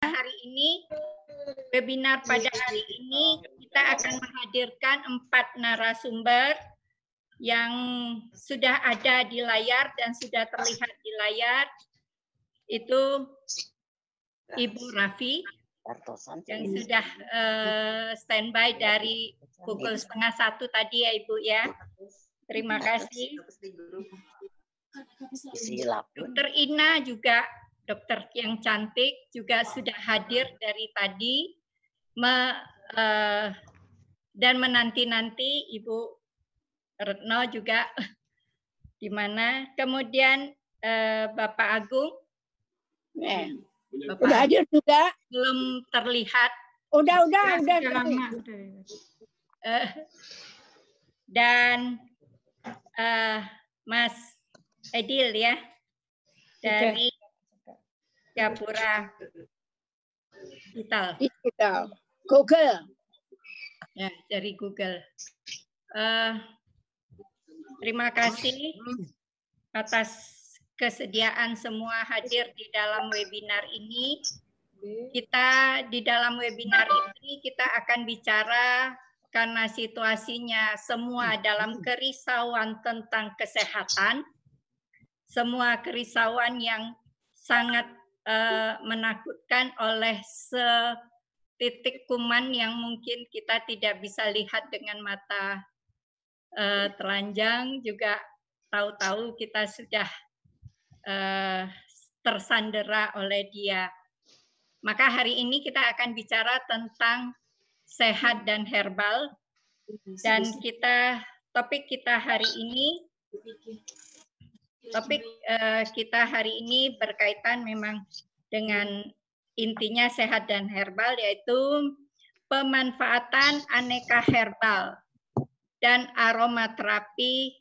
hari ini, webinar pada hari ini kita akan menghadirkan empat narasumber yang sudah ada di layar dan sudah terlihat di layar. Itu Ibu Raffi yang sudah uh, standby dari pukul setengah satu tadi ya Ibu ya. Terima kasih. Dokter Ina juga dokter yang cantik juga sudah hadir dari tadi me, uh, dan menanti-nanti Ibu Retno juga di mana. Kemudian uh, Bapak Agung. Eh, Bapak udah hadir juga. Belum terlihat. Udah, udah, udah. lama. Uh, dan uh, Mas Edil ya dari Gapura Digital. Digital. Google. Ya, dari Google. Uh, terima kasih atas kesediaan semua hadir di dalam webinar ini. Kita di dalam webinar ini kita akan bicara karena situasinya semua dalam kerisauan tentang kesehatan, semua kerisauan yang sangat uh, menakutkan oleh setitik kuman yang mungkin kita tidak bisa lihat dengan mata uh, telanjang. Juga tahu-tahu kita sudah uh, tersandera oleh dia. Maka hari ini kita akan bicara tentang sehat dan herbal. Dan kita topik kita hari ini Topik uh, kita hari ini berkaitan memang dengan intinya sehat dan herbal yaitu pemanfaatan aneka herbal dan aromaterapi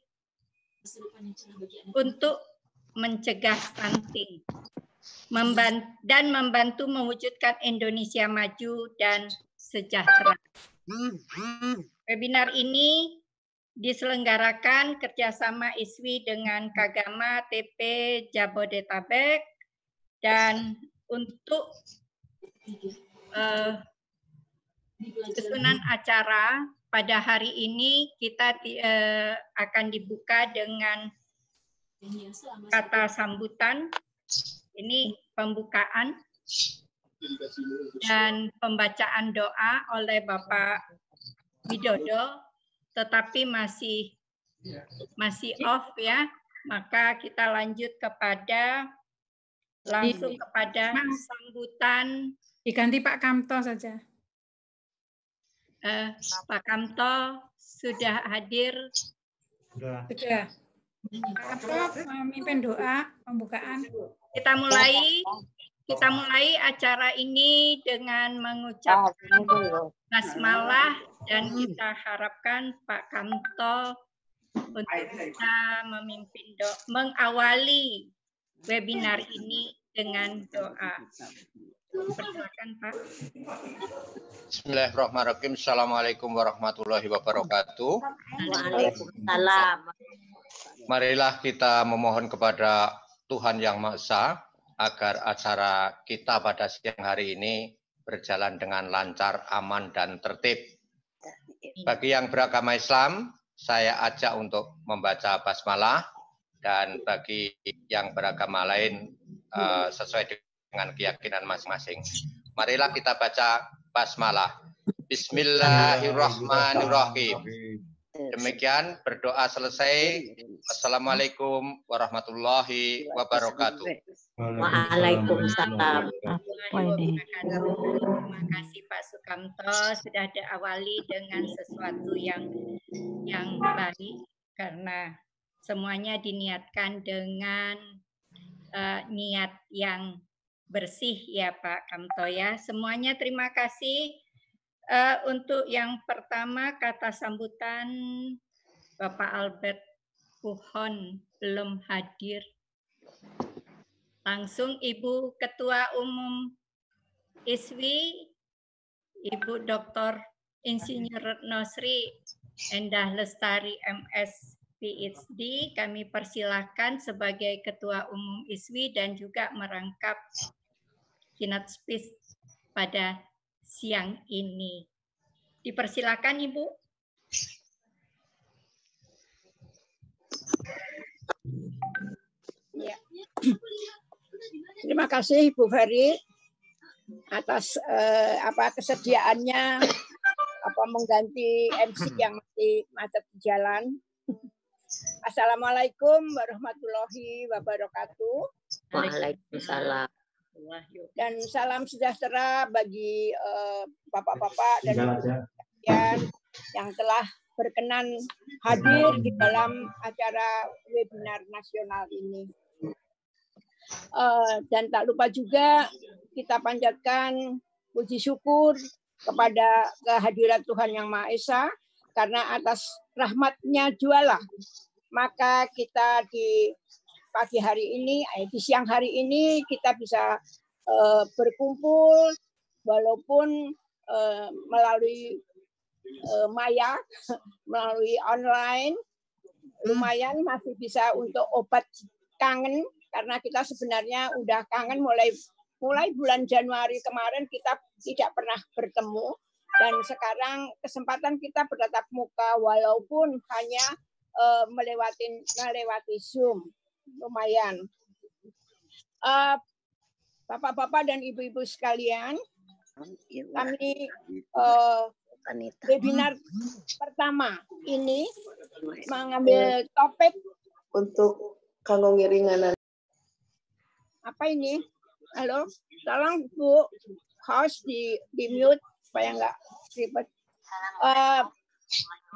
untuk mencegah stunting dan membantu mewujudkan Indonesia maju dan sejahtera. Webinar ini diselenggarakan kerjasama ISWI dengan Kagama TP Jabodetabek dan untuk uh, susunan acara pada hari ini kita uh, akan dibuka dengan kata sambutan. Ini pembukaan dan pembacaan doa oleh Bapak Widodo tetapi masih masih off ya, maka kita lanjut kepada langsung kepada sambutan. Diganti Pak Kamto saja. Uh, Pak Kamto sudah hadir. Sudah. Sudah. Pak Kamto memimpin doa pembukaan. Kita mulai kita mulai acara ini dengan mengucapkan basmalah dan kita harapkan Pak Kamto untuk bisa memimpin do mengawali webinar ini dengan doa. Persilakan Pak. Bismillahirrahmanirrahim. Assalamualaikum warahmatullahi wabarakatuh. Waalaikumsalam. Marilah kita memohon kepada Tuhan Yang Maha Esa agar acara kita pada siang hari ini berjalan dengan lancar, aman, dan tertib. Bagi yang beragama Islam, saya ajak untuk membaca basmalah dan bagi yang beragama lain uh, sesuai dengan keyakinan masing-masing. Marilah kita baca basmalah. Bismillahirrahmanirrahim. Demikian berdoa selesai. Assalamualaikum warahmatullahi wabarakatuh. Waalaikumsalam. Terima kasih Pak Sukamto sudah diawali dengan sesuatu yang yang baik karena semuanya diniatkan dengan uh, niat yang bersih ya Pak Kamto ya. Semuanya terima kasih. Uh, untuk yang pertama kata sambutan Bapak Albert Puhon belum hadir. Langsung Ibu Ketua Umum ISWI, Ibu Dr. Insinyur Retno Sri Endah Lestari MS PhD, kami persilahkan sebagai Ketua Umum ISWI dan juga merangkap keynote speech pada siang ini. Dipersilakan Ibu. Ya. Terima kasih Bu Ferry atas eh, apa kesediaannya apa mengganti MC yang masih macet di jalan. Assalamualaikum warahmatullahi wabarakatuh. Waalaikumsalam. Dan salam sejahtera bagi eh, bapak-bapak dan ibu yang telah berkenan hadir di dalam acara webinar nasional ini. Uh, dan tak lupa juga kita panjatkan puji syukur kepada kehadiran Tuhan Yang Maha Esa karena atas rahmatnya jualah. Maka kita di pagi hari ini, eh, di siang hari ini kita bisa uh, berkumpul walaupun uh, melalui uh, maya, melalui online, lumayan masih bisa untuk obat kangen karena kita sebenarnya udah kangen mulai mulai bulan Januari kemarin kita tidak pernah bertemu. Dan sekarang kesempatan kita bertatap muka walaupun hanya uh, melewati melewati Zoom lumayan. Uh, Bapak-bapak dan ibu-ibu sekalian, kami uh, webinar pertama ini mengambil topik untuk kanggo ngiringan apa ini? Halo, tolong Bu host di di mute supaya nggak ribet. Uh,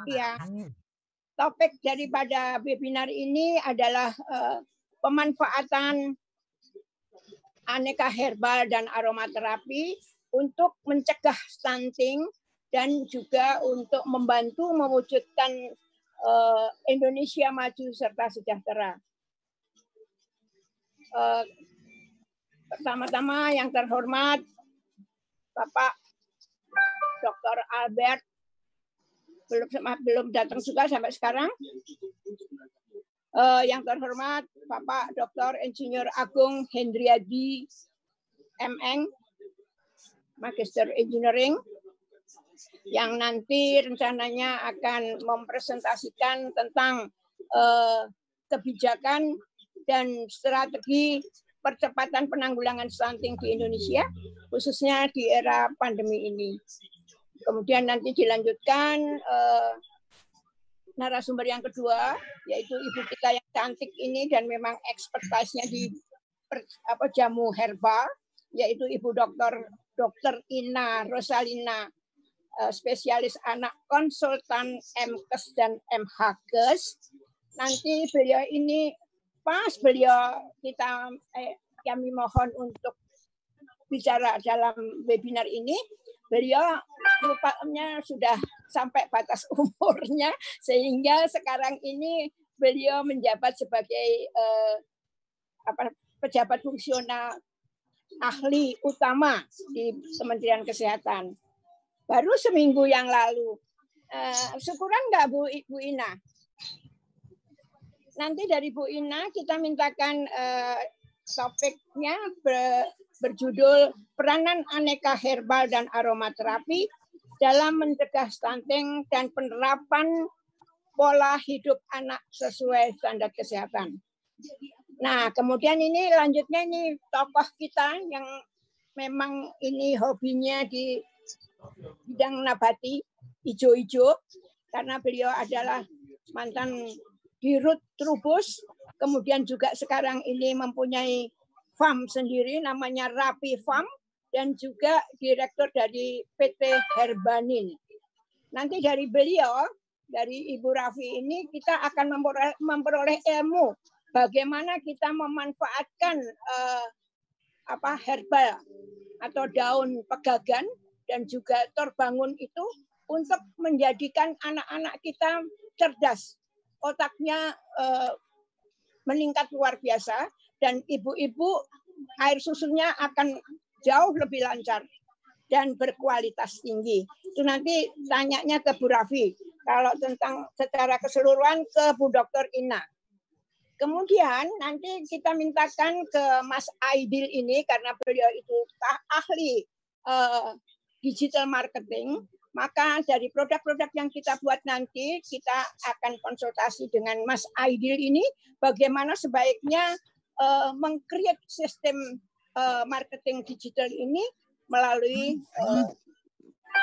ya, topik daripada webinar ini adalah uh, pemanfaatan aneka herbal dan aromaterapi untuk mencegah stunting dan juga untuk membantu mewujudkan uh, Indonesia maju serta sejahtera. Uh, Pertama-tama yang terhormat Bapak Dr. Albert belum belum datang juga sampai sekarang. Uh, yang terhormat Bapak Dr. Insinyur Agung Hendriadi MN, Magister Engineering, yang nanti rencananya akan mempresentasikan tentang uh, kebijakan dan strategi percepatan penanggulangan stunting di Indonesia, khususnya di era pandemi ini. Kemudian nanti dilanjutkan eh, narasumber yang kedua, yaitu ibu kita yang cantik ini dan memang ekspertisnya di per, apa jamu herbal, yaitu ibu dokter dokter Ina Rosalina, eh, spesialis anak konsultan MKes dan MHKes. Nanti beliau ini pas beliau kita eh, kami mohon untuk bicara dalam webinar ini, beliau rupanya sudah sampai batas umurnya sehingga sekarang ini beliau menjabat sebagai eh, apa pejabat fungsional ahli utama di Kementerian Kesehatan. Baru seminggu yang lalu. Eh, syukuran nggak Bu Ibu Ina? nanti dari Bu Ina kita mintakan uh, topiknya ber, berjudul peranan aneka herbal dan aromaterapi dalam mencegah stunting dan penerapan pola hidup anak sesuai standar kesehatan. Nah, kemudian ini lanjutnya ini tokoh kita yang memang ini hobinya di bidang nabati hijau-hijau karena beliau adalah mantan di Rut Trubus, kemudian juga sekarang ini mempunyai farm sendiri namanya Rapi Farm dan juga direktur dari PT Herbanin. Nanti dari beliau, dari Ibu Rafi ini kita akan memperoleh, ilmu bagaimana kita memanfaatkan uh, apa herbal atau daun pegagan dan juga terbangun itu untuk menjadikan anak-anak kita cerdas otaknya uh, meningkat luar biasa dan ibu-ibu air susunya akan jauh lebih lancar dan berkualitas tinggi. Itu nanti tanyanya ke Bu Rafi. Kalau tentang secara keseluruhan ke Bu Dokter Ina. Kemudian nanti kita mintakan ke Mas Aidil ini karena beliau itu ahli uh, digital marketing, maka dari produk-produk yang kita buat nanti kita akan konsultasi dengan Mas Aidil ini bagaimana sebaiknya uh, mengcreate sistem uh, marketing digital ini melalui uh,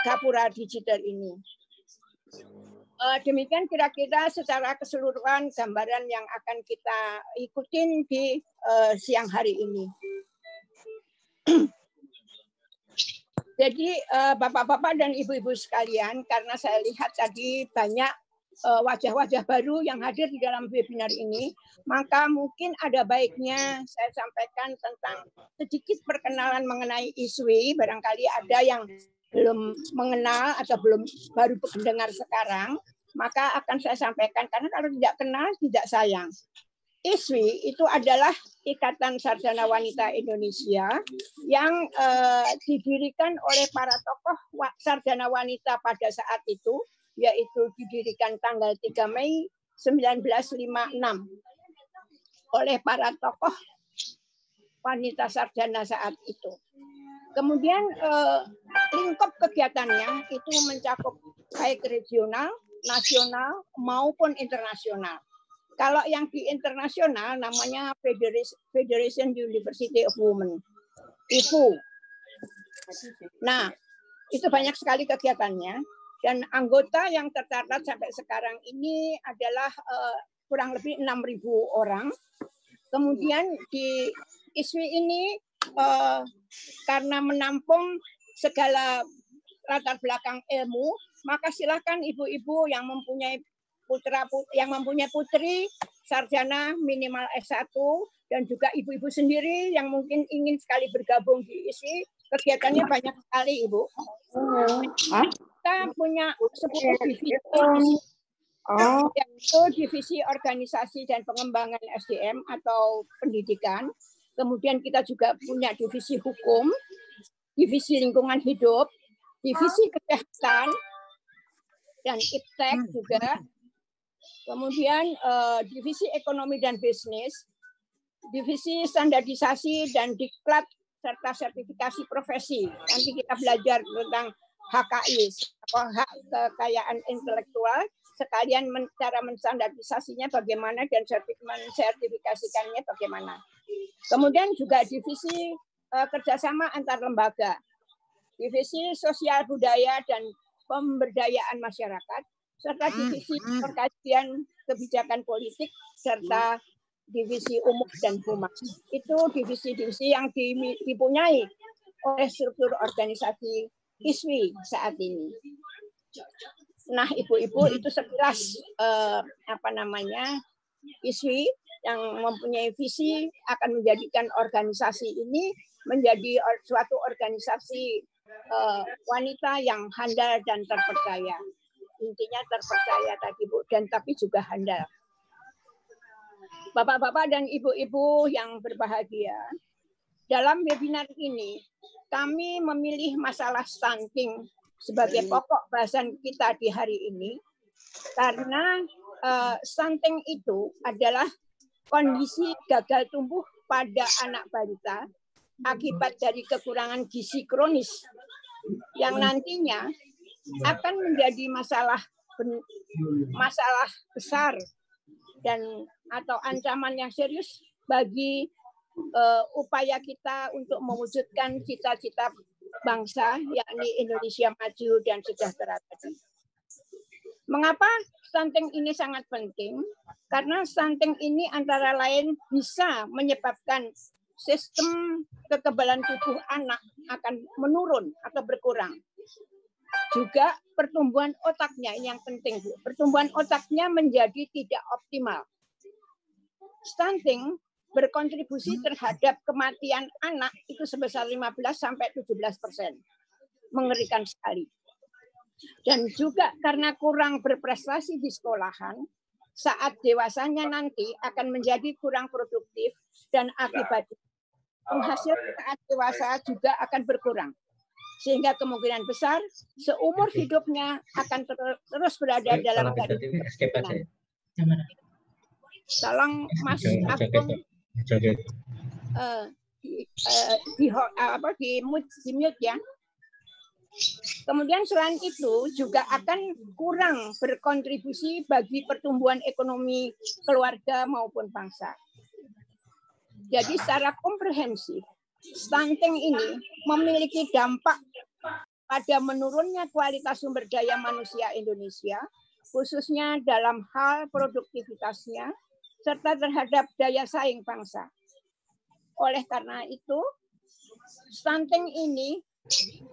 Gapura Digital ini. Uh, demikian kira-kira secara keseluruhan gambaran yang akan kita ikutin di uh, siang hari ini. Jadi bapak-bapak dan ibu-ibu sekalian, karena saya lihat tadi banyak wajah-wajah baru yang hadir di dalam webinar ini, maka mungkin ada baiknya saya sampaikan tentang sedikit perkenalan mengenai ISWI. Barangkali ada yang belum mengenal atau belum baru mendengar sekarang, maka akan saya sampaikan karena kalau tidak kenal tidak sayang. ISWI itu adalah Ikatan Sarjana Wanita Indonesia yang eh, didirikan oleh para tokoh sarjana wanita pada saat itu, yaitu didirikan tanggal 3 Mei 1956 oleh para tokoh wanita sarjana saat itu. Kemudian eh, lingkup kegiatannya itu mencakup baik regional, nasional maupun internasional. Kalau yang di internasional namanya Federation University of Women, IFU. Nah, itu banyak sekali kegiatannya dan anggota yang tercatat sampai sekarang ini adalah uh, kurang lebih 6.000 orang. Kemudian di ISWI ini uh, karena menampung segala latar belakang ilmu, maka silakan ibu-ibu yang mempunyai putra yang mempunyai putri sarjana minimal S1 dan juga ibu-ibu sendiri yang mungkin ingin sekali bergabung di ISI, kegiatannya banyak sekali, Ibu. Kita punya 10 divisi Oh. Yaitu divisi organisasi dan pengembangan SDM atau pendidikan, Kemudian kita juga punya divisi hukum, divisi lingkungan hidup, divisi kesehatan, dan iptek juga. Kemudian uh, divisi ekonomi dan bisnis, divisi standarisasi dan diklat serta sertifikasi profesi. Nanti kita belajar tentang HKI, hak kekayaan intelektual, sekalian men, cara menstandarisasinya bagaimana dan sertifikasikannya bagaimana. Kemudian juga divisi uh, kerjasama antar lembaga, divisi sosial budaya dan pemberdayaan masyarakat, serta hmm, divisi hmm. pengkajian kebijakan politik serta divisi umum dan humas. Itu divisi-divisi yang dipunyai oleh struktur organisasi ISWI saat ini. Nah, ibu-ibu itu sekilas eh, apa namanya ISWI yang mempunyai visi akan menjadikan organisasi ini menjadi suatu organisasi uh, wanita yang handal dan terpercaya. Intinya terpercaya tadi Bu dan tapi juga handal. Bapak-bapak dan ibu-ibu yang berbahagia, dalam webinar ini kami memilih masalah stunting sebagai pokok bahasan kita di hari ini karena uh, stunting itu adalah kondisi gagal tumbuh pada anak balita akibat dari kekurangan gizi kronis yang nantinya akan menjadi masalah masalah besar dan atau ancaman yang serius bagi uh, upaya kita untuk mewujudkan cita-cita bangsa yakni Indonesia maju dan sejahtera tadi. Mengapa stunting ini sangat penting? Karena stunting ini antara lain bisa menyebabkan sistem kekebalan tubuh anak akan menurun atau berkurang. Juga pertumbuhan otaknya yang penting, Bu. Pertumbuhan otaknya menjadi tidak optimal. Stunting berkontribusi terhadap kematian anak itu sebesar 15 sampai 17 persen. Mengerikan sekali. Dan juga karena kurang berprestasi di sekolahan, saat dewasanya nanti akan menjadi kurang produktif dan akibatnya penghasil saat dewasa juga akan berkurang. Sehingga kemungkinan besar seumur hidupnya akan ter terus berada dalam keadaan Tolong Mas Agung di, uh, di, uh, ya. Kemudian selain itu juga akan kurang berkontribusi bagi pertumbuhan ekonomi keluarga maupun bangsa. Jadi secara komprehensif, stunting ini memiliki dampak pada menurunnya kualitas sumber daya manusia Indonesia, khususnya dalam hal produktivitasnya, serta terhadap daya saing bangsa. Oleh karena itu, stunting ini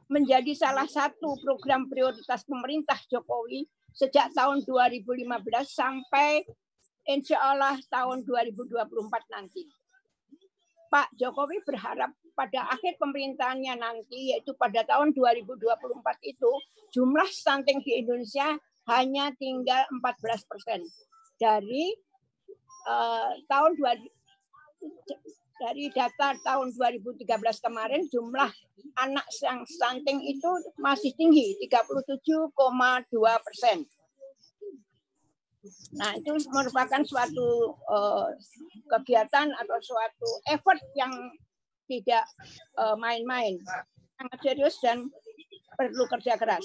menjadi salah satu program prioritas pemerintah Jokowi sejak tahun 2015 sampai insya Allah tahun 2024 nanti. Pak Jokowi berharap pada akhir pemerintahannya nanti, yaitu pada tahun 2024 itu, jumlah stunting di Indonesia hanya tinggal 14 persen. Dari uh, tahun 2000, dari data tahun 2013 kemarin jumlah anak yang stunting itu masih tinggi 37,2 persen. Nah itu merupakan suatu uh, kegiatan atau suatu effort yang tidak eh, main-main, uh, sangat serius dan perlu kerja keras.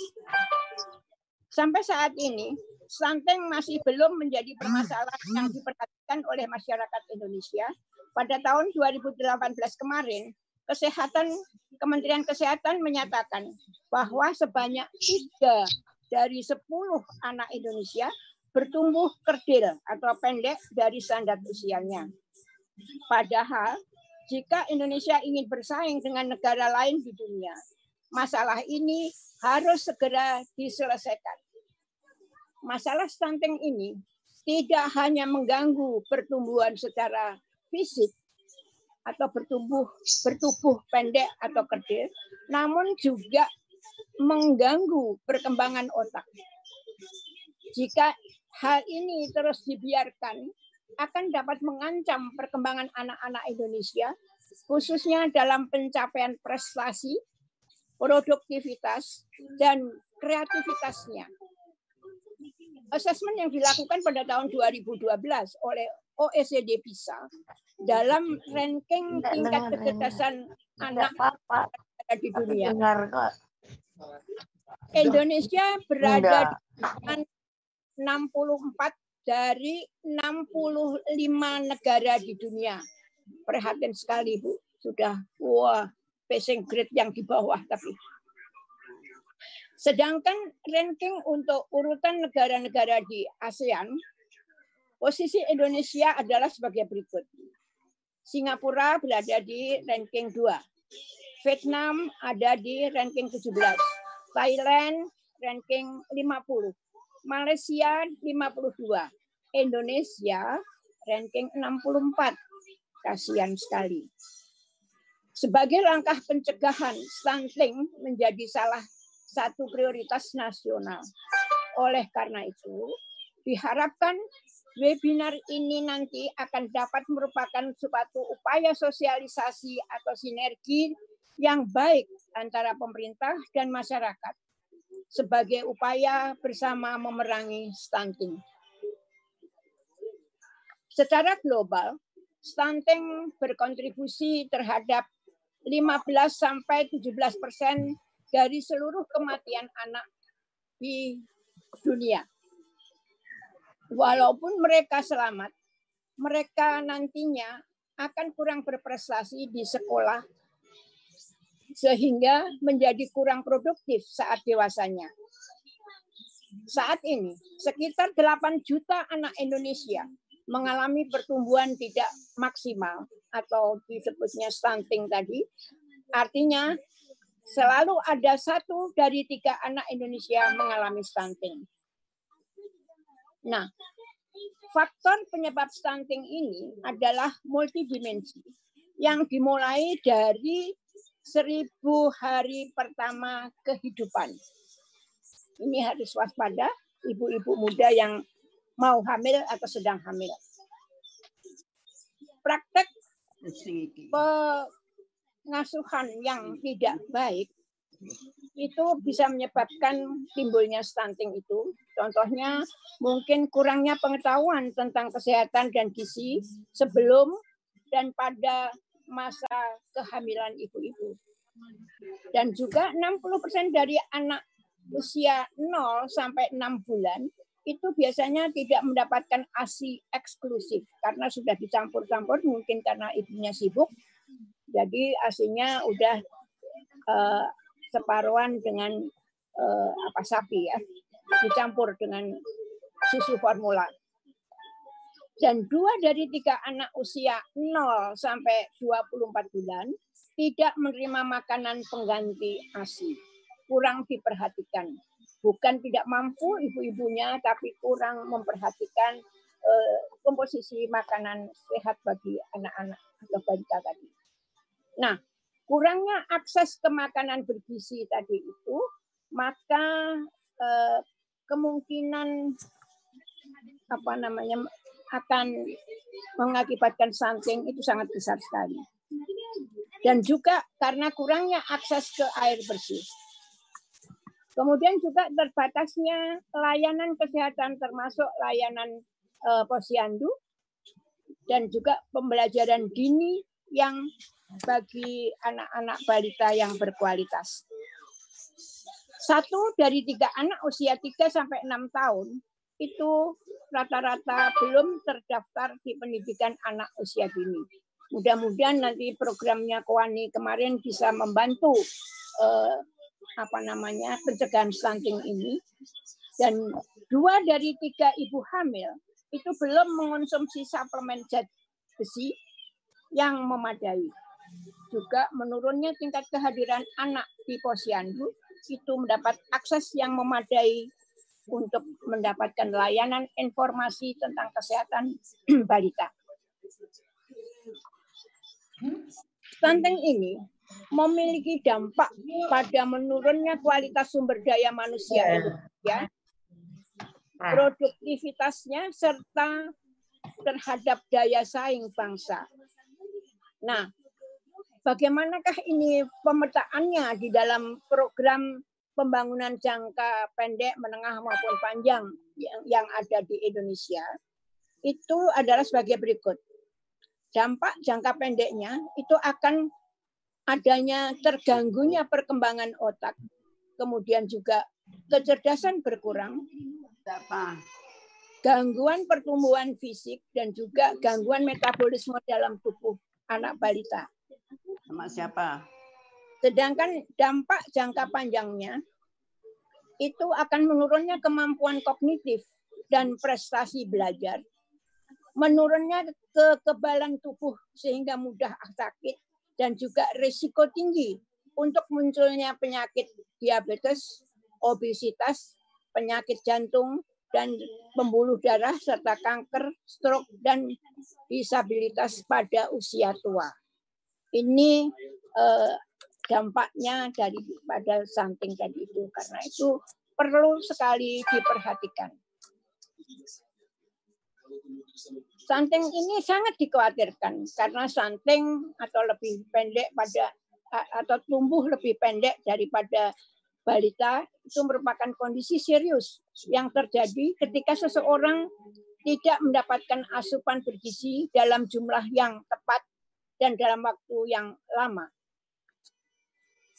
Sampai saat ini, stunting masih belum menjadi permasalahan yang diperhatikan oleh masyarakat Indonesia pada tahun 2018 kemarin, kesehatan Kementerian Kesehatan menyatakan bahwa sebanyak tiga dari sepuluh anak Indonesia bertumbuh kerdil atau pendek dari standar usianya. Padahal jika Indonesia ingin bersaing dengan negara lain di dunia, masalah ini harus segera diselesaikan. Masalah stunting ini tidak hanya mengganggu pertumbuhan secara fisik atau bertumbuh bertubuh pendek atau kerdil, namun juga mengganggu perkembangan otak. Jika hal ini terus dibiarkan, akan dapat mengancam perkembangan anak-anak Indonesia, khususnya dalam pencapaian prestasi, produktivitas, dan kreativitasnya. Asesmen yang dilakukan pada tahun 2012 oleh OECD PISA dalam ranking tingkat kecerdasan anak di dunia. Indonesia berada di 64 dari 65 negara di dunia. Perhatian sekali Bu, sudah wah passing grade yang di bawah tapi Sedangkan ranking untuk urutan negara-negara di ASEAN Posisi Indonesia adalah sebagai berikut. Singapura berada di ranking 2. Vietnam ada di ranking 17. Thailand ranking 50. Malaysia 52. Indonesia ranking 64. Kasihan sekali. Sebagai langkah pencegahan, stunting menjadi salah satu prioritas nasional. Oleh karena itu, diharapkan Webinar ini nanti akan dapat merupakan suatu upaya sosialisasi atau sinergi yang baik antara pemerintah dan masyarakat sebagai upaya bersama memerangi stunting. Secara global, stunting berkontribusi terhadap 15 sampai 17 persen dari seluruh kematian anak di dunia walaupun mereka selamat, mereka nantinya akan kurang berprestasi di sekolah sehingga menjadi kurang produktif saat dewasanya. Saat ini, sekitar 8 juta anak Indonesia mengalami pertumbuhan tidak maksimal atau disebutnya stunting tadi. Artinya, selalu ada satu dari tiga anak Indonesia mengalami stunting. Nah, faktor penyebab stunting ini adalah multidimensi yang dimulai dari seribu hari pertama kehidupan. Ini harus waspada ibu-ibu muda yang mau hamil atau sedang hamil. Praktek pengasuhan yang tidak baik itu bisa menyebabkan timbulnya stunting itu. Contohnya mungkin kurangnya pengetahuan tentang kesehatan dan gizi sebelum dan pada masa kehamilan ibu-ibu. Dan juga 60% dari anak usia 0 sampai 6 bulan itu biasanya tidak mendapatkan ASI eksklusif karena sudah dicampur-campur mungkin karena ibunya sibuk. Jadi ASINya udah uh, separuhan dengan uh, apa sapi ya, dicampur dengan susu formula. Dan dua dari tiga anak usia 0 sampai 24 bulan tidak menerima makanan pengganti ASI. Kurang diperhatikan bukan tidak mampu ibu-ibunya, tapi kurang memperhatikan uh, komposisi makanan sehat bagi anak-anak atau balita tadi. Nah, kurangnya akses ke makanan bergizi tadi itu, maka uh, kemungkinan apa namanya akan mengakibatkan stunting itu sangat besar sekali. Dan juga karena kurangnya akses ke air bersih. Kemudian juga terbatasnya layanan kesehatan termasuk layanan uh, posyandu dan juga pembelajaran dini yang bagi anak-anak balita yang berkualitas. Satu dari tiga anak usia 3 sampai 6 tahun itu rata-rata belum terdaftar di pendidikan anak usia dini. Mudah-mudahan nanti programnya Kowani kemarin bisa membantu uh, apa namanya pencegahan stunting ini dan dua dari tiga ibu hamil itu belum mengonsumsi suplemen zat besi yang memadai. Juga menurunnya tingkat kehadiran anak di posyandu itu mendapat akses yang memadai untuk mendapatkan layanan informasi tentang kesehatan balita. Stunting ini memiliki dampak pada menurunnya kualitas sumber daya manusia Indonesia, produktivitasnya serta terhadap daya saing bangsa. Nah, bagaimanakah ini pemetaannya di dalam program pembangunan jangka pendek, menengah maupun panjang yang, yang ada di Indonesia? Itu adalah sebagai berikut. Dampak jangka pendeknya itu akan adanya terganggunya perkembangan otak, kemudian juga kecerdasan berkurang, gangguan pertumbuhan fisik, dan juga gangguan metabolisme dalam tubuh anak balita. Sama siapa? Sedangkan dampak jangka panjangnya itu akan menurunnya kemampuan kognitif dan prestasi belajar, menurunnya kekebalan tubuh sehingga mudah sakit, dan juga risiko tinggi untuk munculnya penyakit diabetes, obesitas, penyakit jantung, dan pembuluh darah serta kanker, stroke, dan disabilitas pada usia tua. Ini eh, dampaknya daripada stunting tadi itu. Karena itu perlu sekali diperhatikan. Stunting ini sangat dikhawatirkan karena stunting atau lebih pendek pada atau tumbuh lebih pendek daripada balita itu merupakan kondisi serius yang terjadi ketika seseorang tidak mendapatkan asupan bergizi dalam jumlah yang tepat dan dalam waktu yang lama.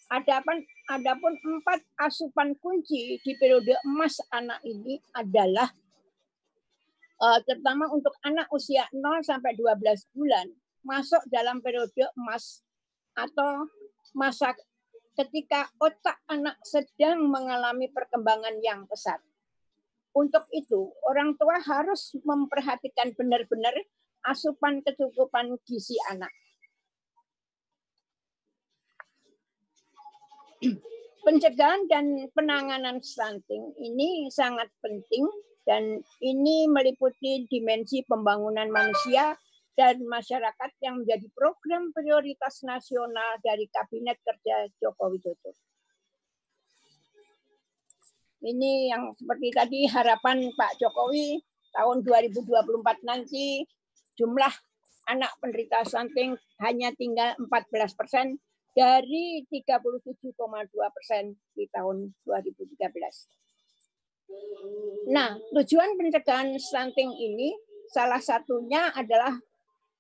Adapun, adapun empat asupan kunci di periode emas anak ini adalah uh, terutama untuk anak usia 0 sampai 12 bulan masuk dalam periode emas atau masa ketika otak anak sedang mengalami perkembangan yang pesat. Untuk itu, orang tua harus memperhatikan benar-benar asupan kecukupan gizi anak. Pencegahan dan penanganan stunting ini sangat penting dan ini meliputi dimensi pembangunan manusia dan masyarakat yang menjadi program prioritas nasional dari Kabinet Kerja Joko Widodo. Ini yang seperti tadi harapan Pak Jokowi tahun 2024 nanti jumlah anak penderita stunting hanya tinggal 14 persen dari 37,2 persen di tahun 2013. Nah, tujuan pencegahan stunting ini salah satunya adalah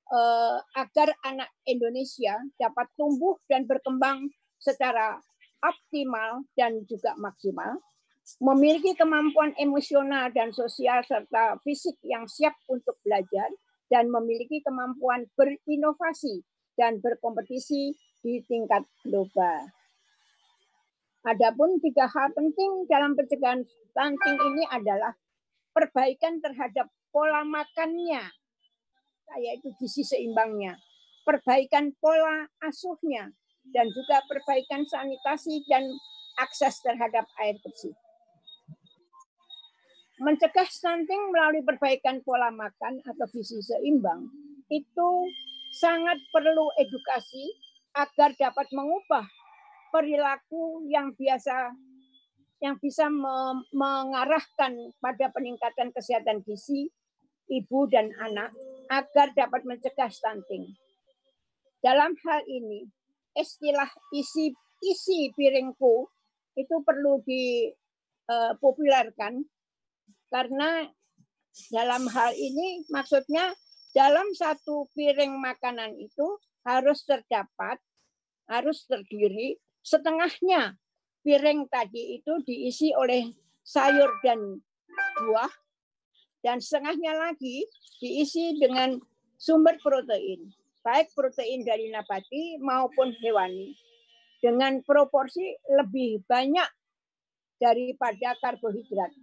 uh, agar anak Indonesia dapat tumbuh dan berkembang secara optimal dan juga maksimal, memiliki kemampuan emosional dan sosial serta fisik yang siap untuk belajar, dan memiliki kemampuan berinovasi dan berkompetisi di tingkat global. Adapun tiga hal penting dalam pencegahan stunting ini adalah perbaikan terhadap pola makannya, yaitu gizi seimbangnya, perbaikan pola asuhnya, dan juga perbaikan sanitasi dan akses terhadap air bersih. Mencegah stunting melalui perbaikan pola makan atau gizi seimbang itu sangat perlu edukasi agar dapat mengubah perilaku yang biasa yang bisa mengarahkan pada peningkatan kesehatan gizi ibu dan anak agar dapat mencegah stunting. Dalam hal ini, istilah isi isi piringku itu perlu dipopulerkan eh, karena dalam hal ini maksudnya dalam satu piring makanan itu harus terdapat, harus terdiri setengahnya. Piring tadi itu diisi oleh sayur dan buah, dan setengahnya lagi diisi dengan sumber protein, baik protein dari nabati maupun hewani, dengan proporsi lebih banyak daripada karbohidrat.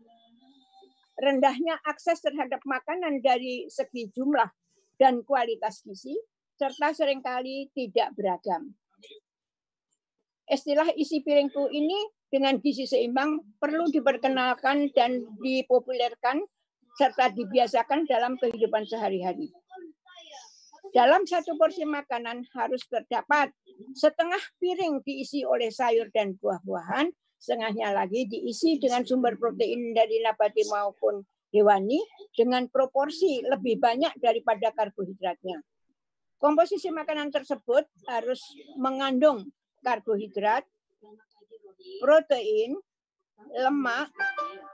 Rendahnya akses terhadap makanan dari segi jumlah dan kualitas gizi, serta sering kali tidak beragam. Istilah isi piringku ini dengan gizi seimbang perlu diperkenalkan dan dipopulerkan serta dibiasakan dalam kehidupan sehari-hari. Dalam satu porsi makanan harus terdapat setengah piring diisi oleh sayur dan buah-buahan, setengahnya lagi diisi dengan sumber protein dari nabati maupun hewani dengan proporsi lebih banyak daripada karbohidratnya. Komposisi makanan tersebut harus mengandung karbohidrat, protein, lemak,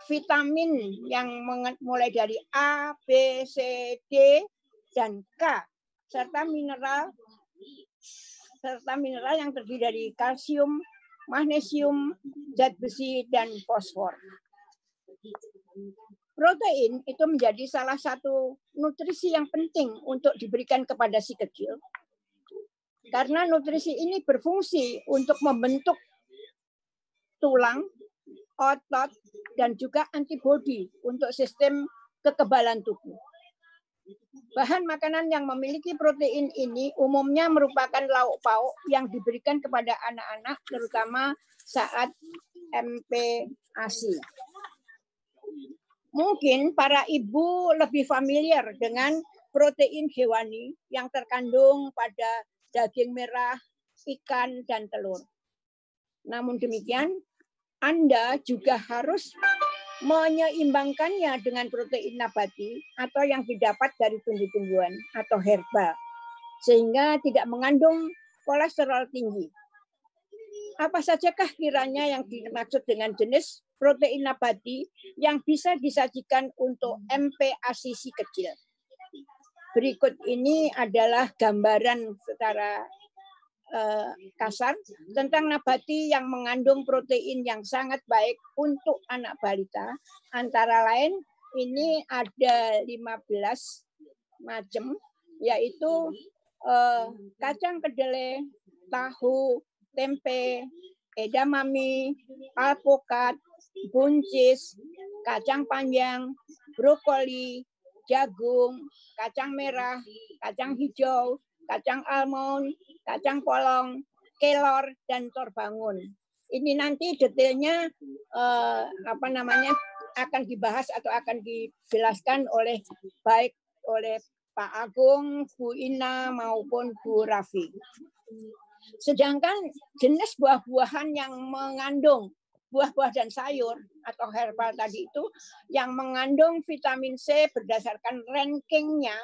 vitamin yang mulai dari A, B, C, D, dan K, serta mineral serta mineral yang terdiri dari kalsium, magnesium, zat besi, dan fosfor. Protein itu menjadi salah satu nutrisi yang penting untuk diberikan kepada si kecil. Karena nutrisi ini berfungsi untuk membentuk tulang, otot, dan juga antibodi untuk sistem kekebalan tubuh. Bahan makanan yang memiliki protein ini umumnya merupakan lauk pauk yang diberikan kepada anak-anak terutama saat MPASI. Mungkin para ibu lebih familiar dengan protein hewani yang terkandung pada daging merah, ikan, dan telur. Namun demikian, Anda juga harus menyeimbangkannya dengan protein nabati atau yang didapat dari tumbuh-tumbuhan atau herbal sehingga tidak mengandung kolesterol tinggi. Apa sajakah kiranya yang dimaksud dengan jenis protein nabati yang bisa disajikan untuk MPAC si kecil? Berikut ini adalah gambaran secara uh, kasar tentang nabati yang mengandung protein yang sangat baik untuk anak balita. Antara lain ini ada 15 macam yaitu uh, kacang kedelai, tahu, tempe, edamame, alpukat, buncis, kacang panjang, brokoli, jagung, kacang merah, kacang hijau, kacang almond, kacang polong, kelor, dan torbangun. Ini nanti detailnya eh, apa namanya akan dibahas atau akan dijelaskan oleh baik oleh Pak Agung, Bu Ina maupun Bu Rafi. Sedangkan jenis buah-buahan yang mengandung buah-buah dan sayur atau herbal tadi itu yang mengandung vitamin C berdasarkan rankingnya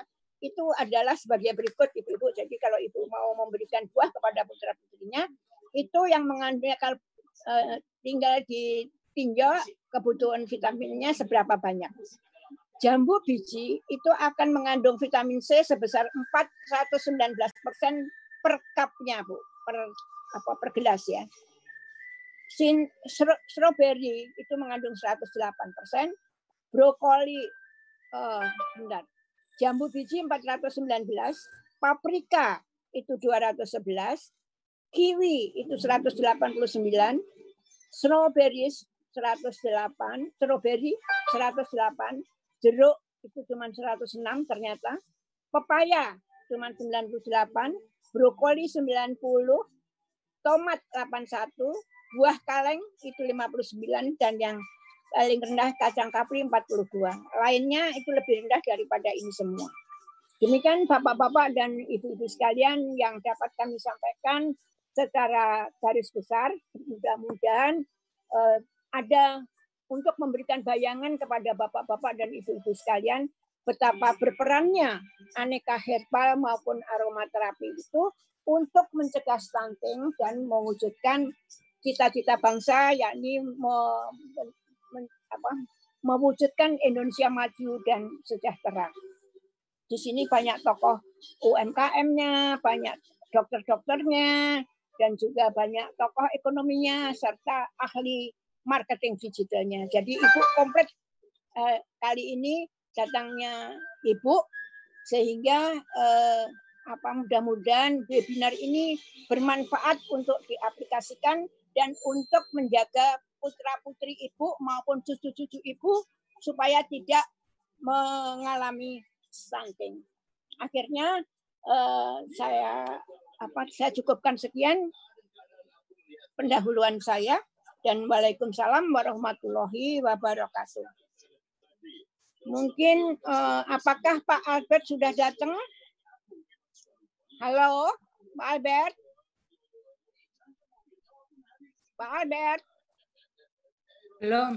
itu adalah sebagai berikut ibu-ibu. Jadi kalau ibu mau memberikan buah kepada putra putrinya, itu yang mengandung kalau uh, tinggal ditinjau kebutuhan vitaminnya seberapa banyak. Jambu biji itu akan mengandung vitamin C sebesar 419% per cupnya, Bu, per apa per gelas ya. Sin, strawberry itu mengandung 108 persen, brokoli, uh, bentar, jambu biji 419, paprika itu 211, kiwi itu 189, strawberries 108, strawberry 108, jeruk itu cuma 106 ternyata, pepaya cuma 98, brokoli 90, tomat 81, buah kaleng itu 59 dan yang paling rendah kacang kapri 42. Lainnya itu lebih rendah daripada ini semua. Demikian Bapak-bapak dan Ibu-ibu sekalian yang dapat kami sampaikan secara garis besar. Mudah-mudahan eh, ada untuk memberikan bayangan kepada Bapak-bapak dan Ibu-ibu sekalian betapa berperannya aneka herbal maupun aromaterapi itu untuk mencegah stunting dan mewujudkan cita-cita bangsa yakni me, me, apa, mewujudkan Indonesia maju dan sejahtera. Di sini banyak tokoh UMKM-nya, banyak dokter-dokternya, dan juga banyak tokoh ekonominya serta ahli marketing digitalnya. Jadi Ibu komplit eh, kali ini datangnya Ibu sehingga eh, apa mudah-mudahan webinar ini bermanfaat untuk diaplikasikan dan untuk menjaga putra-putri Ibu maupun cucu-cucu Ibu supaya tidak mengalami stunting. Akhirnya eh, saya apa saya cukupkan sekian pendahuluan saya dan Waalaikumsalam warahmatullahi wabarakatuh. Mungkin eh, apakah Pak Albert sudah datang? Halo, Pak Albert. Pak Albert. Belum.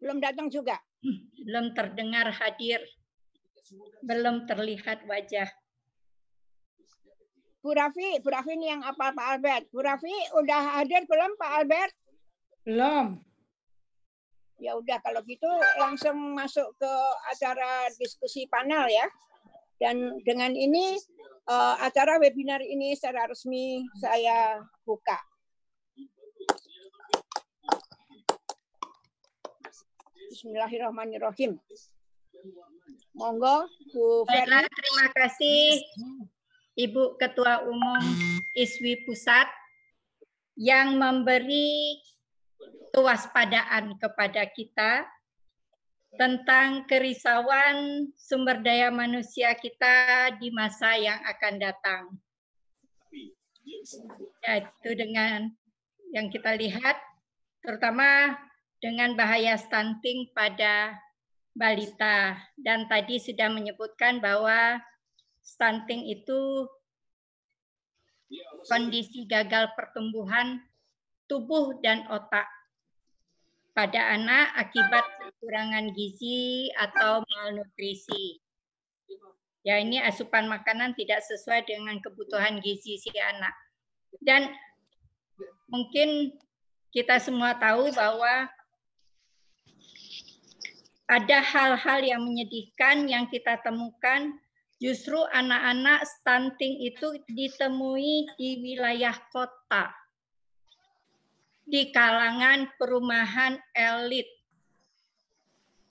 Belum datang juga. Belum terdengar hadir. Belum terlihat wajah. Bu Rafi, Bu Rafi ini yang apa Pak Albert? Bu Rafi udah hadir belum Pak Albert? Belum. Ya udah kalau gitu langsung masuk ke acara diskusi panel ya. Dan dengan ini uh, acara webinar ini secara resmi saya buka. Bismillahirrahmanirrahim. Monggo Bu Baiklah, terima kasih Ibu Ketua Umum ISWI Pusat yang memberi kewaspadaan kepada kita tentang kerisauan sumber daya manusia kita di masa yang akan datang. Yaitu dengan yang kita lihat, terutama dengan bahaya stunting pada balita. Dan tadi sudah menyebutkan bahwa stunting itu kondisi gagal pertumbuhan tubuh dan otak pada anak akibat kekurangan gizi atau malnutrisi. Ya, ini asupan makanan tidak sesuai dengan kebutuhan gizi si anak. Dan mungkin kita semua tahu bahwa ada hal-hal yang menyedihkan yang kita temukan justru anak-anak stunting itu ditemui di wilayah kota di kalangan perumahan elit.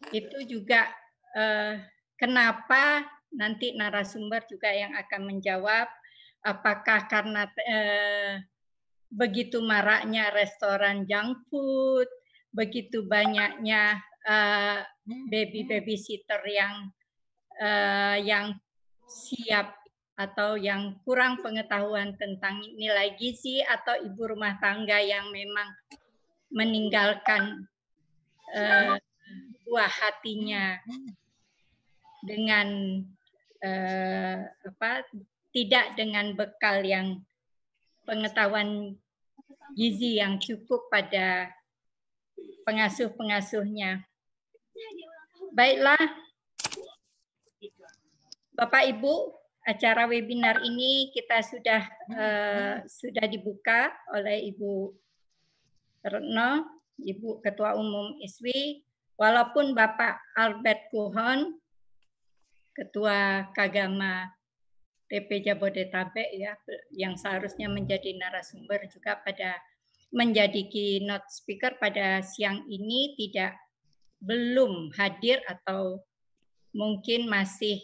Itu juga eh, kenapa nanti narasumber juga yang akan menjawab apakah karena eh, begitu maraknya restoran junk food, begitu banyaknya uh, baby babysitter yang uh, yang siap atau yang kurang pengetahuan tentang nilai gizi atau ibu rumah tangga yang memang meninggalkan uh, buah hatinya dengan uh, apa tidak dengan bekal yang pengetahuan gizi yang cukup pada pengasuh-pengasuhnya. Baiklah, Bapak Ibu, acara webinar ini kita sudah uh, sudah dibuka oleh Ibu Retno, Ibu Ketua Umum ISWI, walaupun Bapak Albert Kuhon, Ketua Kagama TP Jabodetabek ya yang seharusnya menjadi narasumber juga pada menjadi keynote speaker pada siang ini tidak belum hadir atau mungkin masih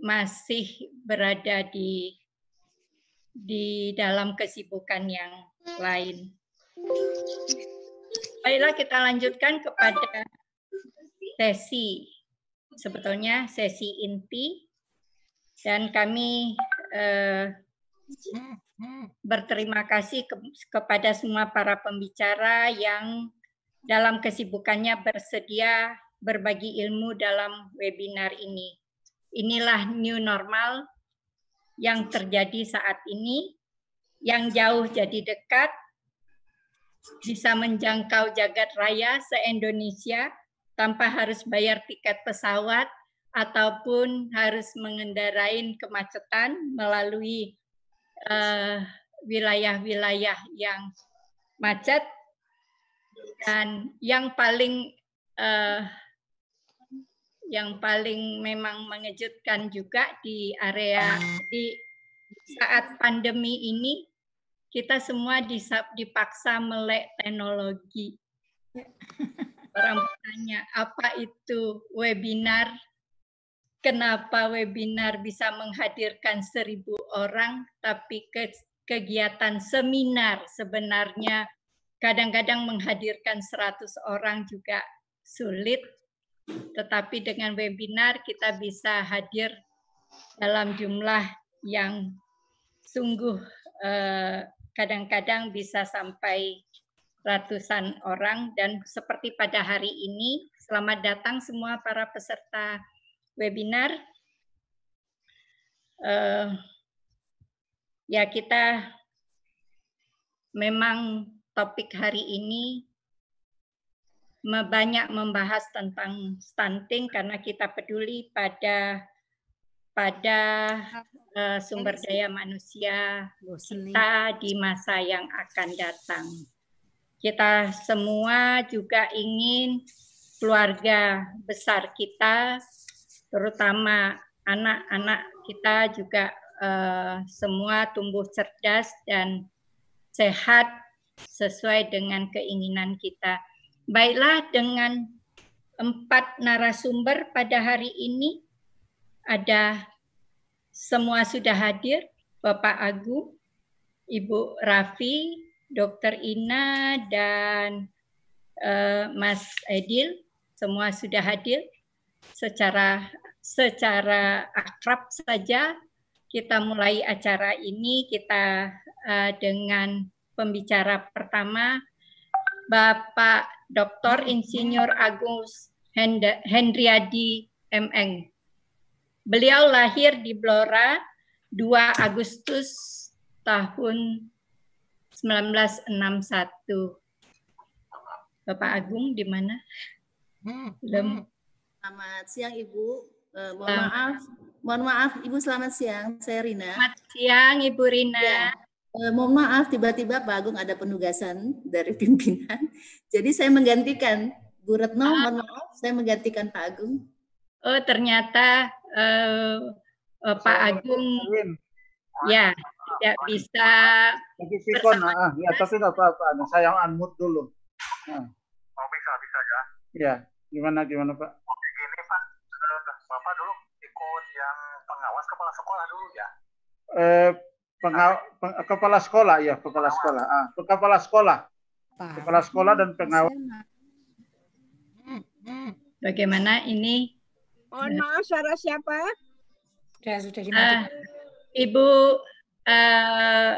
masih berada di di dalam kesibukan yang lain. Baiklah kita lanjutkan kepada sesi sebetulnya sesi inti dan kami eh, berterima kasih ke, kepada semua para pembicara yang dalam kesibukannya bersedia berbagi ilmu dalam webinar ini. Inilah new normal yang terjadi saat ini, yang jauh jadi dekat, bisa menjangkau jagat raya se-Indonesia tanpa harus bayar tiket pesawat ataupun harus mengendarai kemacetan melalui eh, wilayah-wilayah uh, yang macet. Dan yang paling uh, yang paling memang mengejutkan juga di area di saat pandemi ini kita semua dipaksa melek teknologi. Orang bertanya, apa itu webinar? Kenapa webinar bisa menghadirkan seribu orang, tapi ke, kegiatan seminar sebenarnya kadang-kadang menghadirkan seratus orang juga sulit. Tetapi dengan webinar kita bisa hadir dalam jumlah yang sungguh eh, kadang-kadang bisa sampai ratusan orang. Dan seperti pada hari ini selamat datang semua para peserta webinar. Uh, ya kita memang topik hari ini banyak membahas tentang stunting karena kita peduli pada pada uh, sumber daya manusia kita di masa yang akan datang. Kita semua juga ingin keluarga besar kita, terutama anak-anak kita juga uh, semua tumbuh cerdas dan sehat sesuai dengan keinginan kita. Baiklah dengan empat narasumber pada hari ini ada semua sudah hadir, Bapak Agung, Ibu Raffi, Dr. Ina, dan uh, Mas Edil, semua sudah hadir secara secara akrab saja kita mulai acara ini kita uh, dengan pembicara pertama Bapak Dr. Insinyur Agus Hendriadi MN. Beliau lahir di Blora 2 Agustus tahun 1961. Bapak Agung di mana? Belum. Selamat siang Ibu. Uh, mohon selamat. maaf, mohon maaf Ibu selamat siang. Saya Rina. Selamat siang Ibu Rina. Ya. Uh, mohon maaf tiba-tiba Pak Agung ada penugasan dari pimpinan. Jadi saya menggantikan Bu Retno, ah. mohon maaf saya menggantikan Pak Agung. Oh ternyata uh, uh, Pak Agung ya tidak bisa Lagi sikon, ah, ya tapi nggak apa-apa. Nah, saya unmute dulu. Nah. Oh bisa bisa ya? Iya, gimana gimana Pak? Oke gini Pak, Bapak dulu ikut yang pengawas kepala sekolah dulu ya? Eh, pengaw peng kepala sekolah ya, kepala sekolah. Ah, kepala sekolah. Pak. Kepala sekolah dan pengawas. Bagaimana ini Mohon maaf, suara siapa? Sudah, sudah Uh, Ibu uh,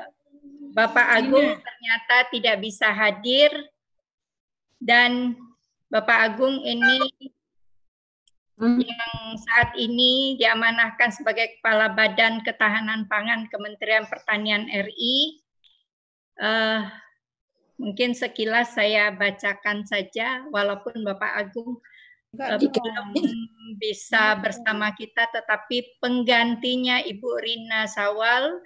Bapak Agung ternyata tidak bisa hadir dan Bapak Agung ini hmm. yang saat ini diamanahkan sebagai Kepala Badan Ketahanan Pangan Kementerian Pertanian RI. Uh, mungkin sekilas saya bacakan saja, walaupun Bapak Agung belum bisa bersama kita, tetapi penggantinya Ibu Rina Sawal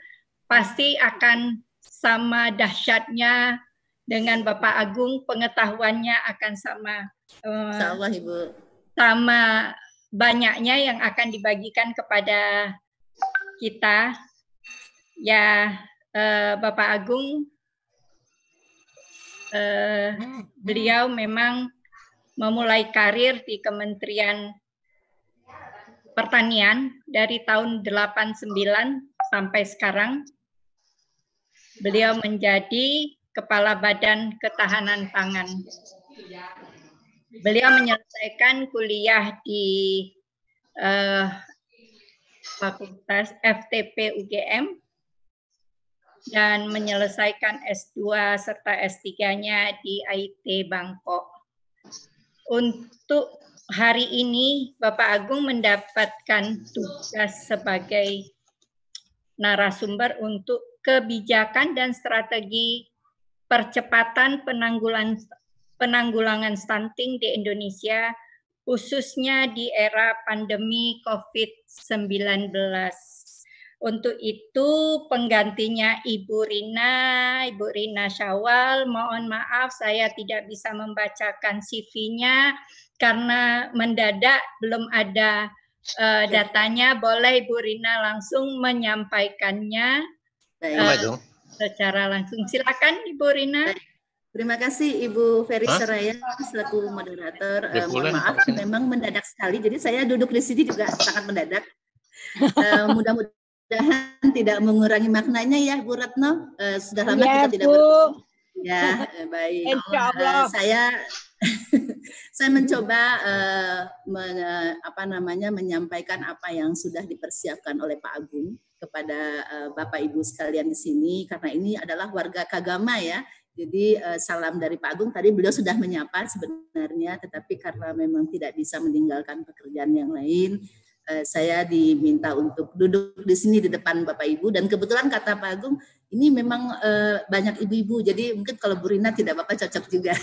pasti akan sama dahsyatnya dengan Bapak Agung, pengetahuannya akan sama. Uh, Ibu. Sama banyaknya yang akan dibagikan kepada kita. Ya, eh, Bapak Agung, eh, beliau memang memulai karir di Kementerian Pertanian dari tahun 89 sampai sekarang. Beliau menjadi Kepala Badan Ketahanan Pangan. Beliau menyelesaikan kuliah di uh, Fakultas FTP UGM dan menyelesaikan S2 serta S3-nya di IT Bangkok. Untuk hari ini Bapak Agung mendapatkan tugas sebagai narasumber untuk kebijakan dan strategi percepatan penanggulangan penanggulangan stunting di Indonesia khususnya di era pandemi COVID-19. Untuk itu penggantinya Ibu Rina, Ibu Rina Syawal, mohon maaf saya tidak bisa membacakan CV-nya karena mendadak belum ada uh, datanya. Boleh Ibu Rina langsung menyampaikannya uh, secara langsung. Silakan Ibu Rina. Terima kasih Ibu Ferry Hah? Seraya selaku moderator. Uh, mohon maaf, memang mendadak sekali. Jadi saya duduk di sini juga sangat mendadak. Uh, mudah-mudahan tidak mengurangi maknanya ya, Bu Retno. Uh, sudah lama ya, kita tidak bertemu. Ya, baik. Insya Allah. Uh, saya saya mencoba uh, men, apa namanya menyampaikan apa yang sudah dipersiapkan oleh Pak Agung kepada uh, Bapak Ibu sekalian di sini karena ini adalah warga Kagama ya jadi uh, salam dari Pak Agung tadi beliau sudah menyapa sebenarnya, tetapi karena memang tidak bisa meninggalkan pekerjaan yang lain, uh, saya diminta untuk duduk di sini di depan Bapak Ibu dan kebetulan kata Pak Agung ini memang uh, banyak ibu-ibu, jadi mungkin kalau Bu Rina tidak Bapak cocok juga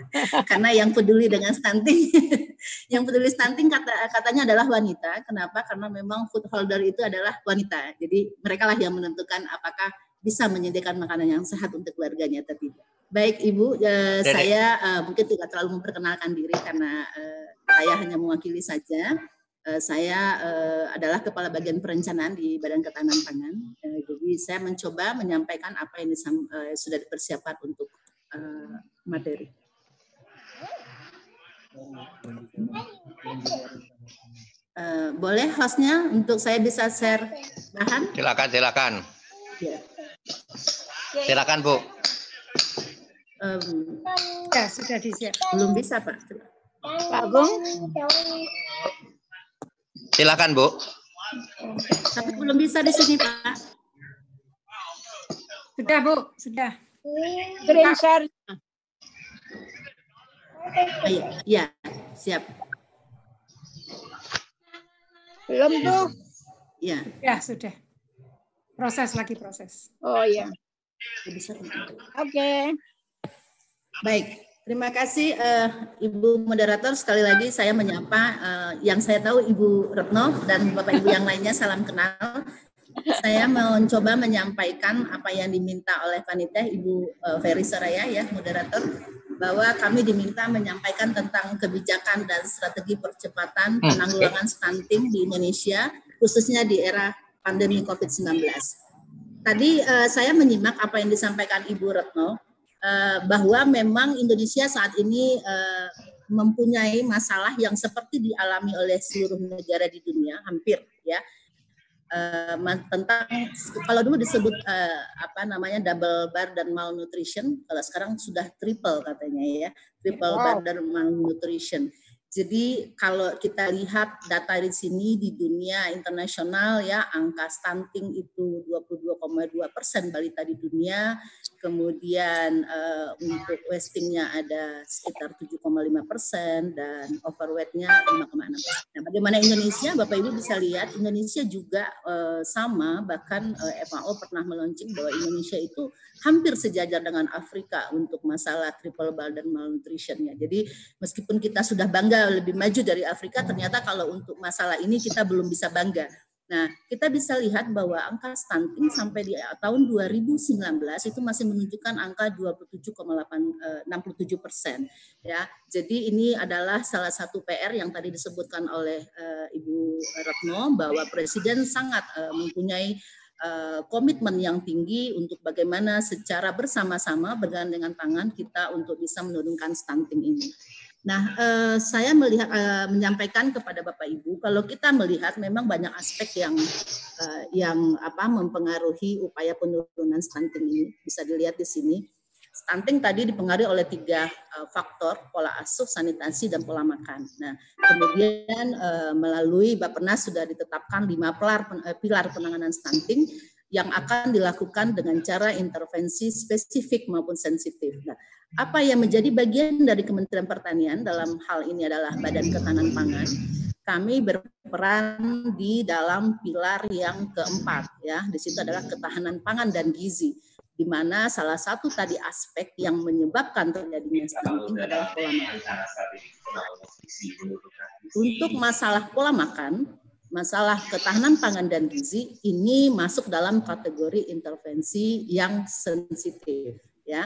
karena yang peduli dengan stunting, yang peduli stunting kata katanya adalah wanita. Kenapa? Karena memang food holder itu adalah wanita, jadi mereka lah yang menentukan apakah bisa menyediakan makanan yang sehat untuk keluarganya atau tidak. Baik Ibu, uh, saya uh, mungkin tidak terlalu memperkenalkan diri karena uh, saya hanya mewakili saja. Uh, saya uh, adalah kepala bagian perencanaan di Badan Ketahanan Pangan. Uh, jadi saya mencoba menyampaikan apa yang disam, uh, sudah dipersiapkan untuk uh, materi. Uh, boleh hostnya untuk saya bisa share bahan? Silakan, silakan. Ya. Silakan Bu. Um, ya sudah disiap. Belum bisa Pak. Pak Agung. Silakan Bu. Tapi belum bisa di sini Pak. Sudah Bu, sudah. Green share. Ayo, ya, siap. Belum tuh. Ya. Ya, sudah. Proses lagi proses. Oh iya. Oke. Okay. Baik, terima kasih uh, Ibu moderator. Sekali lagi saya menyapa uh, yang saya tahu Ibu Retno dan Bapak Ibu yang lainnya salam kenal. Saya mencoba menyampaikan apa yang diminta oleh panitia Ibu uh, Ferry Saraya ya moderator bahwa kami diminta menyampaikan tentang kebijakan dan strategi percepatan hmm. penanggulangan stunting di Indonesia khususnya di era pandemi COVID-19. Tadi uh, saya menyimak apa yang disampaikan Ibu Retno uh, bahwa memang Indonesia saat ini uh, mempunyai masalah yang seperti dialami oleh seluruh negara di dunia hampir ya uh, tentang kalau dulu disebut uh, apa namanya double bar dan malnutrition kalau sekarang sudah triple katanya ya triple wow. bar dan malnutrition jadi kalau kita lihat data di sini di dunia internasional ya angka stunting itu 22,2 persen balita di dunia, kemudian uh, untuk wastingnya ada sekitar 7,5 persen dan overweightnya 5,6 persen. Nah, bagaimana Indonesia? Bapak Ibu bisa lihat Indonesia juga uh, sama bahkan uh, eh, FAO pernah meluncing bahwa Indonesia itu hampir sejajar dengan Afrika untuk masalah triple bar dan malnutrition ya. Jadi meskipun kita sudah bangga lebih maju dari Afrika, ternyata kalau untuk masalah ini kita belum bisa bangga. Nah, kita bisa lihat bahwa angka stunting sampai di tahun 2019 itu masih menunjukkan angka 27,67 persen. Ya, jadi ini adalah salah satu PR yang tadi disebutkan oleh uh, Ibu Retno bahwa Presiden sangat uh, mempunyai komitmen yang tinggi untuk bagaimana secara bersama-sama bergandengan tangan kita untuk bisa menurunkan stunting ini. Nah, eh, saya melihat eh, menyampaikan kepada Bapak Ibu kalau kita melihat memang banyak aspek yang eh, yang apa mempengaruhi upaya penurunan stunting ini. Bisa dilihat di sini. Stunting tadi dipengaruhi oleh tiga faktor, pola asuh, sanitasi, dan pola makan. Nah, kemudian melalui Bappenas sudah ditetapkan lima pilar, pilar penanganan stunting yang akan dilakukan dengan cara intervensi spesifik maupun sensitif. Nah, apa yang menjadi bagian dari Kementerian Pertanian dalam hal ini adalah Badan Ketahanan Pangan. Kami berperan di dalam pilar yang keempat ya. Di situ adalah ketahanan pangan dan gizi di mana salah satu tadi aspek yang menyebabkan terjadinya stunting adalah pola makan. Untuk masalah pola makan, masalah ketahanan pangan dan gizi ini masuk dalam kategori intervensi yang sensitif ya.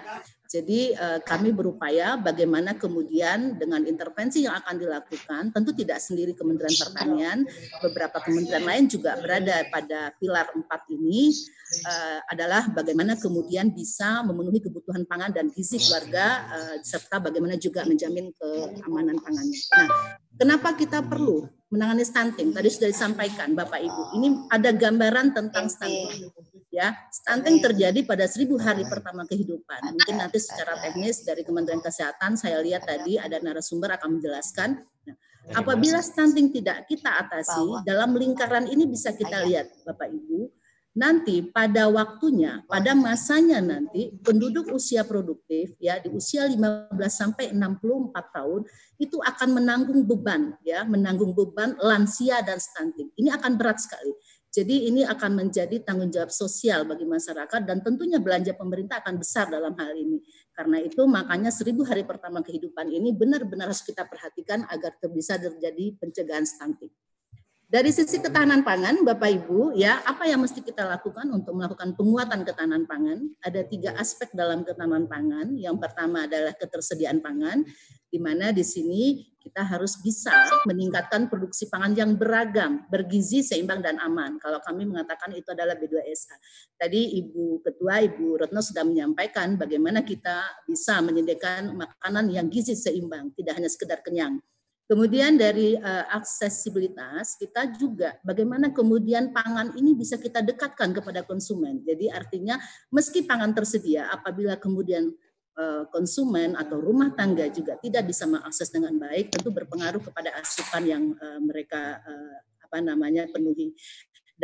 Jadi eh, kami berupaya bagaimana kemudian dengan intervensi yang akan dilakukan, tentu tidak sendiri Kementerian Pertanian, beberapa kementerian lain juga berada pada pilar empat ini eh, adalah bagaimana kemudian bisa memenuhi kebutuhan pangan dan gizi keluarga eh, serta bagaimana juga menjamin keamanan pangannya. Nah, kenapa kita perlu menangani stunting? Tadi sudah disampaikan Bapak Ibu. Ini ada gambaran tentang stunting ya. Stunting terjadi pada seribu hari pertama kehidupan. Mungkin nanti secara teknis dari Kementerian Kesehatan saya lihat tadi ada narasumber akan menjelaskan. Nah, apabila stunting tidak kita atasi dalam lingkaran ini bisa kita lihat Bapak Ibu. Nanti pada waktunya, pada masanya nanti penduduk usia produktif ya di usia 15 sampai 64 tahun itu akan menanggung beban ya, menanggung beban lansia dan stunting. Ini akan berat sekali. Jadi ini akan menjadi tanggung jawab sosial bagi masyarakat dan tentunya belanja pemerintah akan besar dalam hal ini. Karena itu makanya seribu hari pertama kehidupan ini benar-benar harus kita perhatikan agar bisa terjadi pencegahan stunting. Dari sisi ketahanan pangan, Bapak Ibu, ya apa yang mesti kita lakukan untuk melakukan penguatan ketahanan pangan? Ada tiga aspek dalam ketahanan pangan. Yang pertama adalah ketersediaan pangan, di mana di sini kita harus bisa meningkatkan produksi pangan yang beragam, bergizi, seimbang, dan aman. Kalau kami mengatakan itu adalah B2SA. Tadi Ibu Ketua, Ibu Retno sudah menyampaikan bagaimana kita bisa menyediakan makanan yang gizi seimbang, tidak hanya sekedar kenyang Kemudian dari uh, aksesibilitas, kita juga bagaimana kemudian pangan ini bisa kita dekatkan kepada konsumen. Jadi artinya meski pangan tersedia, apabila kemudian uh, konsumen atau rumah tangga juga tidak bisa mengakses dengan baik, tentu berpengaruh kepada asupan yang uh, mereka uh, apa namanya penuhi.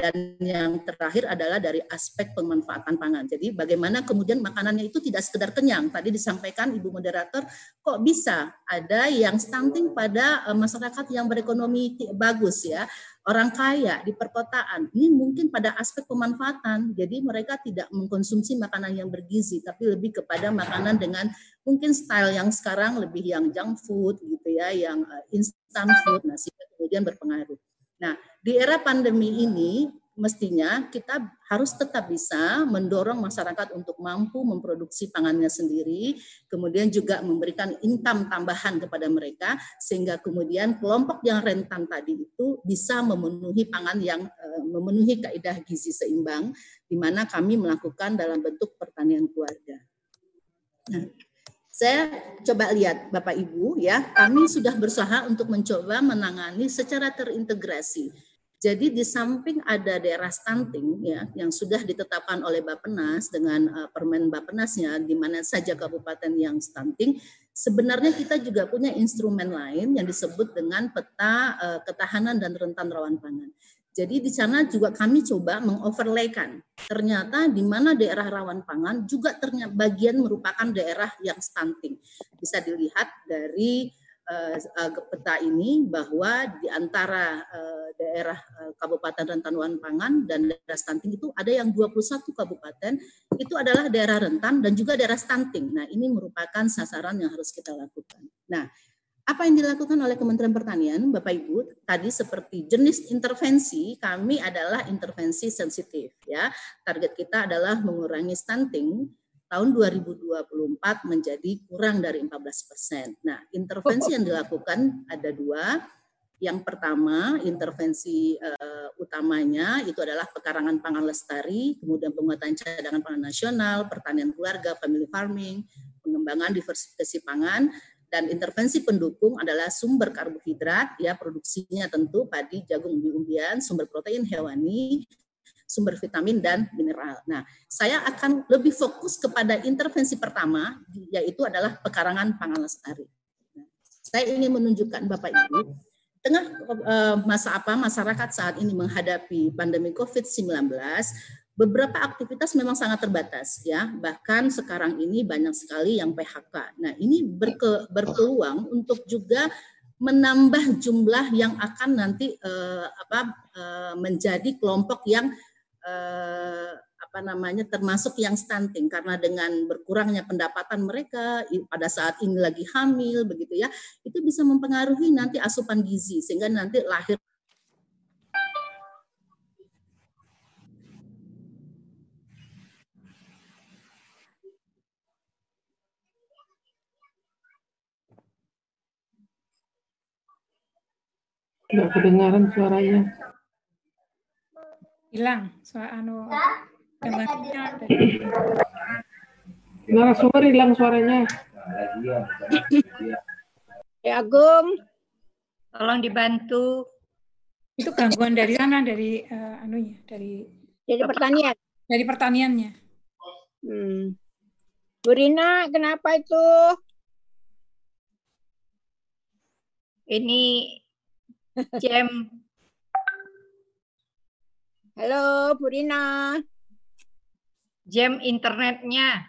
Dan yang terakhir adalah dari aspek pemanfaatan pangan. Jadi bagaimana kemudian makanannya itu tidak sekedar kenyang. Tadi disampaikan Ibu Moderator, kok bisa ada yang stunting pada eh, masyarakat yang berekonomi bagus ya, orang kaya di perkotaan. Ini mungkin pada aspek pemanfaatan. Jadi mereka tidak mengkonsumsi makanan yang bergizi, tapi lebih kepada makanan dengan mungkin style yang sekarang lebih yang junk food gitu ya, yang eh, instant food. Nah, sehingga kemudian berpengaruh. Nah, di era pandemi ini mestinya kita harus tetap bisa mendorong masyarakat untuk mampu memproduksi pangannya sendiri, kemudian juga memberikan income tambahan kepada mereka, sehingga kemudian kelompok yang rentan tadi itu bisa memenuhi pangan yang eh, memenuhi kaidah gizi seimbang, di mana kami melakukan dalam bentuk pertanian keluarga. Nah, saya coba lihat Bapak Ibu ya, kami sudah berusaha untuk mencoba menangani secara terintegrasi. Jadi di samping ada daerah stunting ya yang sudah ditetapkan oleh Bappenas dengan uh, Permen Bappenasnya di mana saja kabupaten yang stunting, sebenarnya kita juga punya instrumen lain yang disebut dengan peta uh, ketahanan dan rentan rawan pangan. Jadi di sana juga kami coba mengoverlaykan. Ternyata di mana daerah rawan pangan juga ternyata bagian merupakan daerah yang stunting. Bisa dilihat dari peta ini bahwa di antara uh, daerah Kabupaten Rentan Rawan Pangan dan daerah stunting itu ada yang 21 kabupaten itu adalah daerah rentan dan juga daerah stunting. Nah, ini merupakan sasaran yang harus kita lakukan. Nah, apa yang dilakukan oleh Kementerian Pertanian, Bapak Ibu, tadi seperti jenis intervensi kami adalah intervensi sensitif ya. Target kita adalah mengurangi stunting tahun 2024 menjadi kurang dari 14 persen. Nah, intervensi yang dilakukan ada dua. Yang pertama, intervensi uh, utamanya itu adalah pekarangan pangan lestari, kemudian penguatan cadangan pangan nasional, pertanian keluarga, family farming, pengembangan diversifikasi pangan, dan intervensi pendukung adalah sumber karbohidrat ya produksinya tentu padi, jagung, umbi-umbian, sumber protein hewani, sumber vitamin dan mineral. Nah, saya akan lebih fokus kepada intervensi pertama yaitu adalah pekarangan pangan lestari. Nah, saya ingin menunjukkan Bapak Ibu tengah eh, masa apa masyarakat saat ini menghadapi pandemi COVID-19 beberapa aktivitas memang sangat terbatas ya bahkan sekarang ini banyak sekali yang PHK nah ini berke, berpeluang untuk juga menambah jumlah yang akan nanti eh, apa eh, menjadi kelompok yang eh, apa namanya termasuk yang stunting karena dengan berkurangnya pendapatan mereka pada saat ini lagi hamil begitu ya itu bisa mempengaruhi nanti asupan gizi sehingga nanti lahir Enggak kedengaran suaranya. Hilang suara anu gambarnya Narasumber hilang suaranya. Ya Agung, tolong dibantu. Itu gangguan dari sana dari uh, anunya, dari dari pertanian. Dari pertaniannya. Hmm. Bu Rina, kenapa itu? Ini jam. Halo, Bu Rina. Jam internetnya.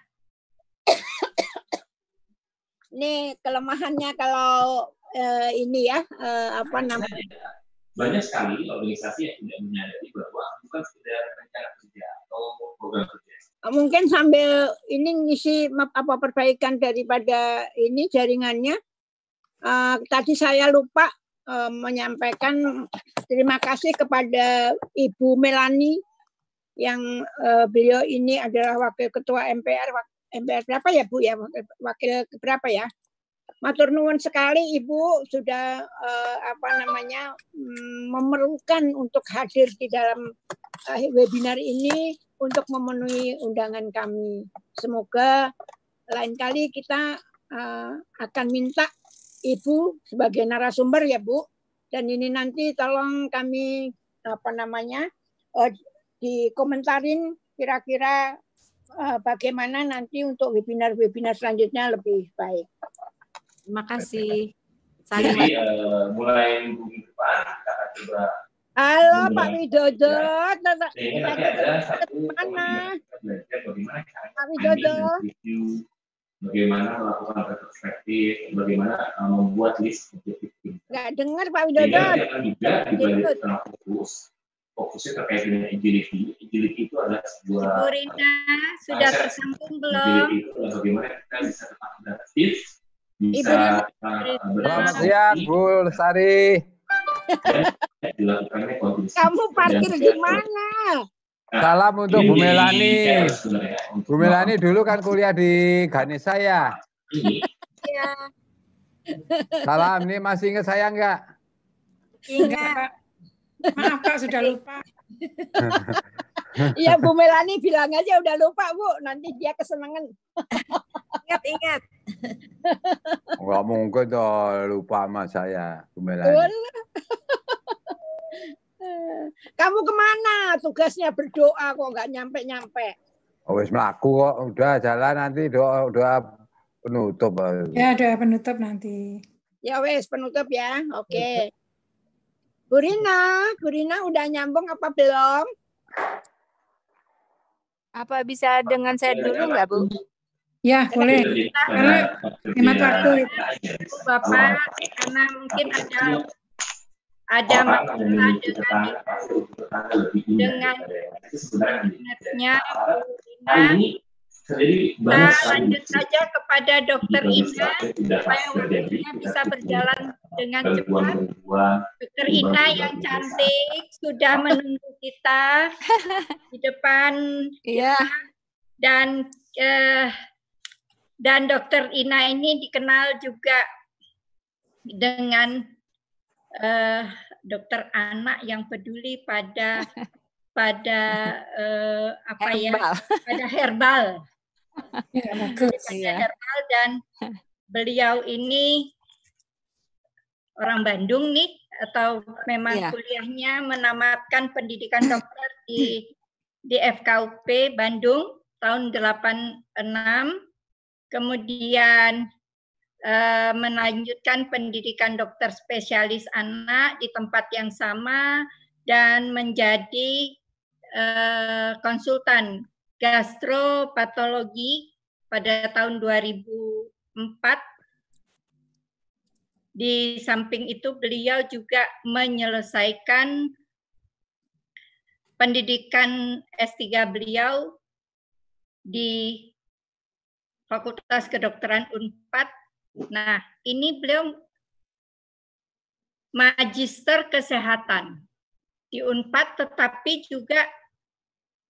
Ini kelemahannya kalau uh, ini ya, uh, apa namanya? Banyak sekali organisasi yang tidak menyadari bahwa bukan sekedar rencana kerja atau program kerja. Mungkin sambil ini ngisi apa perbaikan daripada ini jaringannya. Uh, tadi saya lupa uh, menyampaikan terima kasih kepada Ibu Melani yang uh, beliau ini adalah wakil ketua MPR MPR berapa ya Bu ya wakil berapa ya Matur nuwun sekali Ibu sudah uh, apa namanya um, memerlukan untuk hadir di dalam uh, webinar ini untuk memenuhi undangan kami. Semoga lain kali kita uh, akan minta Ibu sebagai narasumber ya Bu. Dan ini nanti tolong kami apa namanya uh, dikomentarin kira-kira uh, bagaimana nanti untuk webinar-webinar selanjutnya lebih baik. Terima kasih. Saya Jadi uh, mulai minggu depan kita akan coba Halo Pak Widodo, ya. ini nanti ada satu mana? Pak Widodo. Bagaimana melakukan retrospektif, bagaimana uh, membuat list objektif. Nggak dengar Pak Widodo. Juga dibalik tengah fokus fokusnya terkait dengan agility. Agility itu adalah sebuah Bu Rina sudah tersambung belum? Agility itu adalah bagaimana kita bisa tetap adaptif, bisa uh, Selamat siang Bu Lestari. dilakukannya. Kamu parkir di mana? Salam untuk Bu Melani. Bu Melani dulu kan kuliah di Ganesha ya. Iya. Salam, ini masih ingat saya enggak? Ingat. Maaf Kak, sudah lupa. Iya Bu Melani bilang aja udah lupa Bu, nanti dia kesenangan. ingat ingat. Enggak mungkin dong lupa sama saya, Bu Melani. Kamu ke mana? Tugasnya berdoa kok nggak nyampe-nyampe. Oh, wis melaku kok, udah jalan nanti doa doa penutup. Ya, doa penutup nanti. Ya wes penutup ya. Oke. Okay. Bu Rina, Bu Rina udah nyambung apa belum? Apa bisa dengan saya dulu nggak Bu? Ya, boleh. Karena hemat waktu. Bapak, karena mungkin ada ada masalah dengan dengan internetnya Bu Rina Jadi Kita banyak sekali. lanjut saja kepada Dokter Ina supaya waktunya bisa berjalan dengan cepat. Dokter Ina yang cantik sudah menunggu kita di depan Iya. dan eh, dan Dokter Ina ini dikenal juga dengan eh, dokter anak yang peduli pada pada eh, apa ya Herbal. pada herbal Ya, bagus. pada Iya. herbal dan beliau ini orang Bandung nih atau memang Iya. kuliahnya menamatkan pendidikan dokter di di FKUP Bandung tahun 86 kemudian eh, melanjutkan pendidikan dokter spesialis anak di tempat yang sama dan menjadi eh, konsultan gastropatologi pada tahun 2004 di samping itu beliau juga menyelesaikan pendidikan S3 beliau di Fakultas Kedokteran Unpad. Nah, ini beliau magister kesehatan di Unpad tetapi juga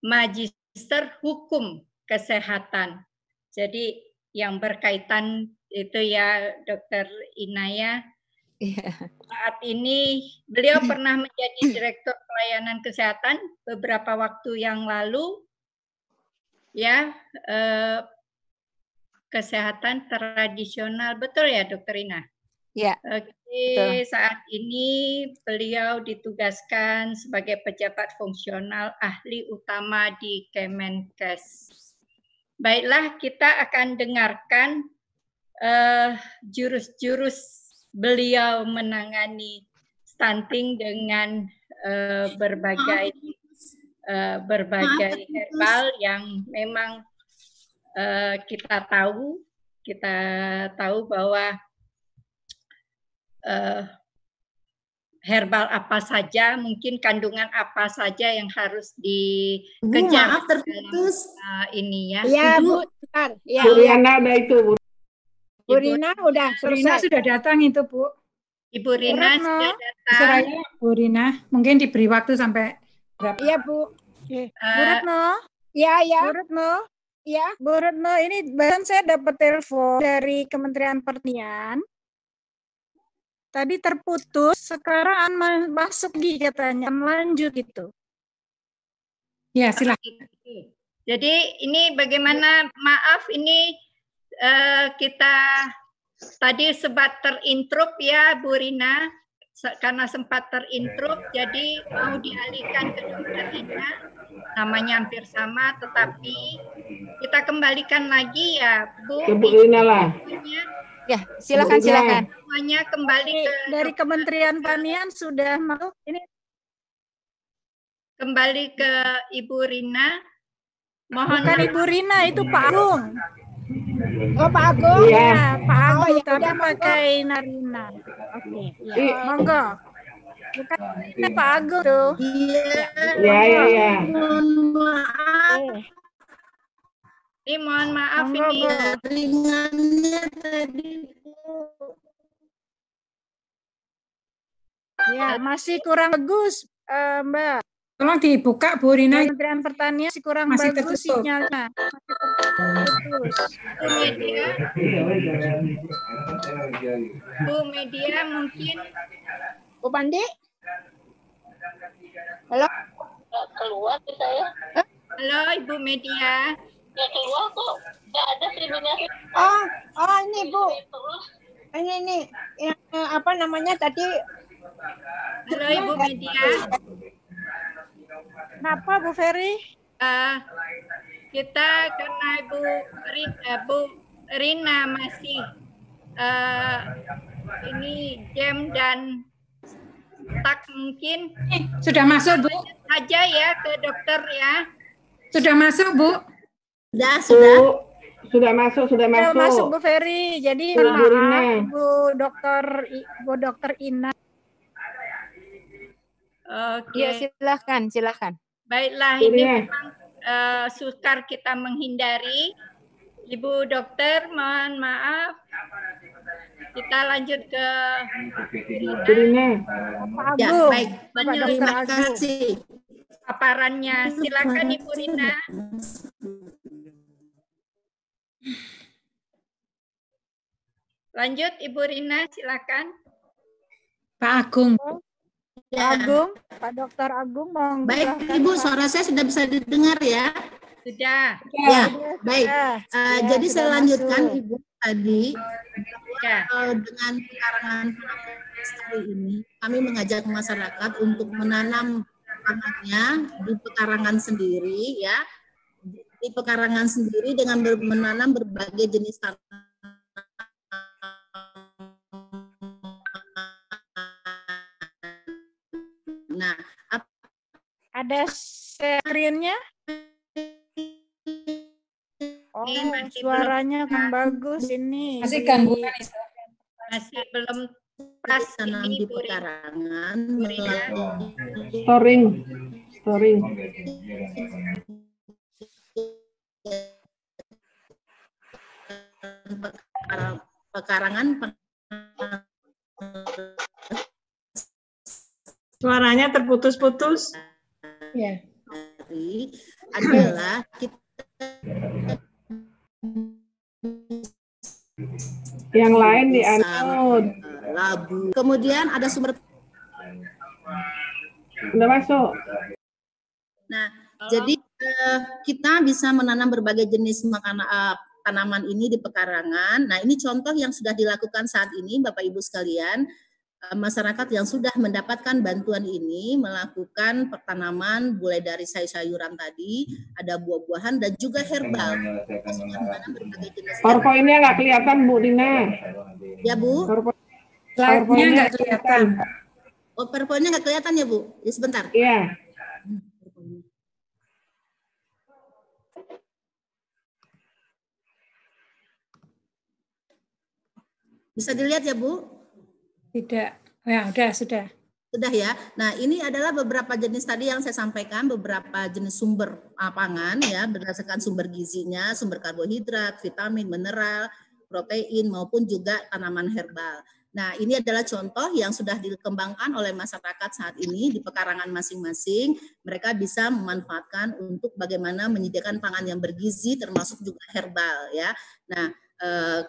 magister hukum kesehatan. Jadi yang berkaitan itu ya Dokter Inaya. Iya. Saat ini beliau pernah menjadi direktur pelayanan kesehatan beberapa waktu yang lalu. Ya, eh, kesehatan tradisional betul ya Dokter Ina? Iya. Oke, Betul. saat ini beliau ditugaskan sebagai pejabat fungsional ahli utama di Kemenkes. Baiklah, kita akan dengarkan eh, jurus-jurus beliau menangani stunting dengan eh, berbagai eh, berbagai herbal yang memang eh, kita tahu kita tahu bahwa eh, herbal apa saja, mungkin kandungan apa saja yang harus dikejar maaf, terputus. dalam, eh, ini ya. Iya, Bu. Bentar. Ya, Bu ya. Riana ada itu, Bu. Bu Rina udah Bu Rina selesai. sudah datang itu, Bu. Ibu Rina Retno. sudah datang. Soraya, Bu Rina. Mungkin diberi waktu sampai berapa? Iya, Bu. Eh, Bu Retno, Iya, ya. Bu Retno, Iya. Bu Retno, ini barusan saya dapat telepon dari Kementerian Pertanian. Tadi terputus, sekarang ma- masuk lagi katanya, lanjut gitu. Ya, silakan. Jadi ini bagaimana maaf ini eh, kita tadi sempat terintrup ya Bu Rina karena sempat terintrup jadi mau dialihkan ke dokter Ina. Namanya hampir sama tetapi kita kembalikan lagi ya Bu. Ke Bu Rina lah. Ya, silakan Bu silakan. semuanya kembali ke Dari Kementerian Pertanian sudah masuk, ini kembali ke Ibu Rina. Mohon bukan Ibu Rina, itu Pak Agung. Oh, Pak Agung. Iya. Ya, Pak Oh, Agung, ya tapi udah, monggo. pakai Narina. Oke, ya. Ih. monggo. Bukan ini Pak Agung tuh. Iya. Ya, ya, ya. Mohon maaf. Ini mohon maaf Monggo, ini Bu. Jaringannya tadi. Ya, masih kurang bagus, eh, Mbak. Tolong dibuka, Bu Rina. Kementerian Pertanian masih kurang Masih bagus tertutup. sinyalnya. Masih terputus. Bu Media Bu Media mungkin Bu Pandi? Halo? keluar sih saya halo Ibu Media ya keluar kok nggak ada Oh, oh ini Bu. Ini ini yang eh, apa namanya tadi? halo Ibu Media Kenapa Bu Ferry? Eh, kita karena Ibu Ri- eh, Bu Rina masih eh, ini jam dan tak mungkin Eh, Sudah masuk, Bu. saja ya ke dokter ya Sudah masuk, Bu. Sudah, sudah. Bu, sudah masuk, sudah Sudah masuk masuk. Bu Ferry. Jadi Bu maaf Rina. Bu Dokter Bu Dokter Ina. oke Ya, silahkan, silahkan. baiklah Bu ini Rina. memang eh, sukar kita menghindari. Ibu dokter, mohon maaf. Kita lanjut ke Bu Rina. Pak Ya, Agung. baik. Terima Agung. kasih. paparannya. Silakan Ibu Rina. Lanjut Ibu Rina, silakan. Pak Agung. Pak Ya. Agung, Pak Dokter Agung, monggo Baik, Ibu, suara saya sudah bisa didengar ya? Sudah. Ya, baik. Ya, Eh, ya, jadi saya lanjutkan masuk. Ibu tadi Ya. eh, dengan pekarangan kali ini kami mengajak masyarakat untuk menanam pangannya di pekarangan sendiri ya di pekarangan sendiri dengan menanam berbagai jenis tanaman Ada screen-nya? Oh, masih belum suaranya kan bagus ini. Masih gangguan. Masih belum pas ini di pekarangan melakukan Storing. Storing. pekara- pekarangan pe- Suaranya terputus-putus. Ya. hari adalah kita Yang lain di unmute. labu. Kemudian ada sumber Udah masuk. Nah, jadi eh, kita bisa menanam berbagai jenis makanan eh, tanaman ini di pekarangan. Nah, ini contoh yang sudah dilakukan saat ini, Bapak Ibu sekalian. Eh, Masyarakat yang sudah mendapatkan bantuan ini melakukan pertanaman mulai dari sayur-sayuran tadi, ada buah-buahan dan juga herbal. PowerPoint-nya nggak kelihatan, Bu Rina. Ya, Bu. PowerPoint-nya nggak kelihatan. Oh, PowerPoint-nya nggak kelihatan ya, Bu? Ya, sebentar. Iya. Bisa dilihat ya, Bu? Tidak. Ya, udah, sudah. Sudah ya. Nah, ini adalah beberapa jenis tadi yang saya sampaikan, beberapa jenis sumber pangan ya, berdasarkan sumber gizinya, sumber karbohidrat, vitamin, mineral, protein maupun juga tanaman herbal. Nah, ini adalah contoh yang sudah dikembangkan oleh masyarakat saat ini di pekarangan masing-masing. Mereka bisa memanfaatkan untuk bagaimana menyediakan pangan yang bergizi termasuk juga herbal ya. Nah, eh,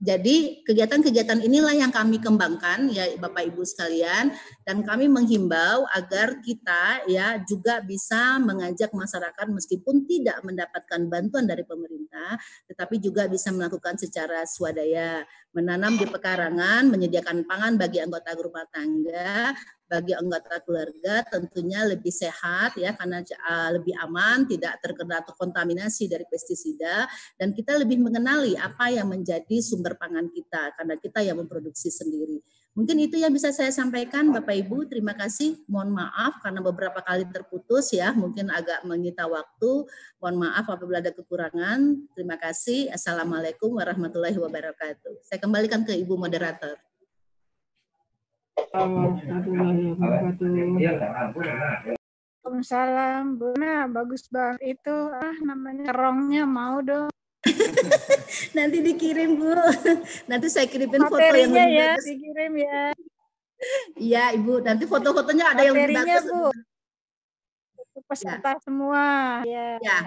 jadi kegiatan-kegiatan inilah yang kami kembangkan ya Bapak Ibu sekalian dan kami menghimbau agar kita ya juga bisa mengajak masyarakat meskipun tidak mendapatkan bantuan dari pemerintah tetapi juga bisa melakukan secara swadaya menanam di pekarangan menyediakan pangan bagi anggota rumah tangga bagi anggota keluarga tentunya lebih sehat ya karena uh, lebih aman tidak terkena kontaminasi dari pestisida dan kita lebih mengenali apa yang menjadi sumber pangan kita karena kita yang memproduksi sendiri. Mungkin itu yang bisa saya sampaikan Bapak Ibu. Terima kasih. Mohon maaf karena beberapa kali terputus ya, mungkin agak menyita waktu. Mohon maaf apabila ada kekurangan. Terima kasih. Assalamualaikum warahmatullahi wabarakatuh. Saya kembalikan ke Ibu moderator. Waalaikumsalam, Bu. Nah, bagus banget itu. Ah, namanya kerongnya mau dong. Nanti dikirim Bu. Nanti saya kirimin foto yang Materinya lebih ya, bagus. dikirim ya. Iya Ibu. Nanti foto-fotonya ada yang lebih Materinya, bagus. Bu. Untuk peserta semua. Ya. Ya.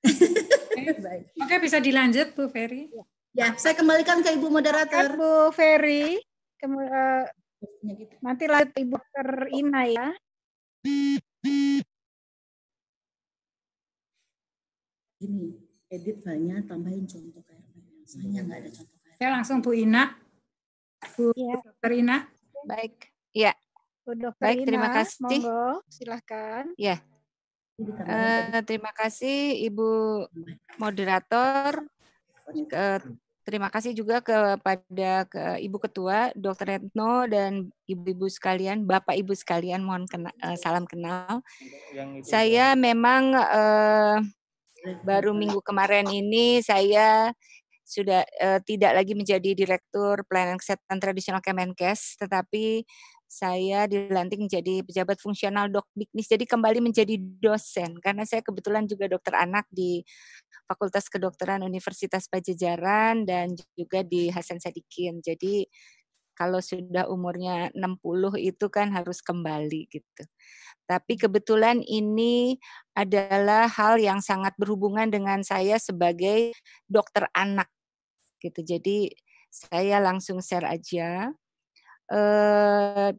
Oke, bisa dilanjut Bu Ferry. Ya, saya kembalikan ke Ibu moderator. Bu Ferry. Kemu- eh, nanti lanjut Ibu Dr. Ina ya. Ini edit filenya tambahin contoh KRP. Saya nggak ada contoh KRP. Ya, langsung Bu Ina. Bu Iya. Dr. Ina. Baik. Ya. Bu Dr. Baik, terima Ina, kasih. Monggo, silahkan. Ya. Eh, terima kasih Ibu moderator. Eh, terima kasih juga kepada ke Ibu Ketua Dr. Retno dan ibu-ibu sekalian, Bapak Ibu sekalian, mohon kena- eh, salam kenal. Saya memang eh, baru minggu kemarin ini saya sudah eh, tidak lagi menjadi direktur pelayanan kesehatan tradisional Kemenkes, tetapi saya dilantik menjadi pejabat fungsional Dokbiknis, jadi kembali menjadi dosen karena saya kebetulan juga dokter anak di Fakultas Kedokteran Universitas Pajajaran dan juga di Hasan Sadikin. Jadi kalau sudah umurnya 60 itu kan harus kembali gitu. Tapi kebetulan ini adalah hal yang sangat berhubungan dengan saya sebagai dokter anak gitu. Jadi saya langsung share aja eh,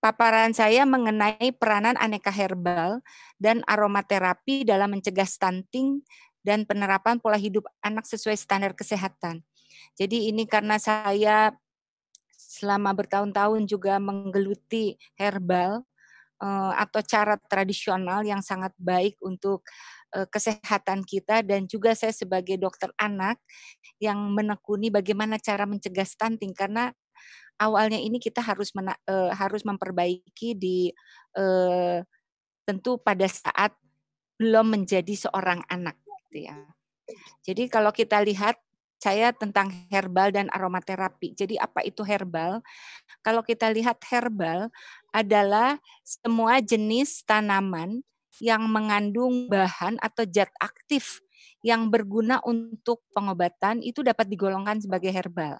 paparan saya mengenai peranan aneka herbal dan aromaterapi dalam mencegah stunting dan penerapan pola hidup anak sesuai standar kesehatan. Jadi ini karena saya selama bertahun-tahun juga menggeluti herbal eh, atau cara tradisional yang sangat baik untuk eh, kesehatan kita dan juga saya sebagai dokter anak yang menekuni bagaimana cara mencegah stunting karena awalnya ini kita harus mena, uh, harus memperbaiki di tentu pada saat belum menjadi seorang anak gitu ya. Jadi kalau kita lihat saya tentang herbal dan aromaterapi. Jadi apa itu herbal? Kalau kita lihat herbal adalah semua jenis tanaman yang mengandung bahan atau zat aktif yang berguna untuk pengobatan itu dapat digolongkan sebagai herbal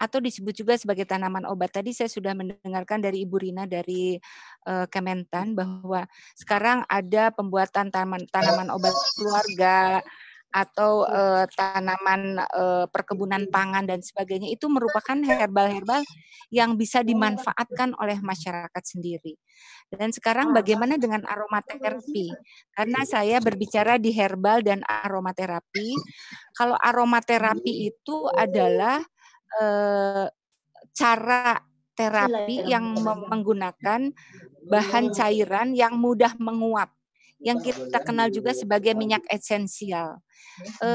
atau disebut juga sebagai tanaman obat. Tadi saya sudah mendengarkan dari Ibu Rina dari uh, Kementan bahwa sekarang ada pembuatan tanaman tanaman obat keluarga atau uh, tanaman uh, perkebunan pangan dan sebagainya itu merupakan herbal-herbal yang bisa dimanfaatkan oleh masyarakat sendiri. Dan sekarang bagaimana dengan aromaterapi? Karena saya berbicara di herbal dan aromaterapi. Kalau aromaterapi itu adalah eh, cara terapi yang menggunakan bahan cairan yang mudah menguap yang kita kenal juga sebagai minyak esensial. E,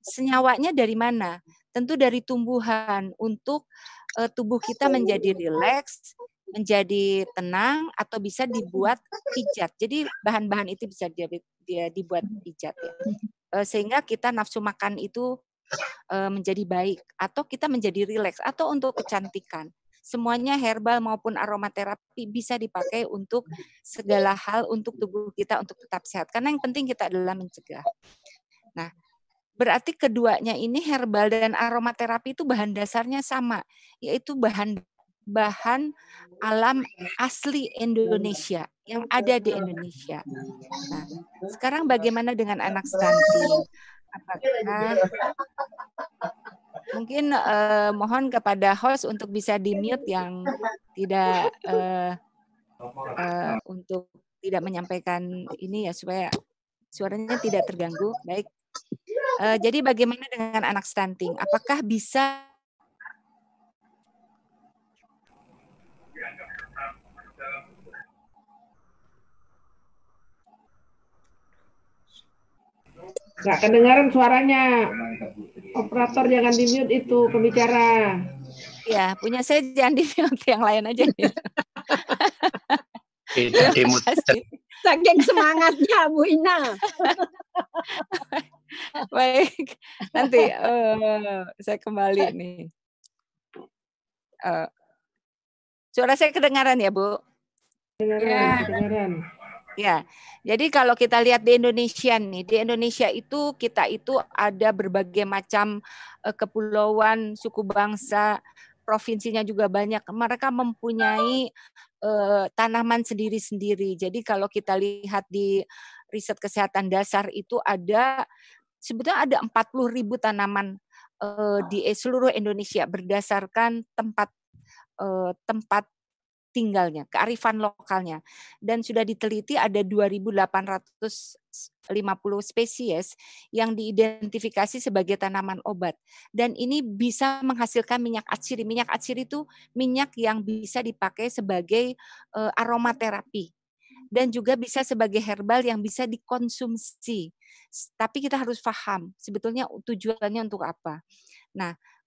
senyawanya dari mana? Tentu dari tumbuhan untuk e, tubuh kita menjadi rileks, menjadi tenang atau bisa dibuat pijat. Jadi bahan-bahan itu bisa dia, dia dibuat pijat ya. E, sehingga kita nafsu makan itu menjadi baik atau kita menjadi rileks atau untuk kecantikan. Semuanya herbal maupun aromaterapi bisa dipakai untuk segala hal untuk tubuh kita untuk tetap sehat. Karena yang penting kita adalah mencegah. Nah, berarti keduanya ini herbal dan aromaterapi itu bahan dasarnya sama, yaitu bahan bahan alam asli Indonesia yang ada di Indonesia. Nah, sekarang bagaimana dengan anak stunting? apakah mungkin uh, mohon kepada host untuk bisa di mute yang tidak uh, uh, untuk tidak menyampaikan ini ya supaya suaranya tidak terganggu. Baik. Uh, jadi bagaimana dengan anak stunting? Apakah bisa Nggak kedengaran suaranya. Operator jangan di mute itu pembicara. Ya, punya saya jangan di mute yang lain aja. Tidak di mute. Saking semangatnya Bu Ina. Baik, nanti uh, saya kembali nih. Uh, suara saya kedengaran ya Bu? Kedengaran, ya. kedengaran. Ya, jadi kalau kita lihat di Indonesia nih, di Indonesia itu kita itu ada berbagai macam uh, kepulauan, suku bangsa, provinsinya juga banyak. Mereka mempunyai uh, tanaman sendiri-sendiri. Jadi kalau kita lihat di riset kesehatan dasar itu ada sebetulnya ada 40 ribu tanaman uh, di seluruh Indonesia berdasarkan tempat uh, tempat tinggalnya, kearifan lokalnya. Dan sudah diteliti ada 2.850 spesies yang diidentifikasi sebagai tanaman obat. Dan ini bisa menghasilkan minyak atsiri. Minyak atsiri itu minyak yang bisa dipakai sebagai uh, aromaterapi dan juga bisa sebagai herbal yang bisa dikonsumsi. Tapi kita harus paham sebetulnya tujuannya untuk apa. Nah, Eh,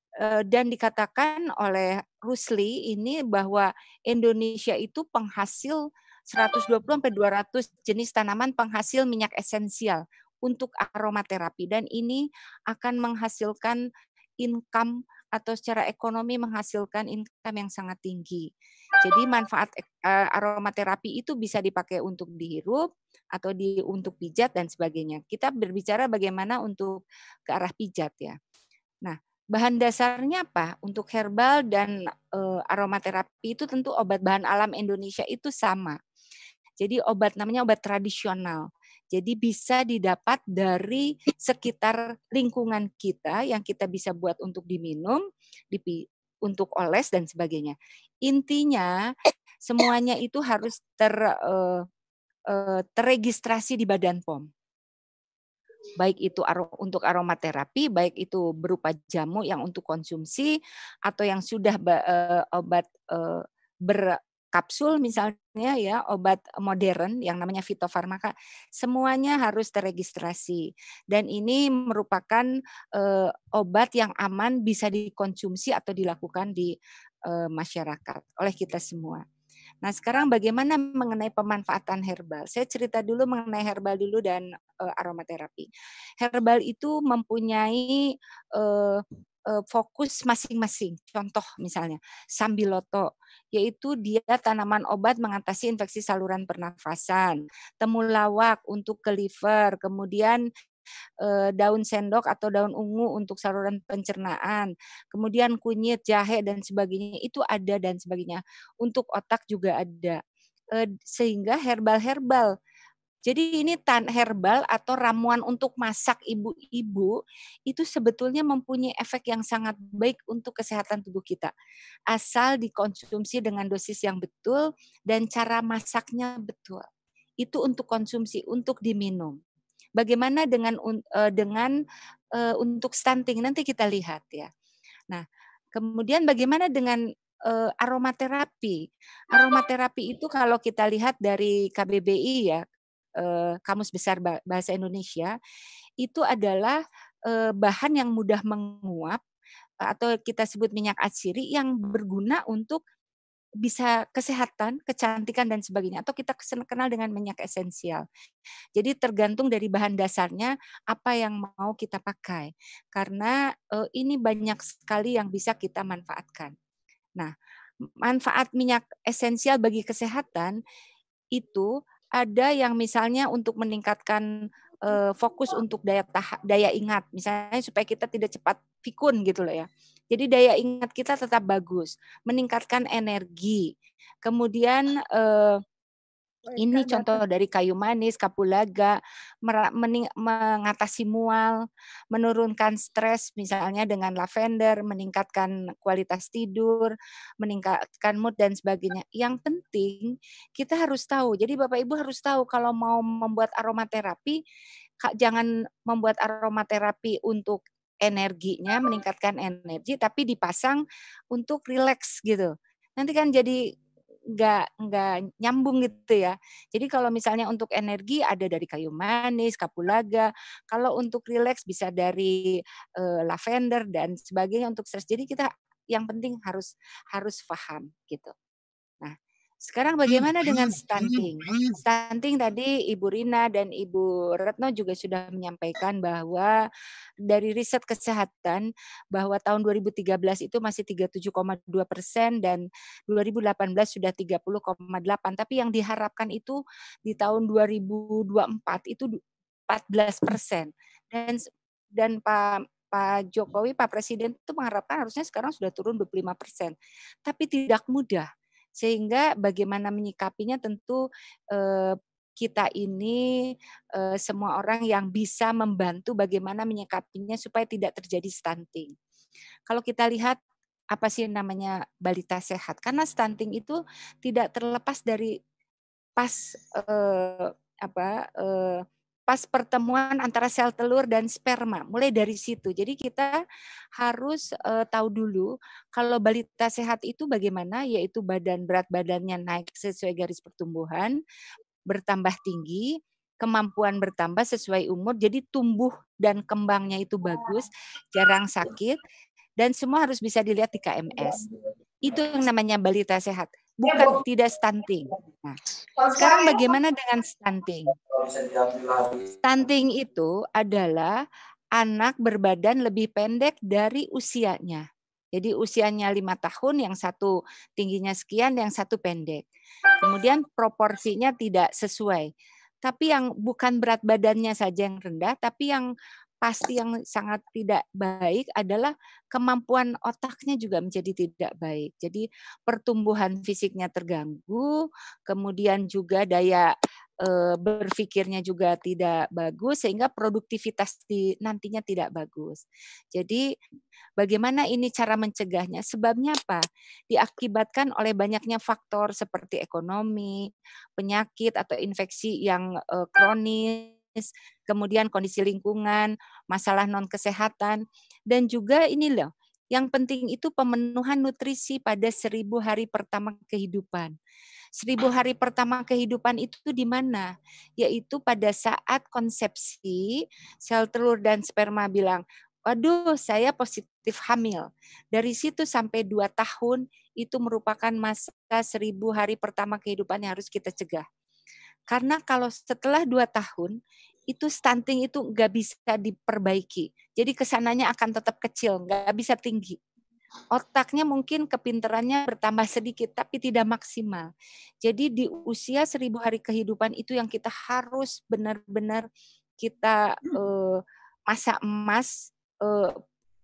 dan dikatakan oleh Rusli ini bahwa Indonesia itu penghasil 120 sampai 200 jenis tanaman penghasil minyak esensial untuk aromaterapi dan ini akan menghasilkan income atau secara ekonomi menghasilkan income yang sangat tinggi. Jadi manfaat uh, aromaterapi itu bisa dipakai untuk dihirup atau di untuk pijat dan sebagainya. Kita berbicara bagaimana untuk ke arah pijat ya. Nah, bahan dasarnya apa? Untuk herbal dan uh, aromaterapi itu tentu obat bahan alam Indonesia itu sama. Jadi obat namanya obat tradisional. Jadi bisa didapat dari sekitar lingkungan kita yang kita bisa buat untuk diminum, untuk oles dan sebagainya. Intinya semuanya itu harus ter uh, uh, terregistrasi di Badan POM. Baik itu untuk aromaterapi, baik itu berupa jamu yang untuk konsumsi atau yang sudah uh, obat uh, ber kapsul misalnya ya obat modern yang namanya fitofarmaka semuanya harus terregistrasi dan ini merupakan uh, obat yang aman bisa dikonsumsi atau dilakukan di masyarakat oleh kita semua. Nah, sekarang bagaimana mengenai pemanfaatan herbal? Saya cerita dulu mengenai herbal dulu dan uh, aromaterapi. Herbal itu mempunyai uh, fokus masing-masing. Contoh misalnya sambiloto, yaitu dia tanaman obat mengatasi infeksi saluran pernafasan. Temulawak untuk ke liver, kemudian daun sendok atau daun ungu untuk saluran pencernaan, kemudian kunyit, jahe dan sebagainya itu ada dan sebagainya. Untuk otak juga ada. Sehingga herbal-herbal jadi ini tan herbal atau ramuan untuk masak ibu-ibu itu sebetulnya mempunyai efek yang sangat baik untuk kesehatan tubuh kita. Asal dikonsumsi dengan dosis yang betul dan cara masaknya betul. Itu untuk konsumsi, untuk diminum. Bagaimana dengan uh, dengan uh, untuk stunting nanti kita lihat ya. Nah, kemudian bagaimana dengan uh, aromaterapi? Aromaterapi itu kalau kita lihat dari KBBI ya, uh, Kamus Besar Bahasa Indonesia itu adalah uh, bahan yang mudah menguap atau kita sebut minyak atsiri yang berguna untuk bisa kesehatan, kecantikan dan sebagainya atau kita kenal dengan minyak esensial. Jadi tergantung dari bahan dasarnya apa yang mau kita pakai. Karena uh, ini banyak sekali yang bisa kita manfaatkan. Nah, manfaat minyak esensial bagi kesehatan itu ada yang misalnya untuk meningkatkan uh, fokus untuk daya tahan, daya ingat, misalnya supaya kita tidak cepat pikun gitu loh ya. Jadi daya ingat kita tetap bagus, meningkatkan energi. Kemudian uh, ini contoh dari kayu manis, kapulaga, mengatasi mual, menurunkan stres misalnya dengan lavender, meningkatkan kualitas tidur, meningkatkan mood dan sebagainya. Yang penting kita harus tahu. Jadi Bapak Ibu harus tahu kalau mau membuat aromaterapi jangan membuat aromaterapi untuk energinya, meningkatkan energi tapi dipasang untuk rileks gitu. Nanti kan jadi nggak nggak nyambung gitu ya. Jadi kalau misalnya untuk energi ada dari kayu manis, kapulaga. Kalau untuk rileks bisa dari uh, lavender dan sebagainya untuk stres. Jadi kita yang penting harus harus paham gitu. Sekarang bagaimana dengan stunting? Stunting tadi Ibu Rina dan Ibu Retno juga sudah menyampaikan bahwa dari riset kesehatan bahwa tahun 2013 itu masih 37,2 persen dan 2018 sudah 30,8. Tapi yang diharapkan itu di tahun 2024 itu 14 persen. Dan dan Pak Pak Jokowi, Pak Presiden itu mengharapkan harusnya sekarang sudah turun 25 persen. Tapi tidak mudah sehingga bagaimana menyikapinya tentu eh, kita ini eh, semua orang yang bisa membantu bagaimana menyikapinya supaya tidak terjadi stunting. Kalau kita lihat apa sih namanya balita sehat? Karena stunting itu tidak terlepas dari pas eh, apa eh, pas pertemuan antara sel telur dan sperma. Mulai dari situ. Jadi kita harus uh, tahu dulu kalau balita sehat itu bagaimana, yaitu badan berat badannya naik sesuai garis pertumbuhan, bertambah tinggi, kemampuan bertambah sesuai umur, jadi tumbuh dan kembangnya itu bagus, jarang sakit, dan semua harus bisa dilihat di KMS. Itu yang namanya balita sehat bukan tidak stunting. Nah, sekarang bagaimana dengan stunting? Stunting itu adalah anak berbadan lebih pendek dari usianya. Jadi usianya lima tahun, yang satu tingginya sekian, yang satu pendek. Kemudian proporsinya tidak sesuai. Tapi yang bukan berat badannya saja yang rendah, tapi yang pasti yang sangat tidak baik adalah kemampuan otaknya juga menjadi tidak baik. Jadi pertumbuhan fisiknya terganggu, kemudian juga daya e, berpikirnya juga tidak bagus sehingga produktivitas di nantinya tidak bagus. Jadi bagaimana ini cara mencegahnya? Sebabnya apa? Diakibatkan oleh banyaknya faktor seperti ekonomi, penyakit atau infeksi yang e, kronis kemudian kondisi lingkungan, masalah non kesehatan, dan juga ini loh, yang penting itu pemenuhan nutrisi pada seribu hari pertama kehidupan. Seribu hari pertama kehidupan itu di mana? Yaitu pada saat konsepsi, sel telur dan sperma bilang, waduh saya positif hamil. Dari situ sampai dua tahun itu merupakan masa seribu hari pertama kehidupan yang harus kita cegah. Karena kalau setelah dua tahun, itu stunting itu nggak bisa diperbaiki. Jadi ke sananya akan tetap kecil, nggak bisa tinggi. Otaknya mungkin kepinterannya bertambah sedikit, tapi tidak maksimal. Jadi di usia seribu hari kehidupan itu yang kita harus benar-benar kita eh, masa emas eh,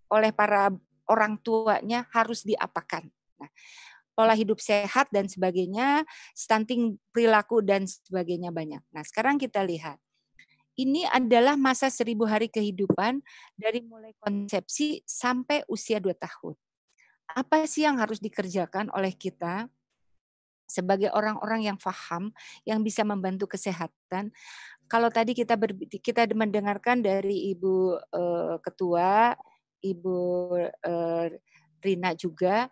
oleh para orang tuanya harus diapakan. Nah, pola hidup sehat dan sebagainya, stunting perilaku dan sebagainya banyak. Nah, sekarang kita lihat ini adalah masa seribu hari kehidupan dari mulai konsepsi sampai usia dua tahun. Apa sih yang harus dikerjakan oleh kita sebagai orang-orang yang paham, yang bisa membantu kesehatan? Kalau tadi kita ber, kita mendengarkan dari Ibu uh, Ketua, Ibu uh, Rina juga,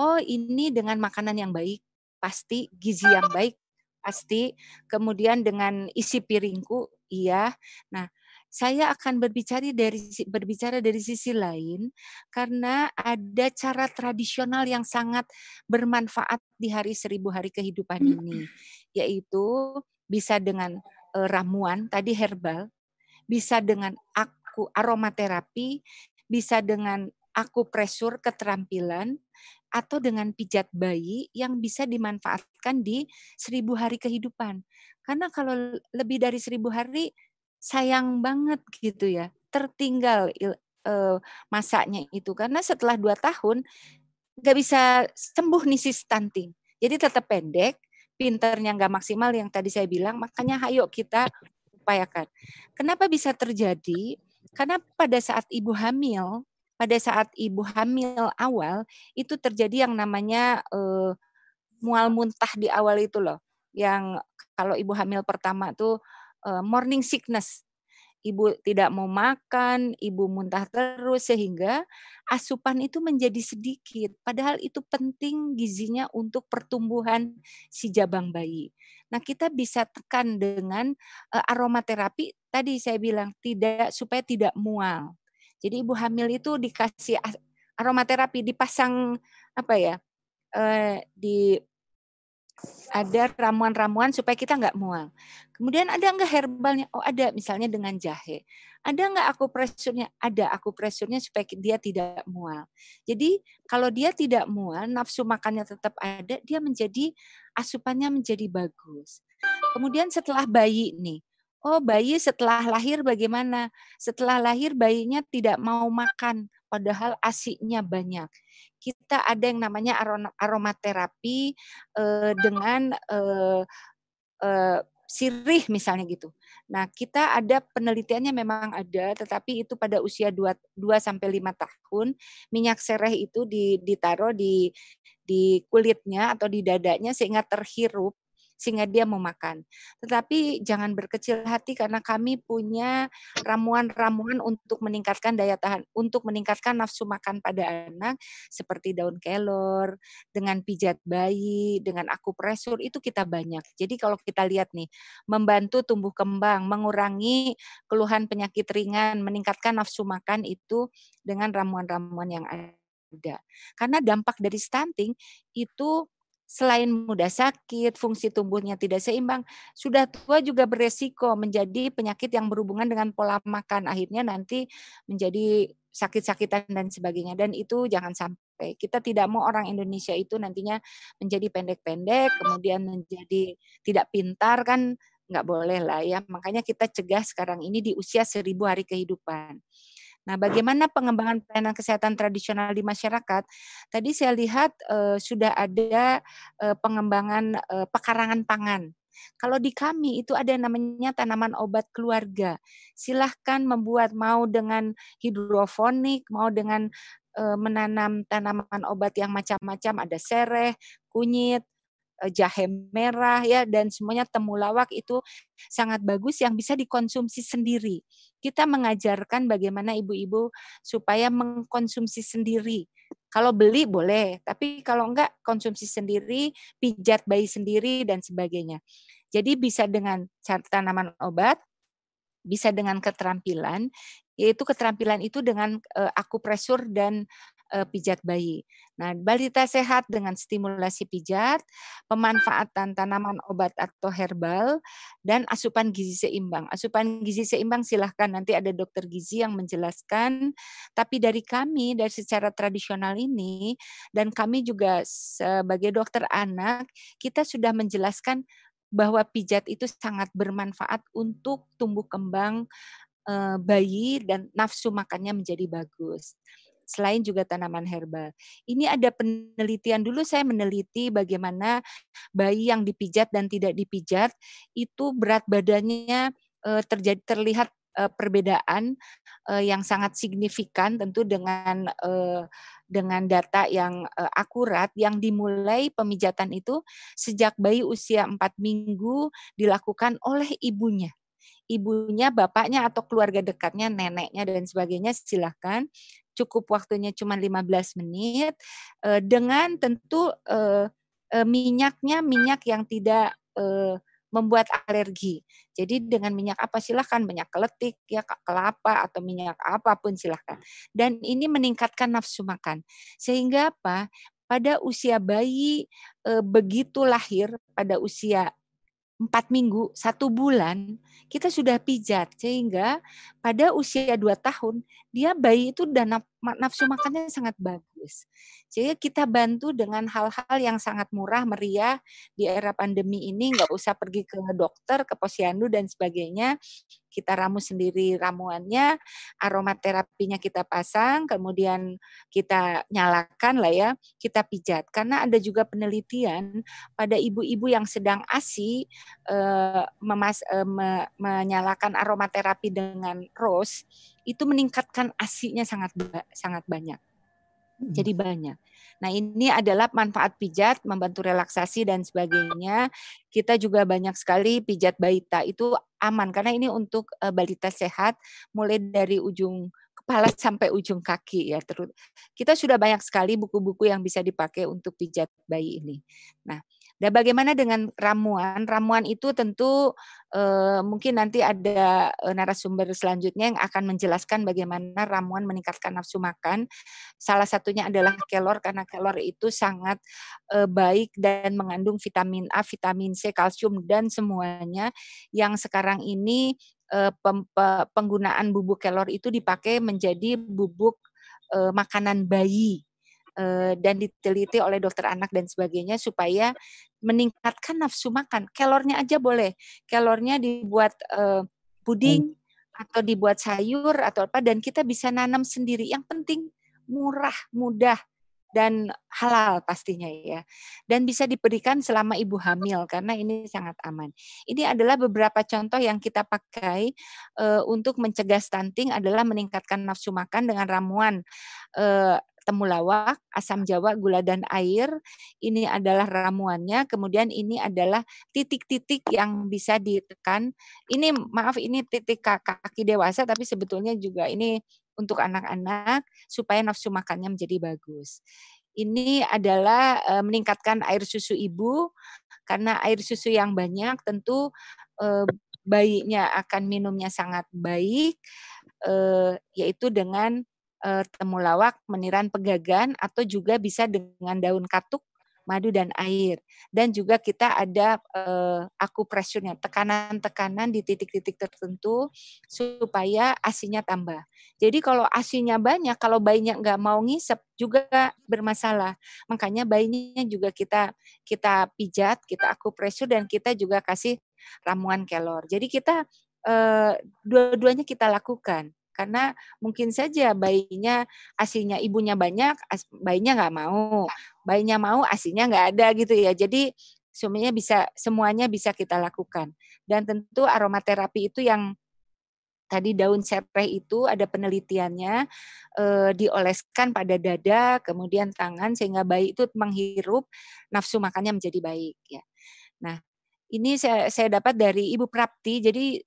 oh ini dengan makanan yang baik, pasti gizi yang baik, pasti. Kemudian dengan isi piringku iya. Nah, saya akan berbicara dari berbicara dari sisi lain karena ada cara tradisional yang sangat bermanfaat di hari seribu hari kehidupan ini, yaitu bisa dengan uh, ramuan tadi herbal, bisa dengan aku aromaterapi, bisa dengan aku presur keterampilan, atau dengan pijat bayi yang bisa dimanfaatkan di seribu hari kehidupan. Karena kalau lebih dari seribu hari, sayang banget gitu ya, tertinggal uh, masanya itu. Karena setelah dua tahun, nggak bisa sembuh nih si stunting. Jadi tetap pendek, pinternya nggak maksimal yang tadi saya bilang, makanya ayo kita upayakan. Kenapa bisa terjadi? Karena pada saat ibu hamil, pada saat ibu hamil awal itu terjadi yang namanya uh, mual muntah di awal itu loh. Yang kalau ibu hamil pertama tuh uh, morning sickness. Ibu tidak mau makan, ibu muntah terus sehingga asupan itu menjadi sedikit. Padahal itu penting gizinya untuk pertumbuhan si jabang bayi. Nah, kita bisa tekan dengan uh, aromaterapi tadi saya bilang tidak supaya tidak mual jadi ibu hamil itu dikasih aromaterapi, dipasang apa ya? Eh, di ada ramuan-ramuan supaya kita nggak mual. Kemudian ada nggak herbalnya? Oh ada, misalnya dengan jahe. Ada nggak aku presurnya? Ada aku presurnya supaya dia tidak mual. Jadi kalau dia tidak mual, nafsu makannya tetap ada, dia menjadi asupannya menjadi bagus. Kemudian setelah bayi nih, Oh, bayi setelah lahir bagaimana? Setelah lahir bayinya tidak mau makan, padahal asiknya banyak. Kita ada yang namanya aromaterapi eh, dengan eh, eh, sirih misalnya gitu. Nah, kita ada penelitiannya memang ada, tetapi itu pada usia 2, 2 sampai 5 tahun, minyak sereh itu ditaruh di di kulitnya atau di dadanya sehingga terhirup sehingga dia mau makan. Tetapi jangan berkecil hati karena kami punya ramuan-ramuan untuk meningkatkan daya tahan, untuk meningkatkan nafsu makan pada anak seperti daun kelor, dengan pijat bayi, dengan akupresur itu kita banyak. Jadi kalau kita lihat nih, membantu tumbuh kembang, mengurangi keluhan penyakit ringan, meningkatkan nafsu makan itu dengan ramuan-ramuan yang ada. Karena dampak dari stunting itu selain mudah sakit, fungsi tubuhnya tidak seimbang, sudah tua juga beresiko menjadi penyakit yang berhubungan dengan pola makan. Akhirnya nanti menjadi sakit-sakitan dan sebagainya. Dan itu jangan sampai. Kita tidak mau orang Indonesia itu nantinya menjadi pendek-pendek, kemudian menjadi tidak pintar kan nggak boleh lah ya. Makanya kita cegah sekarang ini di usia seribu hari kehidupan. Nah, bagaimana pengembangan pelayanan kesehatan tradisional di masyarakat? Tadi saya lihat uh, sudah ada uh, pengembangan uh, pekarangan pangan. Kalau di kami itu ada namanya tanaman obat keluarga. Silahkan membuat mau dengan hidrofonik, mau dengan uh, menanam tanaman obat yang macam-macam. Ada sereh, kunyit, jahe merah ya dan semuanya temulawak itu sangat bagus yang bisa dikonsumsi sendiri. Kita mengajarkan bagaimana ibu-ibu supaya mengkonsumsi sendiri. Kalau beli boleh, tapi kalau enggak konsumsi sendiri, pijat bayi sendiri dan sebagainya. Jadi bisa dengan tanaman obat, bisa dengan keterampilan, yaitu keterampilan itu dengan uh, akupresur dan uh, pijat bayi. Nah, balita sehat dengan stimulasi pijat, pemanfaatan tanaman obat atau herbal, dan asupan gizi seimbang. Asupan gizi seimbang silahkan nanti ada dokter gizi yang menjelaskan. Tapi dari kami, dari secara tradisional ini, dan kami juga sebagai dokter anak, kita sudah menjelaskan bahwa pijat itu sangat bermanfaat untuk tumbuh kembang eh, bayi dan nafsu makannya menjadi bagus selain juga tanaman herbal. Ini ada penelitian dulu saya meneliti bagaimana bayi yang dipijat dan tidak dipijat itu berat badannya eh, terjadi terlihat eh, perbedaan eh, yang sangat signifikan tentu dengan dengan data yang akurat yang dimulai pemijatan itu sejak bayi usia 4 minggu dilakukan oleh ibunya ibunya, bapaknya atau keluarga dekatnya, neneknya dan sebagainya silahkan cukup waktunya cuma 15 menit uh, dengan tentu uh, uh, minyaknya minyak yang tidak uh, membuat alergi. Jadi dengan minyak apa silahkan, minyak keletik, ya kelapa atau minyak apa pun silahkan. Dan ini meningkatkan nafsu makan. Sehingga apa? Pada usia bayi e, begitu lahir pada usia empat minggu, satu bulan, kita sudah pijat. Sehingga pada usia dua tahun, dia bayi itu dan nafsu makannya sangat bagus. Jadi kita bantu dengan hal-hal yang sangat murah, meriah di era pandemi ini, nggak usah pergi ke dokter, ke posyandu dan sebagainya. Kita ramu sendiri ramuannya, aromaterapinya kita pasang, kemudian kita nyalakan lah ya, kita pijat. Karena ada juga penelitian pada ibu-ibu yang sedang ASI eh, memas, eh, me, menyalakan aromaterapi dengan rose, itu meningkatkan asinya sangat sangat banyak. Jadi banyak. Nah, ini adalah manfaat pijat, membantu relaksasi dan sebagainya. Kita juga banyak sekali pijat balita itu aman karena ini untuk uh, balita sehat mulai dari ujung kepala sampai ujung kaki ya. Terus kita sudah banyak sekali buku-buku yang bisa dipakai untuk pijat bayi ini. Nah, dan bagaimana dengan ramuan? Ramuan itu tentu eh, mungkin nanti ada eh, narasumber selanjutnya yang akan menjelaskan bagaimana ramuan meningkatkan nafsu makan. Salah satunya adalah kelor karena kelor itu sangat eh, baik dan mengandung vitamin A, vitamin C, kalsium dan semuanya yang sekarang ini eh, penggunaan bubuk kelor itu dipakai menjadi bubuk eh, makanan bayi dan diteliti oleh dokter anak dan sebagainya supaya meningkatkan nafsu makan. Kelornya aja boleh. Kelornya dibuat uh, puding atau dibuat sayur atau apa dan kita bisa nanam sendiri. Yang penting murah, mudah dan halal pastinya ya. Dan bisa diberikan selama ibu hamil karena ini sangat aman. Ini adalah beberapa contoh yang kita pakai uh, untuk mencegah stunting adalah meningkatkan nafsu makan dengan ramuan uh, temulawak, asam jawa, gula dan air. Ini adalah ramuannya. Kemudian ini adalah titik-titik yang bisa ditekan. Ini maaf ini titik kaki dewasa tapi sebetulnya juga ini untuk anak-anak supaya nafsu makannya menjadi bagus. Ini adalah e, meningkatkan air susu ibu karena air susu yang banyak tentu e, bayinya akan minumnya sangat baik e, yaitu dengan uh, temulawak, meniran pegagan, atau juga bisa dengan daun katuk madu dan air. Dan juga kita ada uh, akupresurnya, tekanan-tekanan di titik-titik tertentu supaya asinya tambah. Jadi kalau asinya banyak, kalau bayinya nggak mau ngisep juga bermasalah. Makanya bayinya juga kita kita pijat, kita akupresur dan kita juga kasih ramuan kelor. Jadi kita uh, dua-duanya kita lakukan karena mungkin saja bayinya asinya ibunya banyak, bayinya nggak mau, bayinya mau asinya nggak ada gitu ya. Jadi semuanya bisa semuanya bisa kita lakukan. Dan tentu aromaterapi itu yang tadi daun serai itu ada penelitiannya e, dioleskan pada dada, kemudian tangan sehingga bayi itu menghirup nafsu makannya menjadi baik ya. Nah, ini saya, saya dapat dari Ibu Prapti. Jadi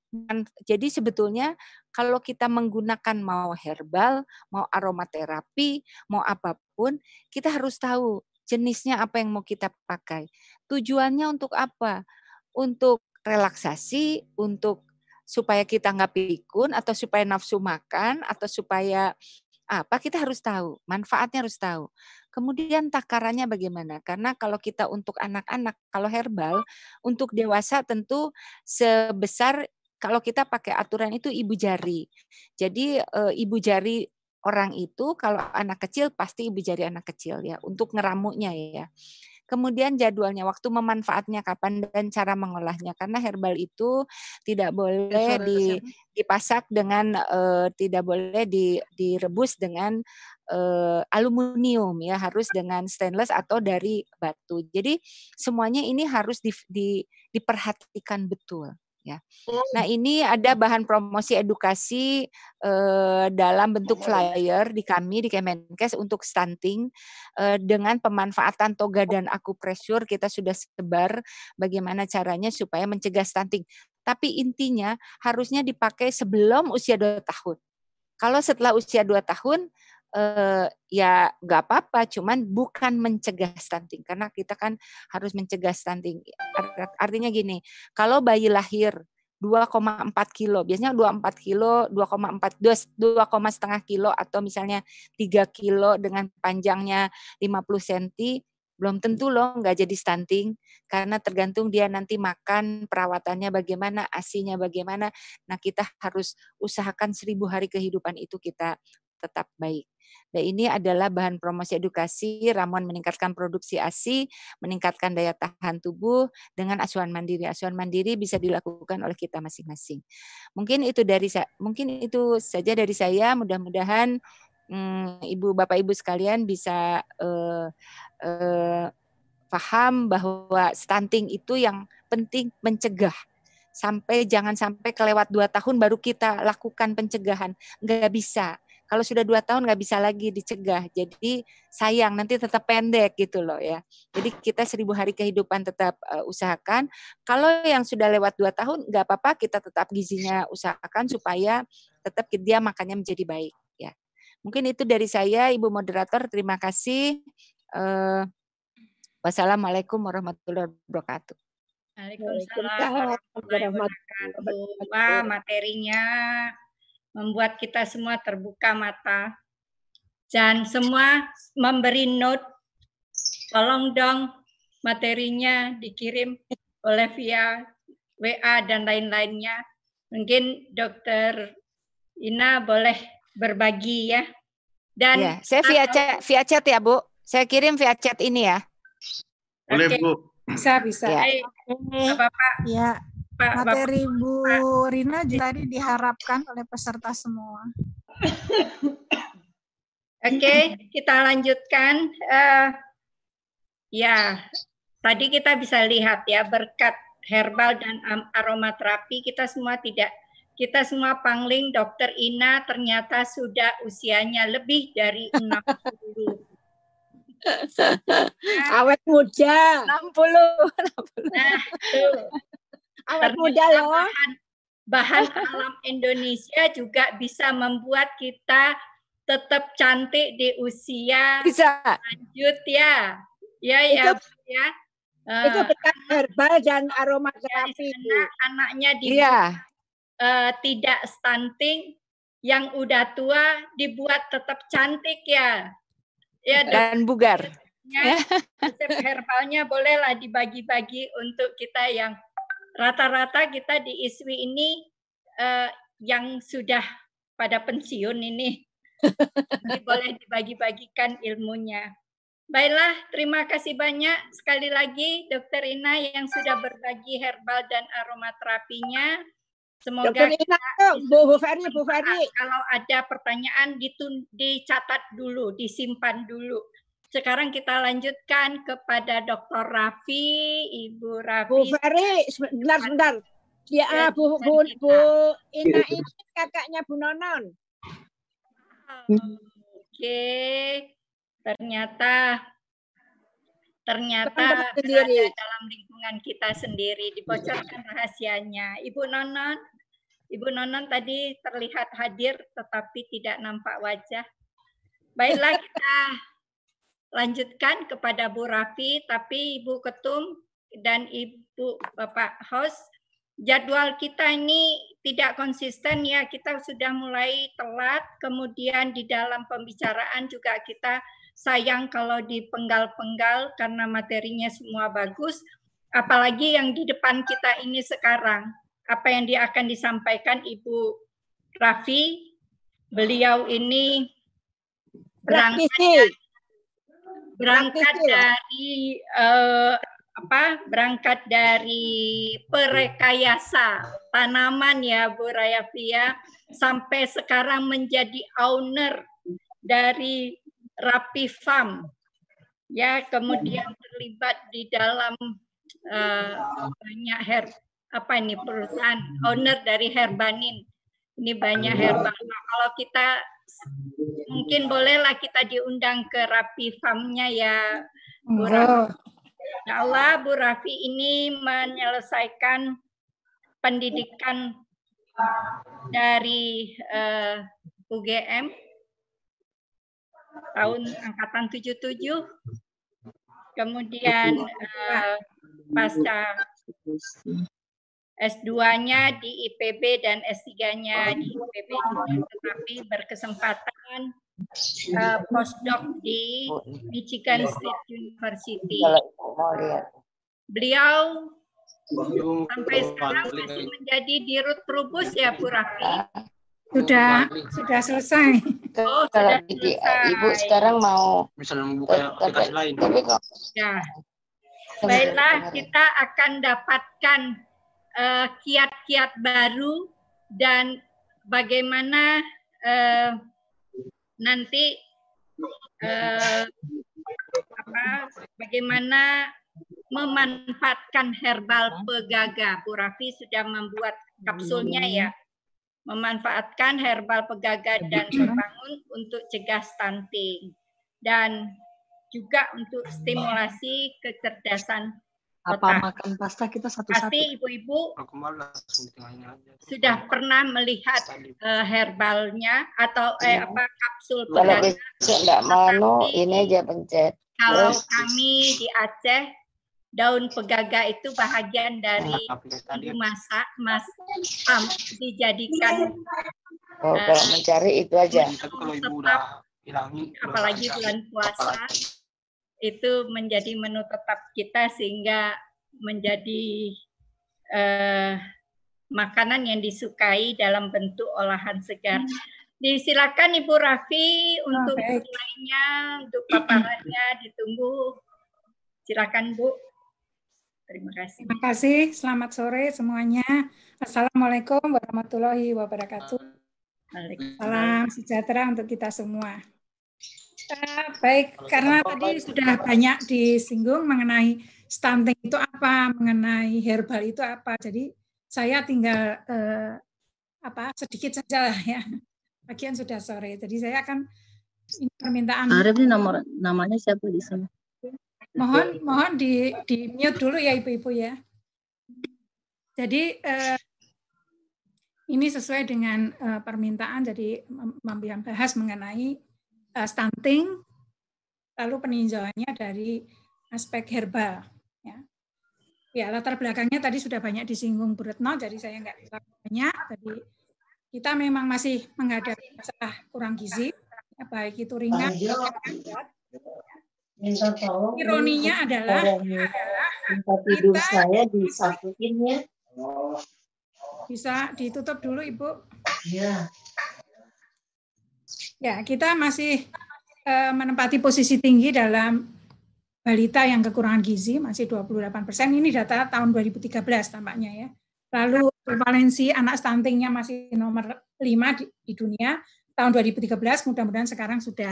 jadi sebetulnya kalau kita menggunakan mau herbal, mau aromaterapi, mau apa pun, kita harus tahu jenisnya apa yang mau kita pakai. Tujuannya untuk apa? Untuk relaksasi, untuk supaya kita nggak pikun atau supaya nafsu makan atau supaya apa kita harus tahu manfaatnya harus tahu Kemudian takarannya bagaimana? Karena kalau kita untuk anak-anak, kalau herbal, untuk dewasa tentu sebesar kalau kita pakai aturan itu ibu jari. Jadi e, ibu jari orang itu kalau anak kecil pasti ibu jari anak kecil ya untuk ngeramunya ya. Kemudian jadwalnya, waktu memanfaatnya kapan dan cara mengolahnya. Karena herbal itu tidak boleh di, dipasak dengan uh, tidak boleh di, direbus dengan uh, aluminium ya, harus dengan stainless atau dari batu. Jadi semuanya ini harus di, di, diperhatikan betul ya. Nah ini ada bahan promosi edukasi eh, dalam bentuk flyer di kami di Kemenkes untuk stunting eh, dengan pemanfaatan toga dan akupresur kita sudah sebar bagaimana caranya supaya mencegah stunting. Tapi intinya harusnya dipakai sebelum usia 2 tahun. Kalau setelah usia 2 tahun eh, ya nggak apa-apa, cuman bukan mencegah stunting karena kita kan harus mencegah stunting. Artinya gini, kalau bayi lahir 2,4 kilo, biasanya 24 kilo, 2,4 2, setengah kilo atau misalnya 3 kilo dengan panjangnya 50 cm, belum tentu loh nggak jadi stunting karena tergantung dia nanti makan perawatannya bagaimana asinya bagaimana nah kita harus usahakan seribu hari kehidupan itu kita tetap baik Nah, ini adalah bahan promosi edukasi, ramuan meningkatkan produksi ASI, meningkatkan daya tahan tubuh dengan asuhan mandiri. Asuhan mandiri bisa dilakukan oleh kita masing-masing. Mungkin itu dari mungkin itu saja dari saya. Mudah-mudahan hmm, Ibu Bapak Ibu sekalian bisa uh, uh, paham bahwa stunting itu yang penting mencegah sampai jangan sampai kelewat dua tahun baru kita lakukan pencegahan nggak bisa kalau sudah dua tahun nggak bisa lagi dicegah. Jadi sayang nanti tetap pendek gitu loh ya. Jadi kita seribu hari kehidupan tetap uh, usahakan. Kalau yang sudah lewat dua tahun nggak apa-apa kita tetap gizinya usahakan supaya tetap dia makannya menjadi baik ya. Mungkin itu dari saya Ibu moderator. Terima kasih. Uh, wassalamualaikum warahmatullahi wabarakatuh. Waalaikumsalam warahmatullahi wabarakatuh. Wah, materinya membuat kita semua terbuka mata. Dan semua memberi note, tolong dong materinya dikirim oleh via WA dan lain-lainnya. Mungkin dokter Ina boleh berbagi ya. Dan ya, saya via chat, via chat ya Bu. Saya kirim via chat ini ya. Boleh Bu. Bisa bisa. Ya. Bapak. Ya. Pak, materi Bapak, Bu. Rina tadi diharapkan oleh peserta semua. Oke, okay, kita lanjutkan. Uh, ya, tadi kita bisa lihat ya berkat herbal dan aromaterapi kita semua tidak kita semua pangling dokter Ina ternyata sudah usianya lebih dari 60. Awet muda. 60. 60. Nah, tuh awet muda loh. Bahan, bahan alam Indonesia juga bisa membuat kita tetap cantik di usia bisa lanjut ya. Ya ya itu, ya. Itu bekas herbal dan aromaterapi. Ya, anaknya di ya. uh, tidak stunting, yang udah tua dibuat tetap cantik ya. Ya dan bugar. Ya, resep herbalnya bolehlah dibagi-bagi untuk kita yang rata-rata kita di ISWI ini eh, yang sudah pada pensiun ini. Jadi boleh dibagi-bagikan ilmunya. Baiklah, terima kasih banyak sekali lagi Dokter Ina yang sudah berbagi herbal dan aromaterapinya. Semoga Dokter Ina, Bu, Bu Ferry, Bu Ferry. kalau ada pertanyaan ditun, dicatat dulu, disimpan dulu. Sekarang kita lanjutkan kepada Dr. Raffi, Ibu Raffi. Bu Ferry, sebentar, sebentar. Ya, ah, Bu, Bu, Bu Ina ini kakaknya Bu Nonon. Oke, ternyata ternyata berada dalam lingkungan kita sendiri dibocorkan rahasianya. Ibu Nonon, Ibu Nonon tadi terlihat hadir tetapi tidak nampak wajah. Baiklah kita lanjutkan kepada Bu Raffi, tapi Ibu Ketum dan Ibu Bapak host jadwal kita ini tidak konsisten ya kita sudah mulai telat kemudian di dalam pembicaraan juga kita sayang kalau dipenggal-penggal karena materinya semua bagus apalagi yang di depan kita ini sekarang apa yang dia akan disampaikan Ibu Raffi beliau ini berangkat. Berangkat loh. dari eh, apa berangkat dari perekayasa tanaman ya Bu Rayafia sampai sekarang menjadi owner dari Rapi Farm. Ya kemudian terlibat di dalam eh, banyak her apa ini perusahaan owner dari Herbanin. Ini banyak herbal Nah, kalau kita mungkin bolehlah kita diundang ke Rapi Farmnya ya Bu Raffi. Ya Allah, Bu Raffi ini menyelesaikan pendidikan dari eh, UGM tahun angkatan 77. Kemudian eh, pasca S2-nya di IPB dan S3-nya di IPB juga, tetapi berkesempatan eh, postdoc di Michigan State University. Beliau sampai sekarang masih menjadi dirut trubus ya Bu Raffi. Sudah sudah selesai. Oh, sudah di- selesai. ibu sekarang mau Misalnya membuka aplikasi lain. Ya. Baiklah, kita akan dapatkan eh, kiat-kiat baru dan bagaimana eh, nanti eh, apa, bagaimana memanfaatkan herbal pegaga. Bu Raffi sudah membuat kapsulnya ya. Memanfaatkan herbal pegaga dan terbangun untuk cegah stunting dan juga untuk stimulasi kecerdasan Apa otak. makan pasta kita satu-satu? Pasti ibu-ibu sudah pernah melihat eh, herbalnya atau eh, apa kapsul kalau besok nggak mau ini aja pencet. Kalau Terus kami di Aceh daun pegaga itu bahagian dari ibu masak mas am, dijadikan oh, kalau mencari itu aja. Tapi kalau ibu udah hilangin, udah apalagi bulan puasa itu menjadi menu tetap kita sehingga menjadi eh, makanan yang disukai dalam bentuk olahan segar. Disilakan Ibu Raffi untuk baik. lainnya, untuk paparannya ditunggu. Silakan Bu. Terima kasih. Terima kasih. Selamat sore semuanya. Assalamualaikum warahmatullahi wabarakatuh. Salam sejahtera untuk kita semua. Eh, baik, karena tadi sudah banyak disinggung mengenai stunting itu apa, mengenai herbal itu apa. Jadi saya tinggal eh, apa sedikit saja lah ya. Bagian sudah sore. Jadi saya akan ini permintaan Arif ini nomor namanya siapa di sini? mohon mohon di di mute dulu ya ibu-ibu ya. Jadi eh, ini sesuai dengan eh, permintaan jadi mem- mem- bahas mengenai eh, stunting lalu peninjauannya dari aspek herbal ya. Ya, latar belakangnya tadi sudah banyak disinggung Bu Retno, jadi saya nggak terlalu banyak. Jadi kita memang masih menghadapi masalah kurang gizi, ya, baik itu ringan, maupun berat. Minta tolong. Ironinya adalah tempat tidur kita- saya disatuin ya. bisa ditutup dulu Ibu. Ya. Ya, kita masih eh, menempati posisi tinggi dalam balita yang kekurangan gizi, masih 28 persen. Ini data tahun 2013 tampaknya ya. Lalu prevalensi anak stuntingnya masih nomor 5 di, di dunia. Tahun 2013 mudah-mudahan sekarang sudah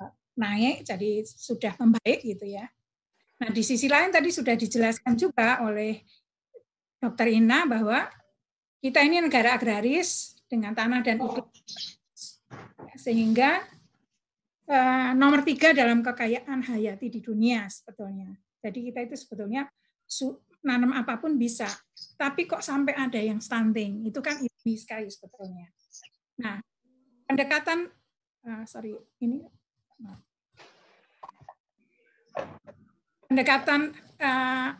eh, naik, jadi sudah membaik gitu ya. Nah, di sisi lain tadi sudah dijelaskan juga oleh Dr. Ina bahwa kita ini negara agraris dengan tanah dan iklim sehingga eh, nomor tiga dalam kekayaan hayati di dunia sebetulnya. Jadi kita itu sebetulnya nanam apa pun bisa, tapi kok sampai ada yang stunting itu kan ini sekali sebetulnya. Nah, pendekatan, eh, sorry ini pendekatan eh,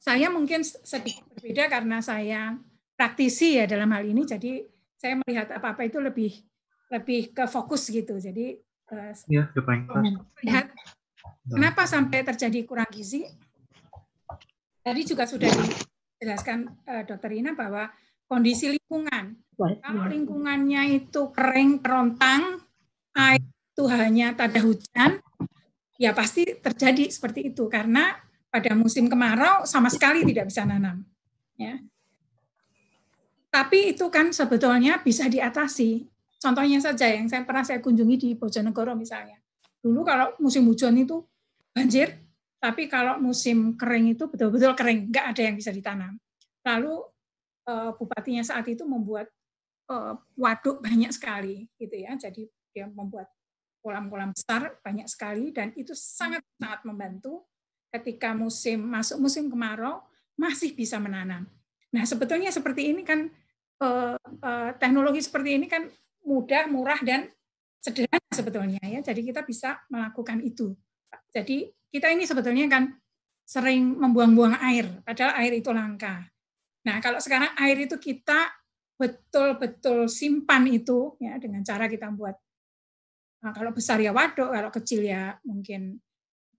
saya mungkin sedikit berbeda karena saya praktisi ya dalam hal ini, jadi saya melihat apa-apa itu lebih lebih ke fokus gitu. Jadi eh, Ya, lihat kenapa sampai terjadi kurang gizi. Tadi juga sudah dijelaskan eh, Dokter Ina bahwa kondisi lingkungan. Kalau lingkungannya itu kering, kerontang, air itu hanya tada hujan, ya pasti terjadi seperti itu karena pada musim kemarau sama sekali tidak bisa nanam. Ya. Tapi itu kan sebetulnya bisa diatasi. Contohnya saja yang saya pernah saya kunjungi di Bojonegoro misalnya. Dulu kalau musim hujan itu banjir, tapi kalau musim kering itu betul-betul kering, nggak ada yang bisa ditanam. Lalu eh, bupatinya saat itu membuat eh, waduk banyak sekali, gitu ya. Jadi dia membuat kolam-kolam besar banyak sekali dan itu sangat sangat membantu ketika musim masuk musim kemarau masih bisa menanam. Nah sebetulnya seperti ini kan eh, teknologi seperti ini kan mudah, murah dan sederhana sebetulnya ya. Jadi kita bisa melakukan itu. Jadi kita ini sebetulnya kan sering membuang-buang air, padahal air itu langka. Nah kalau sekarang air itu kita betul-betul simpan itu ya dengan cara kita buat Nah, kalau besar ya waduk, kalau kecil ya mungkin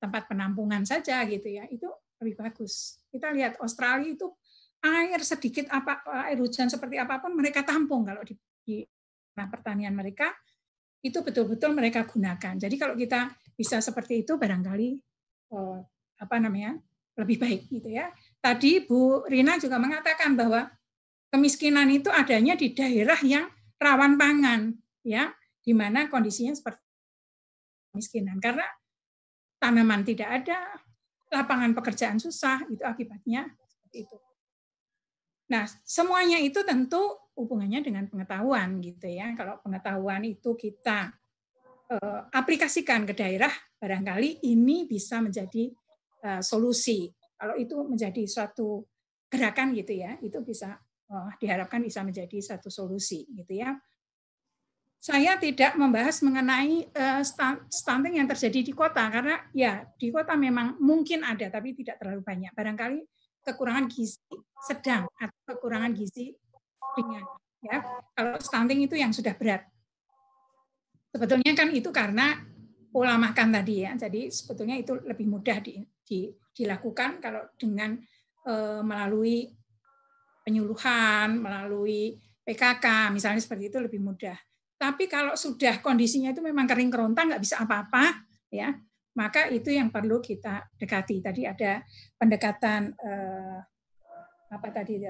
tempat penampungan saja gitu ya. Itu lebih bagus. Kita lihat Australia itu air sedikit apa air hujan seperti apa pun mereka tampung kalau di, di pertanian mereka itu betul-betul mereka gunakan. Jadi kalau kita bisa seperti itu barangkali eh, apa namanya lebih baik gitu ya. Tadi Bu Rina juga mengatakan bahwa kemiskinan itu adanya di daerah yang rawan pangan ya di mana kondisinya seperti kemiskinan karena tanaman tidak ada, lapangan pekerjaan susah, itu akibatnya seperti itu. Nah, semuanya itu tentu hubungannya dengan pengetahuan gitu ya. Kalau pengetahuan itu kita eh, aplikasikan ke daerah, barangkali ini bisa menjadi eh, solusi. Kalau itu menjadi suatu gerakan gitu ya, itu bisa eh, diharapkan bisa menjadi satu solusi gitu ya saya tidak membahas mengenai stunting yang terjadi di kota karena ya di kota memang mungkin ada tapi tidak terlalu banyak. Barangkali kekurangan gizi sedang atau kekurangan gizi ringan. Ya, kalau stunting itu yang sudah berat. Sebetulnya kan itu karena pola makan tadi ya. Jadi sebetulnya itu lebih mudah di, di, dilakukan kalau dengan uh, melalui penyuluhan, melalui PKK misalnya seperti itu lebih mudah. Tapi kalau sudah kondisinya itu memang kering kerontang, nggak bisa apa-apa, ya, maka itu yang perlu kita dekati. Tadi ada pendekatan eh, apa tadi?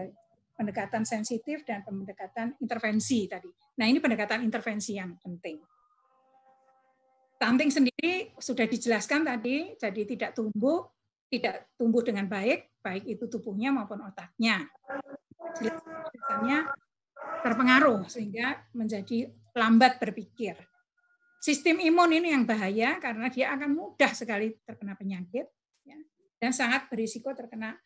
Pendekatan sensitif dan pendekatan intervensi tadi. Nah ini pendekatan intervensi yang penting. Stunting sendiri sudah dijelaskan tadi, jadi tidak tumbuh, tidak tumbuh dengan baik, baik itu tubuhnya maupun otaknya. Biasanya terpengaruh sehingga menjadi lambat berpikir. Sistem imun ini yang bahaya karena dia akan mudah sekali terkena penyakit ya, dan sangat berisiko terkena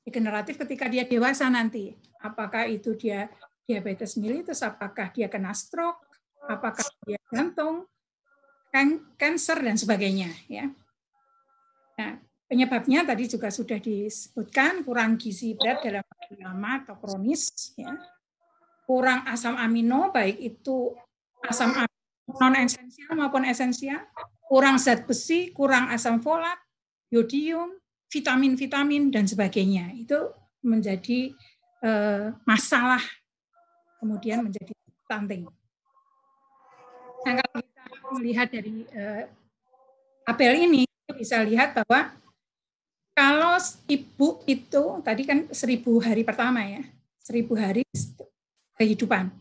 degeneratif ketika dia dewasa nanti. Apakah itu dia diabetes mellitus, apakah dia kena stroke, apakah dia jantung, kanker dan sebagainya. Ya. Nah, penyebabnya tadi juga sudah disebutkan kurang gizi berat dalam lama atau kronis, ya. kurang asam amino baik itu asam amino non esensial maupun esensial kurang zat besi, kurang asam folat, yodium, vitamin-vitamin dan sebagainya. Itu menjadi eh, masalah kemudian menjadi stunting. Nah, kalau kita melihat dari eh, tabel ini kita bisa lihat bahwa kalau ibu itu tadi kan seribu hari pertama ya, seribu hari kehidupan.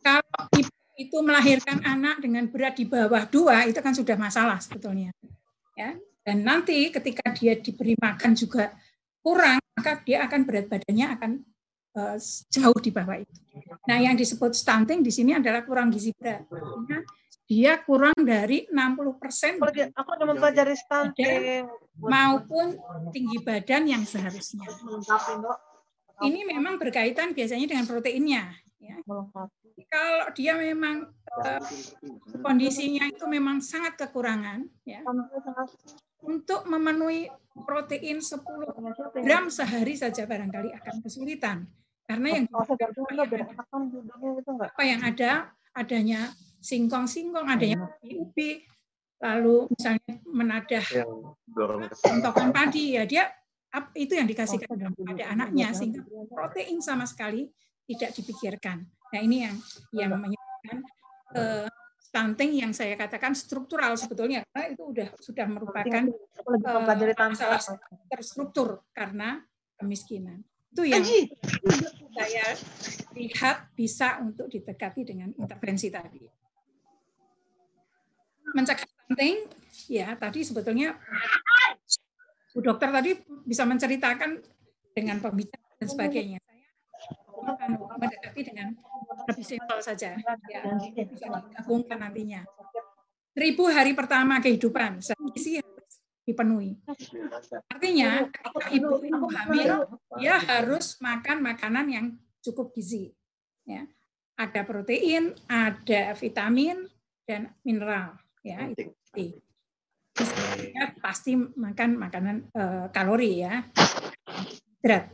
Kalau ibu itu melahirkan anak dengan berat di bawah dua itu kan sudah masalah sebetulnya. Ya, dan nanti ketika dia diberi makan juga kurang, maka dia akan berat badannya akan uh, jauh di bawah itu. Nah, yang disebut stunting di sini adalah kurang gizi berat. Artinya dia kurang dari 60 persen aku udah mempelajari stunting maupun tinggi badan yang seharusnya. Ini memang berkaitan biasanya dengan proteinnya. Ya. Kalau dia memang uh, kondisinya itu memang sangat kekurangan, ya, untuk memenuhi protein 10 gram sehari saja barangkali akan kesulitan. Karena yang apa yang ada adanya singkong-singkong, adanya ubi, lalu misalnya menadah tontokan padi ya dia itu yang dikasihkan kepada anaknya sehingga protein sama sekali tidak dipikirkan. Nah ini yang yang menyebabkan uh, stunting yang saya katakan struktural sebetulnya karena itu sudah sudah merupakan uh, masalah terstruktur karena kemiskinan. Itu yang saya lihat bisa untuk ditekati dengan intervensi tadi. Mencegah stunting, ya tadi sebetulnya Bu dokter tadi bisa menceritakan dengan pembicaraan dan sebagainya mendekati dengan lebih simpel saja. Ya, bisa digabungkan nantinya. Ribu hari pertama kehidupan, gizi harus dipenuhi. Artinya, ketika ibu itu hamil, dia harus makan makanan yang cukup gizi. Ya. Ada protein, ada vitamin, dan mineral. Ya, itu ya, pasti makan makanan uh, kalori ya, berat.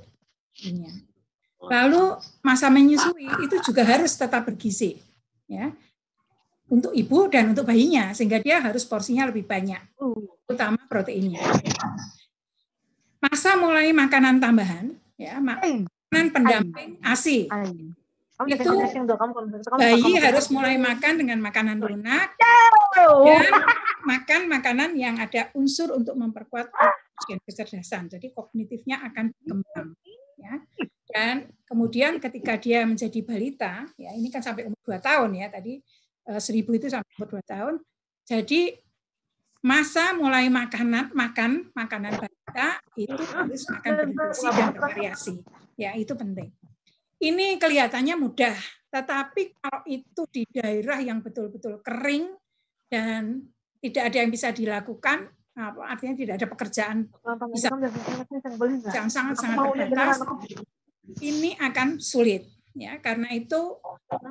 Lalu masa menyusui itu juga harus tetap bergizi, ya, untuk ibu dan untuk bayinya, sehingga dia harus porsinya lebih banyak, utama proteinnya. Masa mulai makanan tambahan, ya, makanan pendamping ASI. Itu bayi harus mulai makan dengan makanan lunak dan makan makanan yang ada unsur untuk memperkuat kecerdasan. Jadi kognitifnya akan berkembang. Ya. Dan kemudian ketika dia menjadi balita, ya ini kan sampai umur 2 tahun ya, tadi eh, seribu itu sampai umur 2 tahun. Jadi masa mulai makanan makan makanan balita itu harus makan bergizi dan bervariasi. Ya, itu penting. Ini kelihatannya mudah, tetapi kalau itu di daerah yang betul-betul kering dan tidak ada yang bisa dilakukan, artinya tidak ada pekerjaan bisa yang sangat-sangat terbatas, ini akan sulit ya karena itu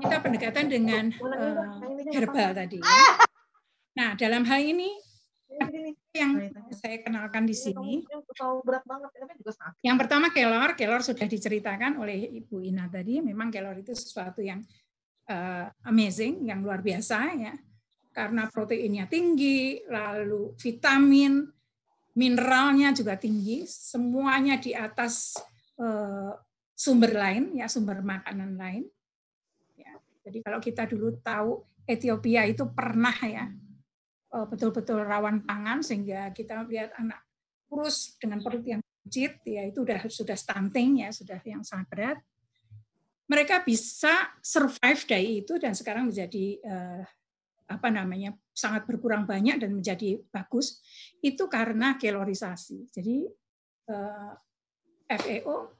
kita pendekatan dengan uh, herbal tadi ya. Nah, dalam hal ini yang saya kenalkan di sini. Yang pertama kelor, kelor sudah diceritakan oleh Ibu Ina tadi. Memang kelor itu sesuatu yang uh, amazing, yang luar biasa ya. Karena proteinnya tinggi, lalu vitamin, mineralnya juga tinggi, semuanya di atas uh, sumber lain ya sumber makanan lain. Ya jadi kalau kita dulu tahu Ethiopia itu pernah ya eh, betul-betul rawan pangan sehingga kita lihat anak kurus dengan perut yang kecil ya itu sudah sudah stunting ya sudah yang sangat berat. Mereka bisa survive dari itu dan sekarang menjadi eh, apa namanya sangat berkurang banyak dan menjadi bagus itu karena kelorisasi jadi eh, FAO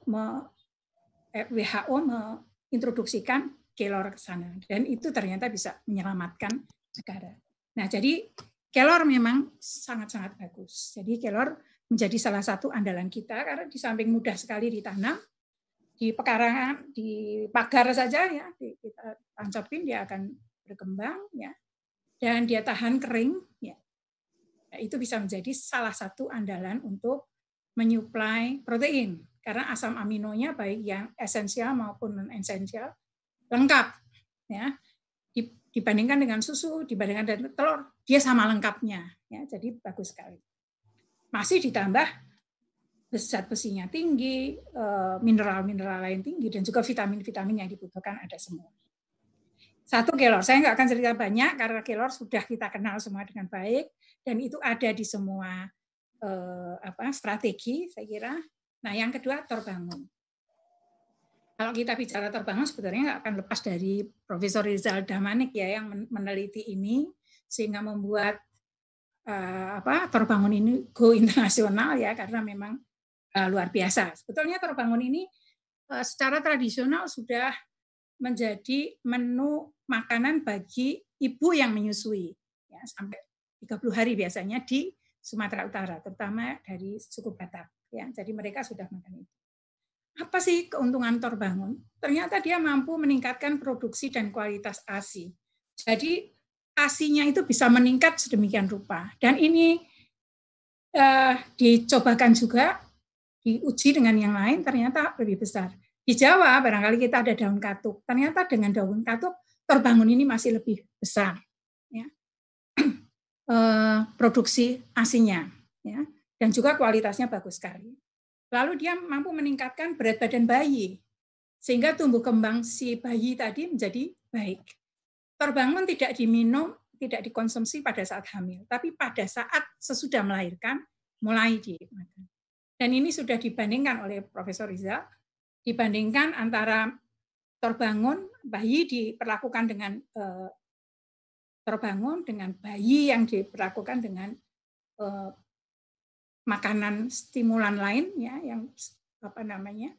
WHO mengintroduksikan kelor ke sana dan itu ternyata bisa menyelamatkan negara. Nah, jadi kelor memang sangat-sangat bagus. Jadi kelor menjadi salah satu andalan kita karena di samping mudah sekali ditanam di pekarangan, di pagar saja ya, kita tancapin dia akan berkembang ya. Dan dia tahan kering ya. Nah, itu bisa menjadi salah satu andalan untuk menyuplai protein karena asam aminonya baik yang esensial maupun non esensial lengkap ya di dibandingkan dengan susu, dibandingkan dengan telur, dia sama lengkapnya. Ya, jadi bagus sekali. Masih ditambah zat besinya tinggi, eh, mineral-mineral lain tinggi, dan juga vitamin-vitamin yang dibutuhkan ada semua. Satu kelor, saya nggak akan cerita banyak karena kelor sudah kita kenal semua dengan baik dan itu ada di semua eh, apa strategi saya kira. Nah yang kedua terbangun. Kalau kita bicara terbangun sebetulnya nggak akan lepas dari Profesor Rizal Damanik ya yang meneliti ini sehingga membuat uh, apa terbangun ini go internasional ya karena memang uh, luar biasa. Sebetulnya terbangun ini uh, secara tradisional sudah menjadi menu makanan bagi ibu yang menyusui ya sampai 30 hari biasanya di Sumatera Utara terutama dari suku Batak ya. Jadi mereka sudah makan itu. Apa sih keuntungan terbangun? Ternyata dia mampu meningkatkan produksi dan kualitas ASI. Jadi ASINya itu bisa meningkat sedemikian rupa. Dan ini eh, dicobakan juga, diuji dengan yang lain, ternyata lebih besar. Di Jawa, barangkali kita ada daun katuk. Ternyata dengan daun katuk, terbangun ini masih lebih besar. Ya. Eh, produksi asinya. Ya. Dan juga kualitasnya bagus sekali. Lalu dia mampu meningkatkan berat badan bayi, sehingga tumbuh kembang si bayi tadi menjadi baik. Terbangun tidak diminum, tidak dikonsumsi pada saat hamil, tapi pada saat sesudah melahirkan mulai dimakan. Dan ini sudah dibandingkan oleh Profesor Rizal, dibandingkan antara terbangun bayi diperlakukan dengan eh, terbangun dengan bayi yang diperlakukan dengan eh, makanan stimulan lain ya yang apa namanya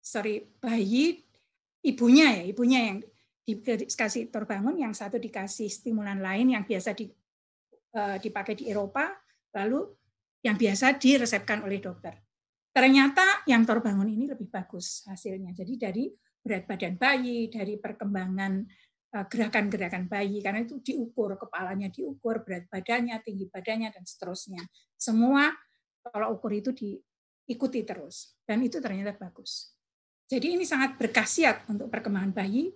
sorry bayi ibunya ya ibunya yang dikasih terbangun yang satu dikasih stimulan lain yang biasa di, uh, dipakai di Eropa lalu yang biasa diresepkan oleh dokter. Ternyata yang terbangun ini lebih bagus hasilnya. Jadi dari berat badan bayi dari perkembangan gerakan-gerakan bayi karena itu diukur kepalanya diukur berat badannya tinggi badannya dan seterusnya. Semua kalau ukur itu diikuti terus dan itu ternyata bagus. Jadi ini sangat berkhasiat untuk perkembangan bayi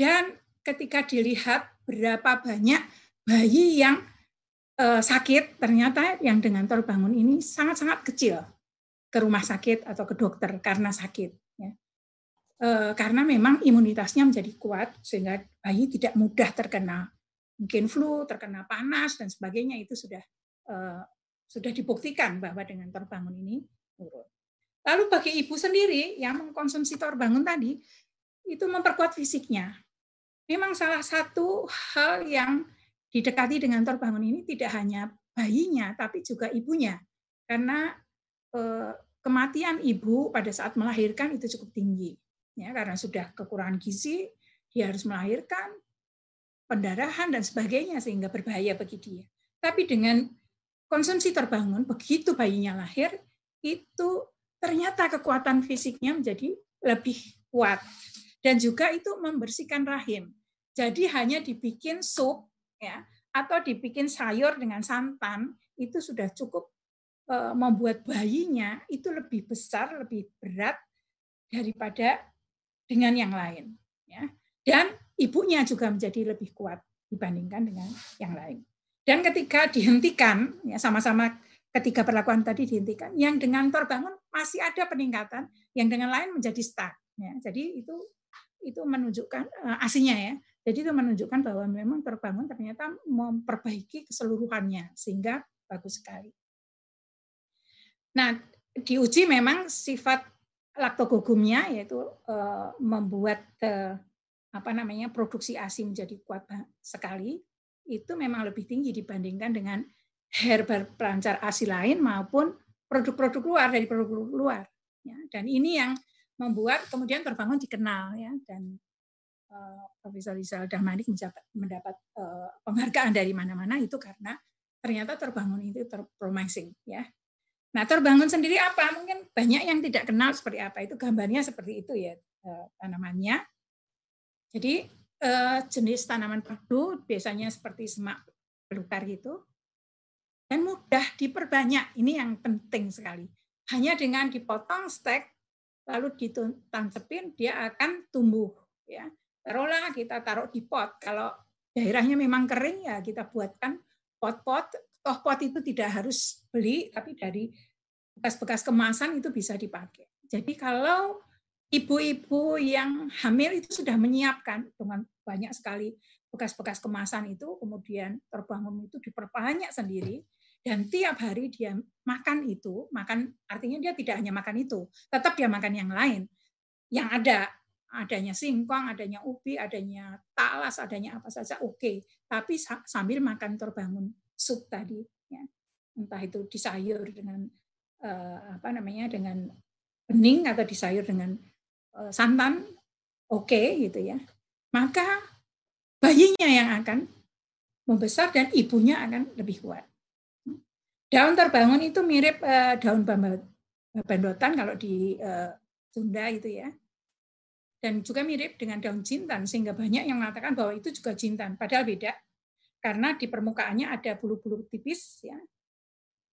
dan ketika dilihat berapa banyak bayi yang eh, sakit ternyata yang dengan terbangun ini sangat-sangat kecil ke rumah sakit atau ke dokter karena sakit. Eh, karena memang imunitasnya menjadi kuat sehingga bayi tidak mudah terkena mungkin flu, terkena panas dan sebagainya itu sudah eh, sudah dibuktikan bahwa dengan terbangun ini turun. Lalu bagi ibu sendiri yang mengkonsumsi terbangun tadi itu memperkuat fisiknya. Memang salah satu hal yang didekati dengan terbangun ini tidak hanya bayinya tapi juga ibunya karena eh, kematian ibu pada saat melahirkan itu cukup tinggi ya karena sudah kekurangan gizi dia harus melahirkan pendarahan dan sebagainya sehingga berbahaya bagi dia. Tapi dengan konsumsi terbangun begitu bayinya lahir itu ternyata kekuatan fisiknya menjadi lebih kuat. Dan juga itu membersihkan rahim. Jadi hanya dibikin sup ya atau dibikin sayur dengan santan itu sudah cukup eh, membuat bayinya itu lebih besar lebih berat daripada dengan yang lain ya. Dan ibunya juga menjadi lebih kuat dibandingkan dengan yang lain. Dan ketika dihentikan ya sama-sama ketika perlakuan tadi dihentikan yang dengan terbangun masih ada peningkatan yang dengan lain menjadi stuck ya. Jadi itu itu menunjukkan uh, aslinya ya. Jadi itu menunjukkan bahwa memang terbangun ternyata memperbaiki keseluruhannya sehingga bagus sekali. Nah diuji memang sifat laktogogumnya yaitu uh, membuat uh, apa namanya produksi ASI menjadi kuat sekali itu memang lebih tinggi dibandingkan dengan herbal pelancar ASI lain maupun produk-produk luar dari produk luar ya. dan ini yang membuat kemudian terbangun dikenal ya dan uh, Profesor Rizal Dahmanik mendapat, penghargaan dari mana-mana itu karena ternyata terbangun itu terpromising ya Nah, terbangun sendiri apa? Mungkin banyak yang tidak kenal seperti apa. Itu gambarnya seperti itu ya eh, tanamannya. Jadi eh, jenis tanaman perdu biasanya seperti semak belukar gitu. Dan mudah diperbanyak. Ini yang penting sekali. Hanya dengan dipotong stek lalu ditancapin dia akan tumbuh ya. taruhlah kita taruh di pot. Kalau daerahnya memang kering ya kita buatkan pot-pot. Toh pot itu tidak harus beli, tapi dari bekas-bekas kemasan itu bisa dipakai. Jadi kalau ibu-ibu yang hamil itu sudah menyiapkan dengan banyak sekali bekas-bekas kemasan itu, kemudian terbangun itu diperbanyak sendiri, dan tiap hari dia makan itu, makan artinya dia tidak hanya makan itu, tetap dia makan yang lain. Yang ada adanya singkong, adanya ubi, adanya talas, adanya apa saja oke. Okay. Tapi sambil makan terbangun sup tadi, ya. entah itu disayur dengan uh, apa namanya dengan bening atau disayur dengan uh, santan, oke okay, gitu ya. Maka bayinya yang akan membesar dan ibunya akan lebih kuat. Daun terbangun itu mirip uh, daun bandotan kalau di uh, Sunda itu ya dan juga mirip dengan daun jintan sehingga banyak yang mengatakan bahwa itu juga jintan padahal beda karena di permukaannya ada bulu-bulu tipis ya.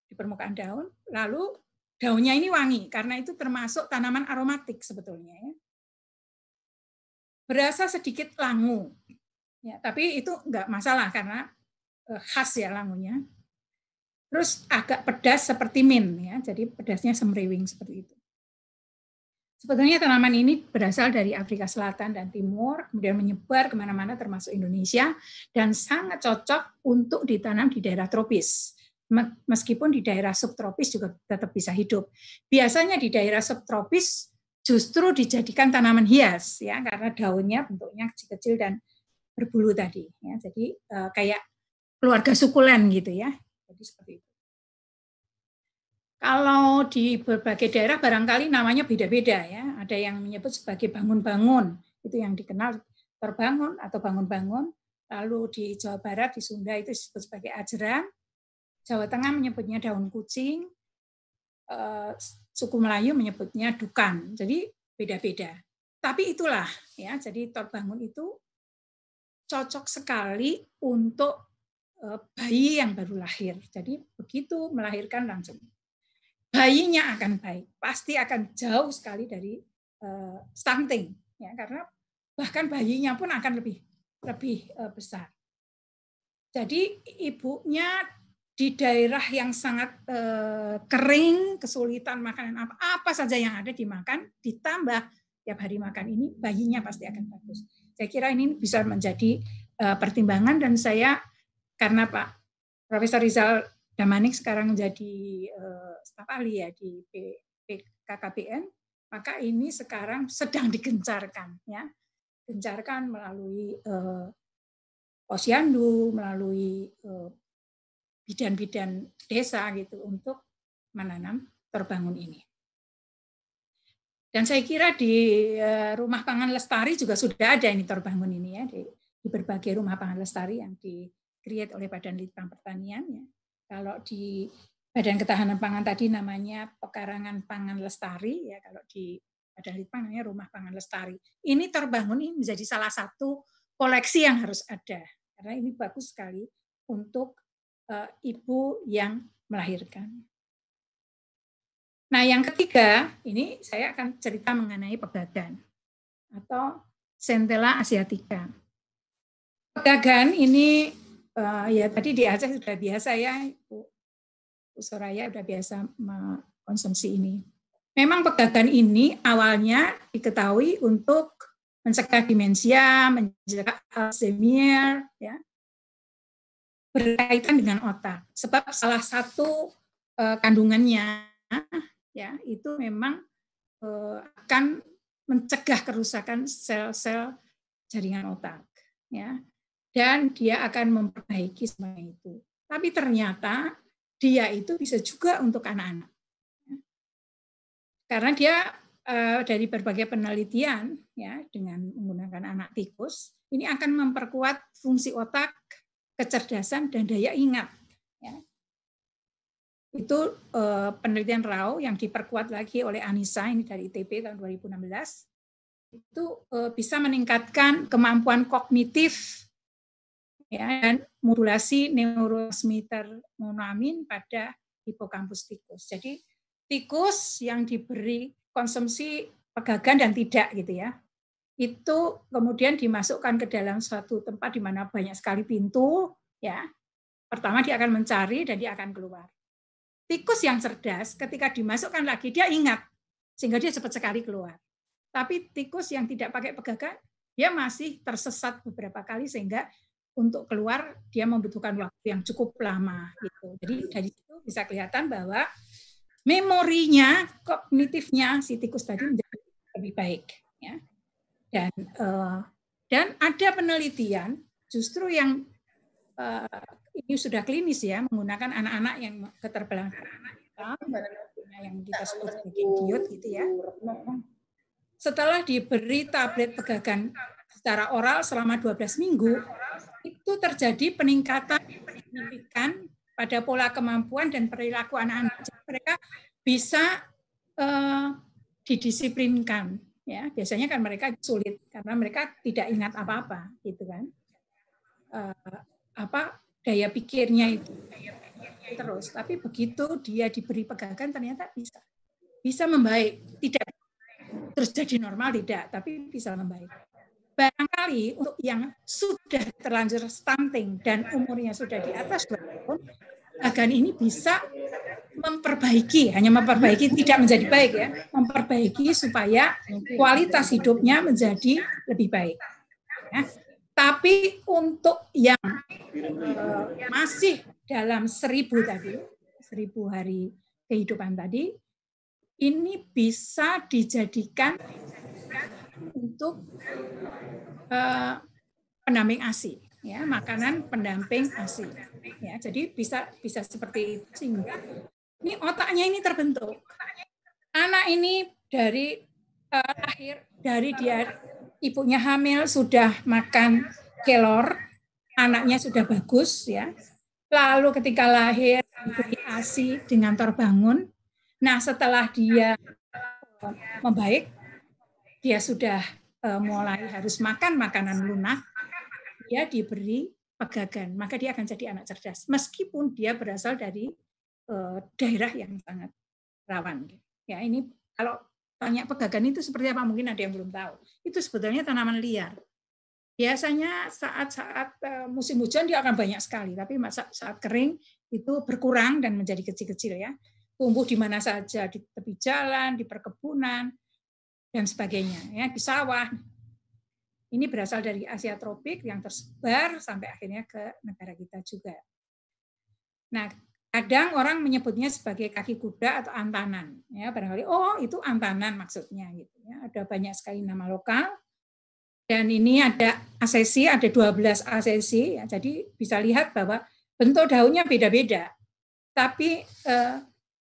Di permukaan daun. Lalu daunnya ini wangi karena itu termasuk tanaman aromatik sebetulnya ya. Berasa sedikit langu ya. Tapi itu enggak masalah karena eh, khas ya langunya. Terus agak pedas seperti mint ya. Jadi pedasnya semriwing seperti itu Sebetulnya tanaman ini berasal dari Afrika Selatan dan Timur, kemudian menyebar ke mana-mana termasuk Indonesia, dan sangat cocok untuk ditanam di daerah tropis. Meskipun di daerah subtropis juga tetap bisa hidup. Biasanya di daerah subtropis justru dijadikan tanaman hias, ya karena daunnya bentuknya kecil-kecil dan berbulu tadi. Ya, jadi eh, kayak keluarga sukulen gitu ya. Jadi seperti itu. Kalau di berbagai daerah barangkali namanya beda-beda ya. Ada yang menyebut sebagai bangun-bangun, itu yang dikenal terbangun atau bangun-bangun. Lalu di Jawa Barat, di Sunda itu disebut sebagai ajeran. Jawa Tengah menyebutnya daun kucing. Eh, suku Melayu menyebutnya dukan. Jadi beda-beda. Tapi itulah ya, jadi terbangun itu cocok sekali untuk eh, bayi yang baru lahir. Jadi begitu melahirkan langsung bayinya akan baik, pasti akan jauh sekali dari uh, stunting, ya karena bahkan bayinya pun akan lebih lebih uh, besar. Jadi ibunya di daerah yang sangat uh, kering, kesulitan makanan apa apa saja yang ada dimakan, ditambah tiap hari makan ini, bayinya pasti akan bagus. Saya kira ini bisa menjadi pertimbangan dan saya karena Pak Profesor Rizal Damanik sekarang menjadi uh, staf ahli ya di PKKBN, maka ini sekarang sedang digencarkan ya. Gencarkan melalui uh, posyandu, melalui uh, bidan-bidan desa gitu untuk menanam terbangun ini. Dan saya kira di rumah pangan lestari juga sudah ada ini terbangun ini ya di, di berbagai rumah pangan lestari yang di create oleh Badan Litbang Pertanian ya kalau di Badan Ketahanan Pangan tadi namanya Pekarangan Pangan Lestari, ya kalau di Badan Litbang namanya Rumah Pangan Lestari. Ini terbangun ini menjadi salah satu koleksi yang harus ada karena ini bagus sekali untuk uh, ibu yang melahirkan. Nah, yang ketiga, ini saya akan cerita mengenai pegagan atau Centella asiatica. Pegagan ini uh, ya tadi di Aceh sudah biasa ya Soraya sudah biasa mengkonsumsi ini. Memang pegagan ini awalnya diketahui untuk mencegah demensia, mencegah Alzheimer, ya, berkaitan dengan otak. Sebab salah satu uh, kandungannya ya itu memang uh, akan mencegah kerusakan sel-sel jaringan otak. Ya, dan dia akan memperbaiki semua itu. Tapi ternyata dia itu bisa juga untuk anak-anak. Karena dia eh, dari berbagai penelitian ya dengan menggunakan anak tikus ini akan memperkuat fungsi otak, kecerdasan dan daya ingat. Ya. Itu eh, penelitian Rao yang diperkuat lagi oleh Anissa ini dari ITB tahun 2016 itu eh, bisa meningkatkan kemampuan kognitif ya, dan modulasi neurotransmitter monoamin pada hipokampus tikus. Jadi tikus yang diberi konsumsi pegagan dan tidak gitu ya, itu kemudian dimasukkan ke dalam suatu tempat di mana banyak sekali pintu, ya. Pertama dia akan mencari dan dia akan keluar. Tikus yang cerdas ketika dimasukkan lagi dia ingat sehingga dia cepat sekali keluar. Tapi tikus yang tidak pakai pegangan dia masih tersesat beberapa kali sehingga untuk keluar dia membutuhkan waktu yang cukup lama gitu. Jadi dari situ bisa kelihatan bahwa memorinya, kognitifnya si tikus tadi menjadi lebih baik ya dan uh, dan ada penelitian justru yang uh, ini sudah klinis ya menggunakan anak-anak yang keterbelakangan yang kita sebut sebagai idiot gitu ya. Setelah diberi tablet pegagan secara oral selama 12 minggu, itu terjadi peningkatan signifikan pada pola kemampuan dan perilaku anak-anak. Mereka bisa uh, didisiplinkan ya. Biasanya kan mereka sulit karena mereka tidak ingat apa-apa gitu kan. Uh, apa daya pikirnya itu terus. Tapi begitu dia diberi pegangan ternyata bisa bisa membaik. Tidak terus jadi normal tidak tapi bisa membaik barangkali untuk yang sudah terlanjur stunting dan umurnya sudah di atas dua tahun agan ini bisa memperbaiki, hanya memperbaiki tidak menjadi baik ya, memperbaiki supaya kualitas hidupnya menjadi lebih baik. Ya. Tapi untuk yang uh, masih dalam seribu tadi, seribu hari kehidupan tadi, ini bisa dijadikan untuk uh, pendamping ASI, ya makanan pendamping ASI. Ya, jadi bisa bisa seperti itu sehingga ini otaknya ini terbentuk. Anak ini dari uh, lahir dari dia ibunya hamil sudah makan kelor, anaknya sudah bagus ya. Lalu ketika lahir diberi ASI dengan terbangun. Nah, setelah dia uh, membaik, dia sudah uh, mulai harus makan makanan lunak, dia diberi pegagan, maka dia akan jadi anak cerdas. Meskipun dia berasal dari Eh, daerah yang sangat rawan. Ya ini kalau tanya pegagan itu seperti apa mungkin ada yang belum tahu. Itu sebetulnya tanaman liar. Biasanya saat-saat eh, musim hujan dia akan banyak sekali, tapi saat kering itu berkurang dan menjadi kecil-kecil ya. Tumbuh di mana saja di tepi jalan, di perkebunan dan sebagainya ya, di sawah. Ini berasal dari Asia tropik yang tersebar sampai akhirnya ke negara kita juga. Nah, Kadang orang menyebutnya sebagai kaki kuda atau antanan. Ya, barangkali oh itu antanan maksudnya gitu ya. Ada banyak sekali nama lokal. Dan ini ada asesi, ada 12 asesi ya. Jadi bisa lihat bahwa bentuk daunnya beda-beda. Tapi eh,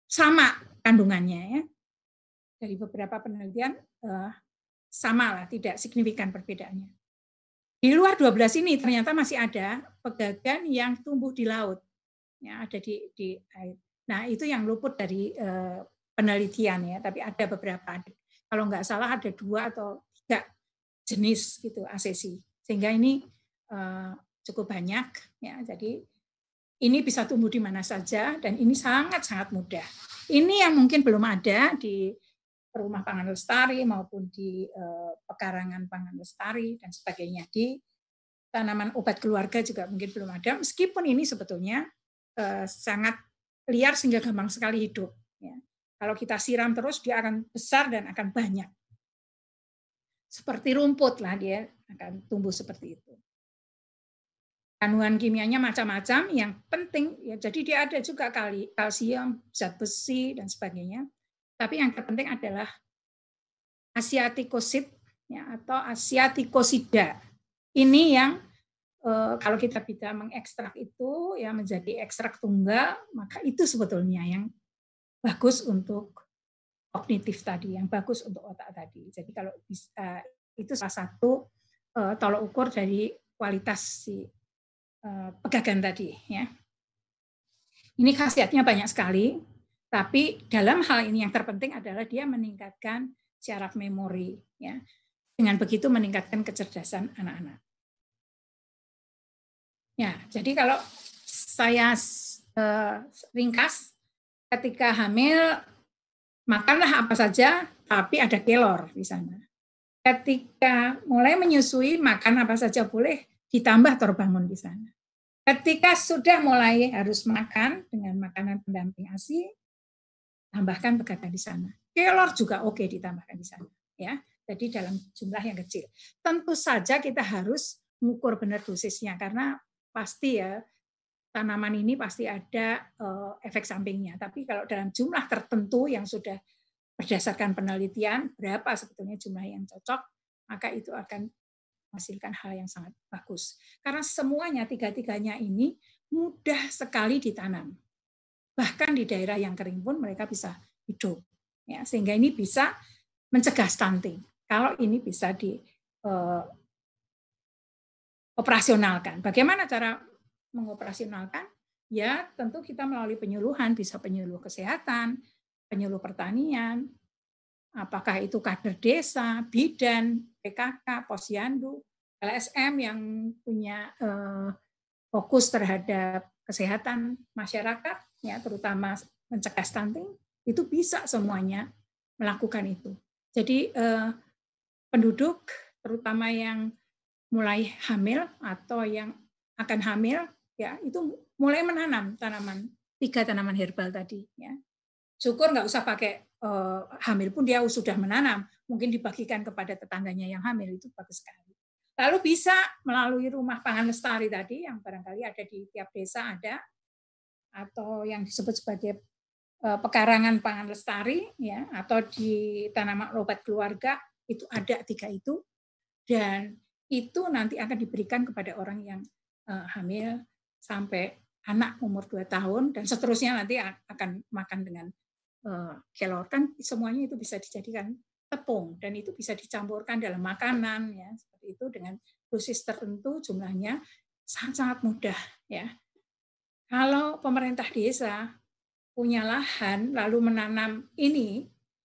sama kandungannya ya. Dari beberapa penelitian eh, sama lah, tidak signifikan perbedaannya. Di luar 12 ini ternyata masih ada pegagan yang tumbuh di laut ya ada di di air. Nah itu yang luput dari uh, penelitian ya, tapi ada beberapa. Kalau nggak salah ada dua atau tiga jenis gitu asesi. Sehingga ini uh, cukup banyak ya. Jadi ini bisa tumbuh di mana saja dan ini sangat sangat mudah. Ini yang mungkin belum ada di rumah pangan lestari maupun di uh, pekarangan pangan lestari dan sebagainya di tanaman obat keluarga juga mungkin belum ada meskipun ini sebetulnya Eh, sangat liar sehingga gampang sekali hidup. Ya. Kalau kita siram terus dia akan besar dan akan banyak. Seperti rumput lah dia akan tumbuh seperti itu. Kandungan kimianya macam-macam, yang penting ya jadi dia ada juga kali kalsium, zat besi dan sebagainya. Tapi yang terpenting adalah asiatikosid ya, atau asiatikosida. Ini yang Eh, kalau kita bisa mengekstrak itu ya menjadi ekstrak tunggal, maka itu sebetulnya yang bagus untuk kognitif tadi, yang bagus untuk otak tadi. Jadi kalau bisa itu salah satu uh, tolok ukur dari kualitas si uh, pegagan tadi ya. Ini khasiatnya banyak sekali, tapi dalam hal ini yang terpenting adalah dia meningkatkan syaraf memori ya. Dengan begitu meningkatkan kecerdasan anak-anak. Ya, jadi kalau saya uh, ringkas, ketika hamil makanlah apa saja, tapi ada kelor di sana. ketika mulai menyusui makan apa saja boleh ditambah torbangun di sana. Ketika sudah mulai harus makan dengan makanan pendamping ASI, tambahkan begadang di sana. Kelor juga oke ditambahkan di sana, ya. Jadi dalam jumlah yang kecil. Tentu saja kita harus mengukur benar dosisnya karena pasti ya tanaman ini pasti ada uh, efek sampingnya. Tapi kalau dalam jumlah tertentu yang sudah berdasarkan penelitian berapa sebetulnya jumlah yang cocok, maka itu akan menghasilkan hal yang sangat bagus. Karena semuanya tiga-tiganya ini mudah sekali ditanam. Bahkan di daerah yang kering pun mereka bisa hidup. Ya, sehingga ini bisa mencegah stunting. Kalau ini bisa di uh, operasionalkan. Bagaimana cara mengoperasionalkan? Ya, tentu kita melalui penyuluhan, bisa penyuluh kesehatan, penyuluh pertanian, apakah itu kader desa, bidan, PKK, posyandu, LSM yang punya eh, fokus terhadap kesehatan masyarakat, ya terutama mencegah stunting, itu bisa semuanya melakukan itu. Jadi eh, penduduk, terutama yang mulai hamil atau yang akan hamil ya itu mulai menanam tanaman tiga tanaman herbal tadi ya. Syukur nggak usah pakai uh, hamil pun dia sudah menanam mungkin dibagikan kepada tetangganya yang hamil itu bagus sekali. Lalu bisa melalui rumah pangan lestari tadi yang barangkali ada di tiap desa ada atau yang disebut sebagai uh, pekarangan pangan lestari ya atau di tanaman obat keluarga itu ada tiga itu dan itu nanti akan diberikan kepada orang yang uh, hamil sampai anak umur 2 tahun dan seterusnya nanti akan makan dengan uh, kelor kan semuanya itu bisa dijadikan tepung dan itu bisa dicampurkan dalam makanan ya seperti itu dengan dosis tertentu jumlahnya sangat-sangat mudah ya. Kalau pemerintah desa punya lahan lalu menanam ini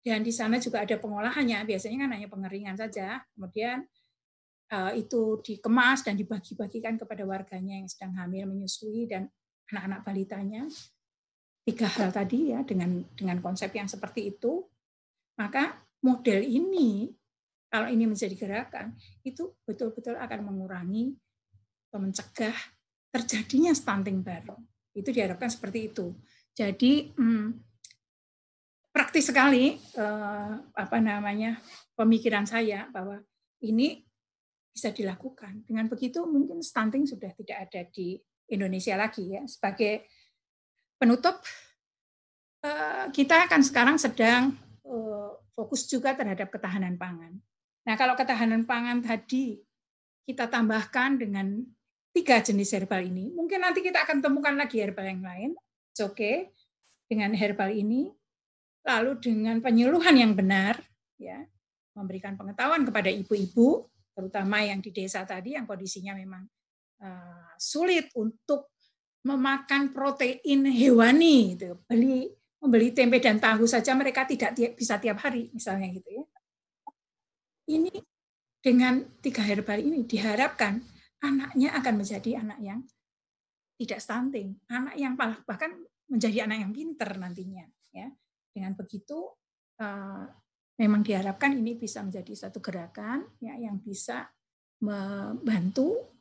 dan di sana juga ada pengolahannya biasanya kan hanya pengeringan saja kemudian Eh, itu dikemas dan dibagi-bagikan kepada warganya yang sedang hamil, menyusui dan anak-anak balitanya. Tiga hal tadi ya dengan dengan konsep yang seperti itu, maka model ini kalau ini menjadi gerakan itu betul-betul akan mengurangi atau mencegah terjadinya stunting baru. Itu diharapkan seperti itu. Jadi hmm, praktis sekali eh, apa namanya pemikiran saya bahwa ini bisa dilakukan. Dengan begitu mungkin stunting sudah tidak ada di Indonesia lagi ya. Sebagai penutup, eh, kita akan sekarang sedang eh, fokus juga terhadap ketahanan pangan. Nah kalau ketahanan pangan tadi kita tambahkan dengan tiga jenis herbal ini, mungkin nanti kita akan temukan lagi herbal yang lain. Oke, okay. dengan herbal ini, lalu dengan penyuluhan yang benar, ya, memberikan pengetahuan kepada ibu-ibu terutama yang di desa tadi yang kondisinya memang uh, sulit untuk memakan protein hewani itu beli membeli tempe dan tahu saja mereka tidak tiap, bisa tiap hari misalnya gitu ya ini dengan tiga herbal ini diharapkan anaknya akan menjadi anak yang tidak stunting anak yang bahkan menjadi anak yang pinter nantinya ya dengan begitu uh, memang diharapkan ini bisa menjadi satu gerakan ya yang bisa membantu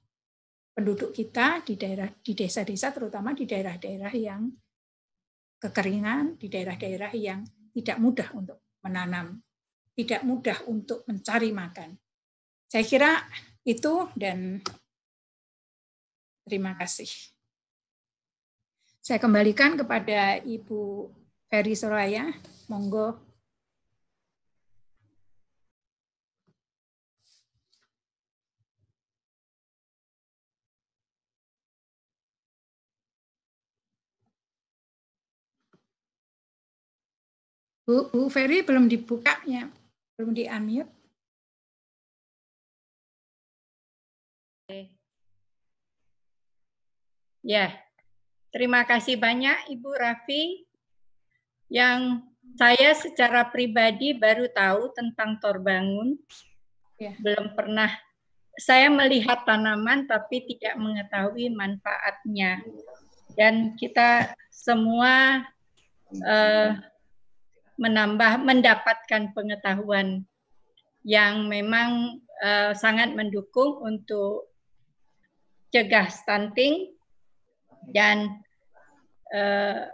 penduduk kita di daerah di desa-desa terutama di daerah-daerah yang kekeringan, di daerah-daerah yang tidak mudah untuk menanam, tidak mudah untuk mencari makan. Saya kira itu dan terima kasih. Saya kembalikan kepada Ibu Ferry Soraya. Monggo Bu, Bu Ferry belum dibuka ya, belum di unmute. Ya, terima kasih banyak Ibu Raffi yang saya secara pribadi baru tahu tentang Torbangun. Ya. Belum pernah saya melihat tanaman tapi tidak mengetahui manfaatnya. Dan kita semua uh, menambah mendapatkan pengetahuan yang memang uh, sangat mendukung untuk cegah stunting dan uh,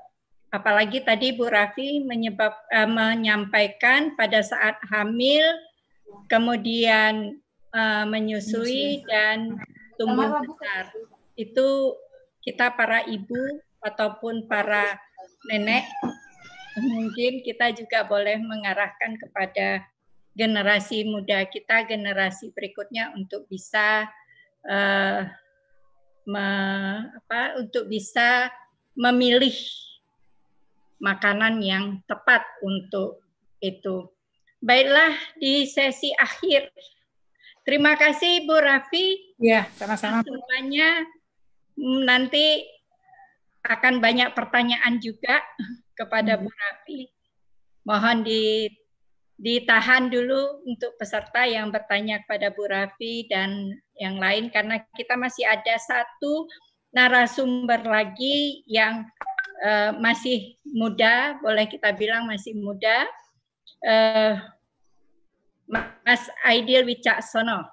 apalagi tadi Bu Rafi menyebab, uh, menyampaikan pada saat hamil kemudian uh, menyusui dan tumbuh besar. Itu kita para ibu ataupun para nenek mungkin kita juga boleh mengarahkan kepada generasi muda kita, generasi berikutnya untuk bisa uh, me, apa, untuk bisa memilih makanan yang tepat untuk itu. Baiklah di sesi akhir. Terima kasih Bu Raffi. Ya, sama-sama. Semuanya nanti akan banyak pertanyaan juga kepada Bu Raffi. Mohon di, ditahan dulu untuk peserta yang bertanya kepada Bu Raffi dan yang lain karena kita masih ada satu narasumber lagi yang uh, masih muda, boleh kita bilang masih muda, uh, Mas Aidil Wicaksono.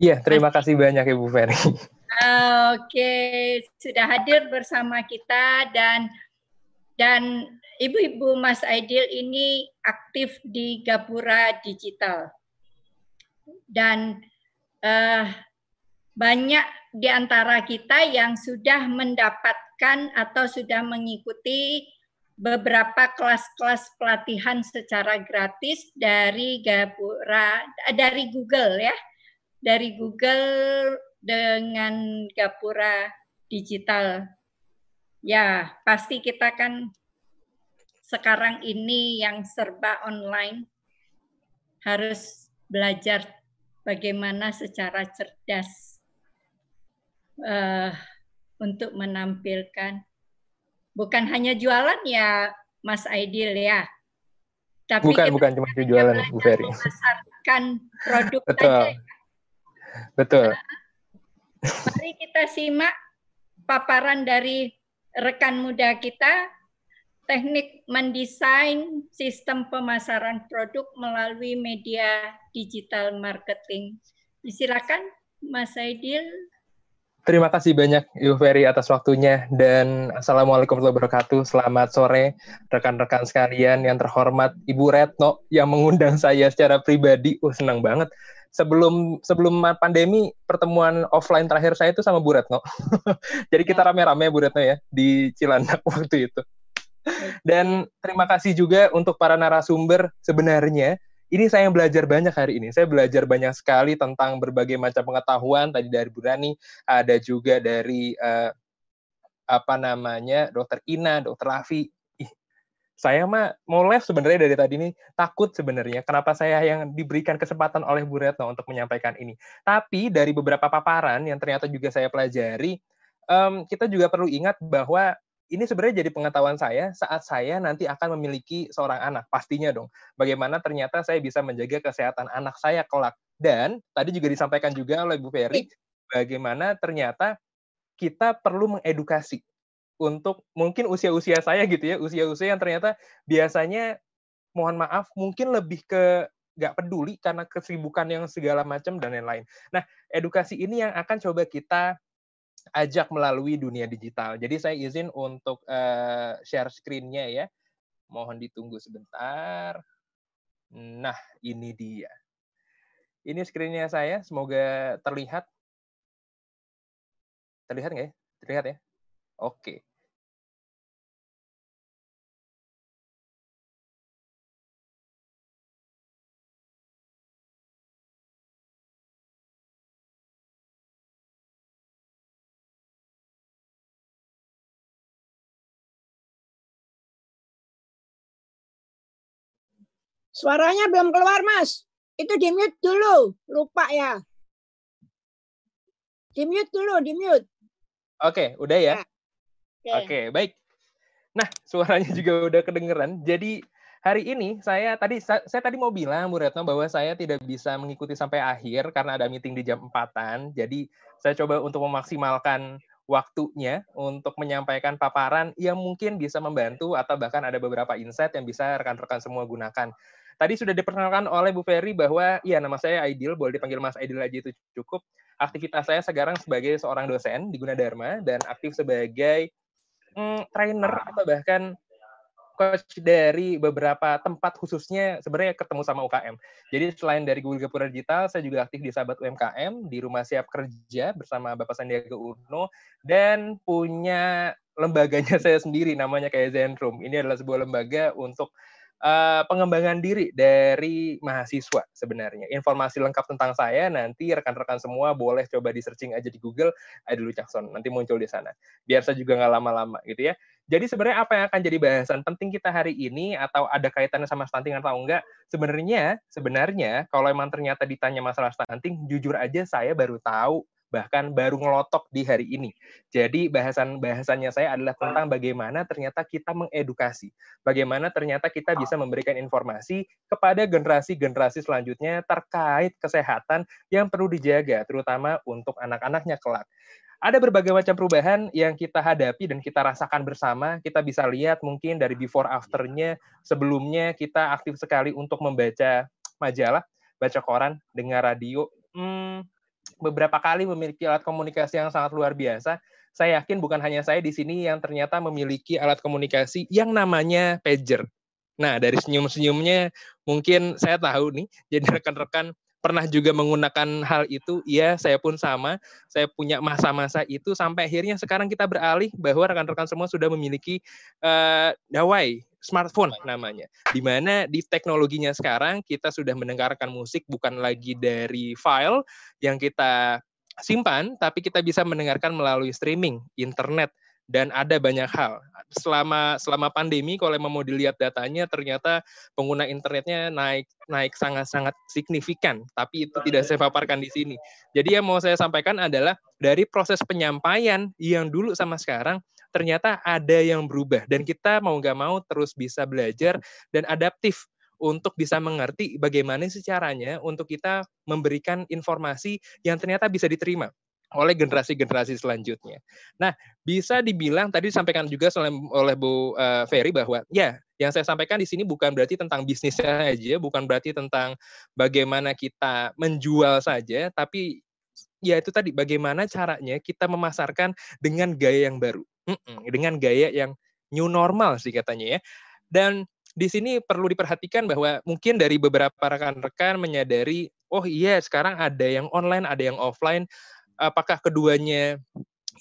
Iya, terima Mas, kasih banyak Ibu Ferry. Oke, sudah hadir bersama kita dan dan ibu-ibu Mas Aidil ini aktif di Gapura Digital. Dan uh, banyak di antara kita yang sudah mendapatkan atau sudah mengikuti beberapa kelas-kelas pelatihan secara gratis dari Gapura dari Google ya. Dari Google dengan Gapura Digital Ya, pasti kita kan sekarang ini yang serba online harus belajar bagaimana secara cerdas uh, untuk menampilkan bukan hanya jualan ya Mas Aidil ya. Tapi bukan bukan cuma jualan Bu Ferry. Memasarkan produk Betul. Saja, ya. Betul. Nah, mari kita simak paparan dari rekan muda kita teknik mendesain sistem pemasaran produk melalui media digital marketing. Silakan Mas Aidil. Terima kasih banyak Ibu Ferry atas waktunya dan Assalamualaikum warahmatullahi wabarakatuh. Selamat sore rekan-rekan sekalian yang terhormat Ibu Retno yang mengundang saya secara pribadi. Oh senang banget sebelum sebelum pandemi pertemuan offline terakhir saya itu sama Bu Retno. Jadi kita ya. rame-rame Bu Retno ya di Cilandak waktu itu. Dan terima kasih juga untuk para narasumber sebenarnya ini saya belajar banyak hari ini. Saya belajar banyak sekali tentang berbagai macam pengetahuan tadi dari Bu Rani, ada juga dari uh, apa namanya Dokter Ina, Dokter Rafi, saya mah mau live sebenarnya dari tadi ini takut sebenarnya kenapa saya yang diberikan kesempatan oleh Bu Retno untuk menyampaikan ini. Tapi dari beberapa paparan yang ternyata juga saya pelajari, um, kita juga perlu ingat bahwa ini sebenarnya jadi pengetahuan saya saat saya nanti akan memiliki seorang anak. Pastinya dong, bagaimana ternyata saya bisa menjaga kesehatan anak saya kelak. Dan tadi juga disampaikan juga oleh Bu Ferry, bagaimana ternyata kita perlu mengedukasi untuk mungkin usia-usia saya gitu ya, usia-usia yang ternyata biasanya mohon maaf mungkin lebih ke nggak peduli karena kesibukan yang segala macam dan lain-lain. Nah, edukasi ini yang akan coba kita ajak melalui dunia digital. Jadi saya izin untuk uh, share screen-nya ya. Mohon ditunggu sebentar. Nah, ini dia. Ini screen-nya saya, semoga terlihat. Terlihat nggak ya? Terlihat ya? Oke. Suaranya belum keluar, Mas. Itu di mute dulu. Lupa ya. Di mute dulu, di mute. Oke, udah ya. ya. Oke, okay, baik. Nah, suaranya juga udah kedengeran. Jadi hari ini saya tadi saya, saya tadi mau bilang Bu Retno bahwa saya tidak bisa mengikuti sampai akhir karena ada meeting di jam 4 Jadi saya coba untuk memaksimalkan waktunya untuk menyampaikan paparan yang mungkin bisa membantu atau bahkan ada beberapa insight yang bisa rekan-rekan semua gunakan. Tadi sudah diperkenalkan oleh Bu Ferry bahwa ya nama saya Aidil, boleh dipanggil Mas Aidil aja itu cukup. Aktivitas saya sekarang sebagai seorang dosen di Gunadarma dan aktif sebagai mm, trainer atau bahkan coach dari beberapa tempat khususnya sebenarnya ketemu sama UKM. Jadi selain dari Google Gapura Digital, saya juga aktif di Sahabat UMKM, di Rumah Siap Kerja bersama Bapak Sandiaga Uno, dan punya lembaganya saya sendiri namanya kayak Zenroom. Ini adalah sebuah lembaga untuk uh, pengembangan diri dari mahasiswa sebenarnya. Informasi lengkap tentang saya nanti rekan-rekan semua boleh coba di searching aja di Google Aidul Jackson nanti muncul di sana. Biar saya juga nggak lama-lama gitu ya. Jadi sebenarnya apa yang akan jadi bahasan penting kita hari ini atau ada kaitannya sama stunting atau enggak? Sebenarnya sebenarnya kalau emang ternyata ditanya masalah stunting, jujur aja saya baru tahu bahkan baru ngelotok di hari ini. Jadi bahasan bahasannya saya adalah tentang bagaimana ternyata kita mengedukasi, bagaimana ternyata kita bisa memberikan informasi kepada generasi-generasi selanjutnya terkait kesehatan yang perlu dijaga, terutama untuk anak-anaknya kelak. Ada berbagai macam perubahan yang kita hadapi dan kita rasakan bersama. Kita bisa lihat mungkin dari before after-nya. Sebelumnya kita aktif sekali untuk membaca majalah, baca koran, dengar radio. Hmm, beberapa kali memiliki alat komunikasi yang sangat luar biasa. Saya yakin bukan hanya saya di sini yang ternyata memiliki alat komunikasi yang namanya pager. Nah, dari senyum-senyumnya mungkin saya tahu nih, jadi rekan-rekan pernah juga menggunakan hal itu, iya saya pun sama, saya punya masa-masa itu sampai akhirnya sekarang kita beralih bahwa rekan-rekan semua sudah memiliki uh, dawai smartphone namanya. Di mana di teknologinya sekarang kita sudah mendengarkan musik bukan lagi dari file yang kita simpan, tapi kita bisa mendengarkan melalui streaming, internet, dan ada banyak hal. Selama selama pandemi kalau mau dilihat datanya ternyata pengguna internetnya naik naik sangat-sangat signifikan, tapi itu tidak saya paparkan di sini. Jadi yang mau saya sampaikan adalah dari proses penyampaian yang dulu sama sekarang ternyata ada yang berubah dan kita mau nggak mau terus bisa belajar dan adaptif untuk bisa mengerti bagaimana sih caranya untuk kita memberikan informasi yang ternyata bisa diterima oleh generasi-generasi selanjutnya. Nah, bisa dibilang tadi disampaikan juga oleh Bu uh, Ferry bahwa ya, yang saya sampaikan di sini bukan berarti tentang bisnisnya aja, bukan berarti tentang bagaimana kita menjual saja, tapi ya itu tadi bagaimana caranya kita memasarkan dengan gaya yang baru dengan gaya yang new normal sih katanya ya. Dan di sini perlu diperhatikan bahwa mungkin dari beberapa rekan-rekan menyadari, oh iya sekarang ada yang online, ada yang offline. Apakah keduanya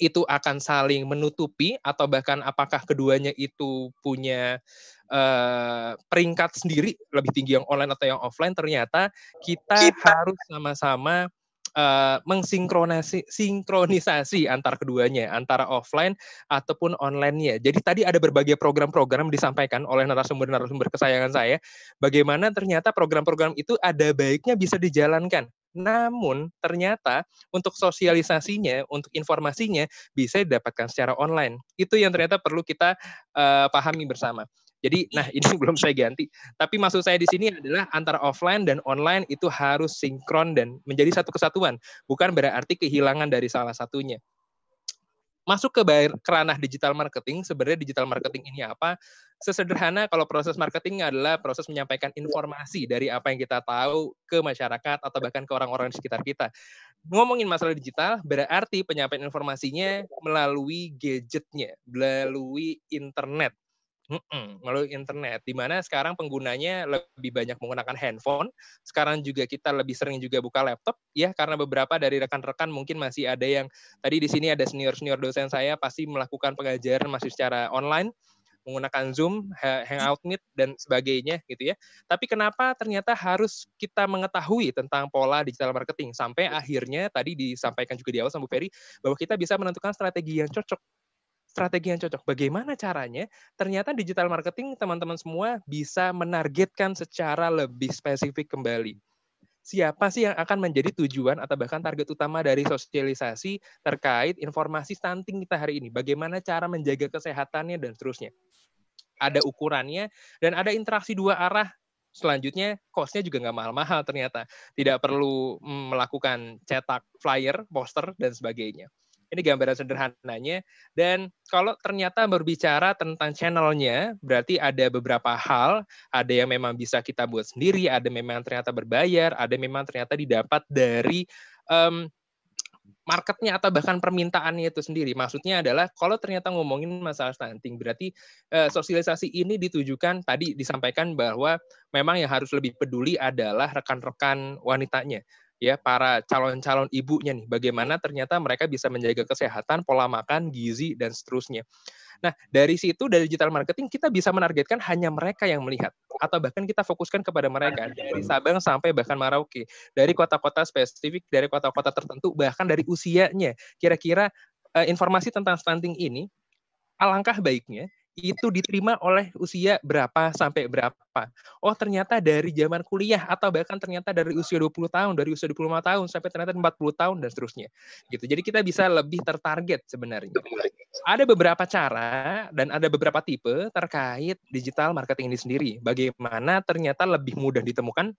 itu akan saling menutupi atau bahkan apakah keduanya itu punya uh, peringkat sendiri lebih tinggi yang online atau yang offline? Ternyata kita, kita. harus sama-sama uh, mengsinkronisasi sinkronisasi antar keduanya, antara offline ataupun online-nya. Jadi tadi ada berbagai program-program disampaikan oleh narasumber-narasumber kesayangan saya, bagaimana ternyata program-program itu ada baiknya bisa dijalankan. Namun ternyata untuk sosialisasinya, untuk informasinya bisa didapatkan secara online. Itu yang ternyata perlu kita uh, pahami bersama. Jadi, nah ini belum saya ganti. Tapi maksud saya di sini adalah antara offline dan online itu harus sinkron dan menjadi satu kesatuan. Bukan berarti kehilangan dari salah satunya. Masuk ke ranah digital marketing, sebenarnya digital marketing ini apa? Sesederhana kalau proses marketing adalah proses menyampaikan informasi dari apa yang kita tahu ke masyarakat atau bahkan ke orang-orang di sekitar kita. Ngomongin masalah digital, berarti penyampaian informasinya melalui gadgetnya, melalui internet Mhm, melalui internet, di mana sekarang penggunanya lebih banyak menggunakan handphone. Sekarang juga kita lebih sering juga buka laptop, ya karena beberapa dari rekan-rekan mungkin masih ada yang tadi di sini ada senior-senior dosen saya pasti melakukan pengajaran masih secara online menggunakan Zoom, Hangout Meet dan sebagainya gitu ya. Tapi kenapa ternyata harus kita mengetahui tentang pola digital marketing sampai akhirnya tadi disampaikan juga di awal sama Bu Ferry bahwa kita bisa menentukan strategi yang cocok strategi yang cocok. Bagaimana caranya? Ternyata digital marketing teman-teman semua bisa menargetkan secara lebih spesifik kembali. Siapa sih yang akan menjadi tujuan atau bahkan target utama dari sosialisasi terkait informasi stunting kita hari ini? Bagaimana cara menjaga kesehatannya dan seterusnya? Ada ukurannya dan ada interaksi dua arah selanjutnya cost-nya juga nggak mahal-mahal ternyata. Tidak perlu mm, melakukan cetak flyer, poster, dan sebagainya. Ini gambaran sederhananya. Dan kalau ternyata berbicara tentang channelnya, berarti ada beberapa hal. Ada yang memang bisa kita buat sendiri, ada memang ternyata berbayar, ada memang ternyata didapat dari um, marketnya atau bahkan permintaannya itu sendiri. Maksudnya adalah kalau ternyata ngomongin masalah stunting, berarti eh, sosialisasi ini ditujukan tadi disampaikan bahwa memang yang harus lebih peduli adalah rekan-rekan wanitanya ya para calon-calon ibunya nih bagaimana ternyata mereka bisa menjaga kesehatan pola makan gizi dan seterusnya nah dari situ dari digital marketing kita bisa menargetkan hanya mereka yang melihat atau bahkan kita fokuskan kepada mereka dari Sabang sampai bahkan Merauke dari kota-kota spesifik dari kota-kota tertentu bahkan dari usianya kira-kira uh, informasi tentang stunting ini alangkah baiknya itu diterima oleh usia berapa sampai berapa. Oh ternyata dari zaman kuliah atau bahkan ternyata dari usia 20 tahun, dari usia 25 tahun sampai ternyata 40 tahun dan seterusnya. Gitu. Jadi kita bisa lebih tertarget sebenarnya. Ada beberapa cara dan ada beberapa tipe terkait digital marketing ini sendiri. Bagaimana ternyata lebih mudah ditemukan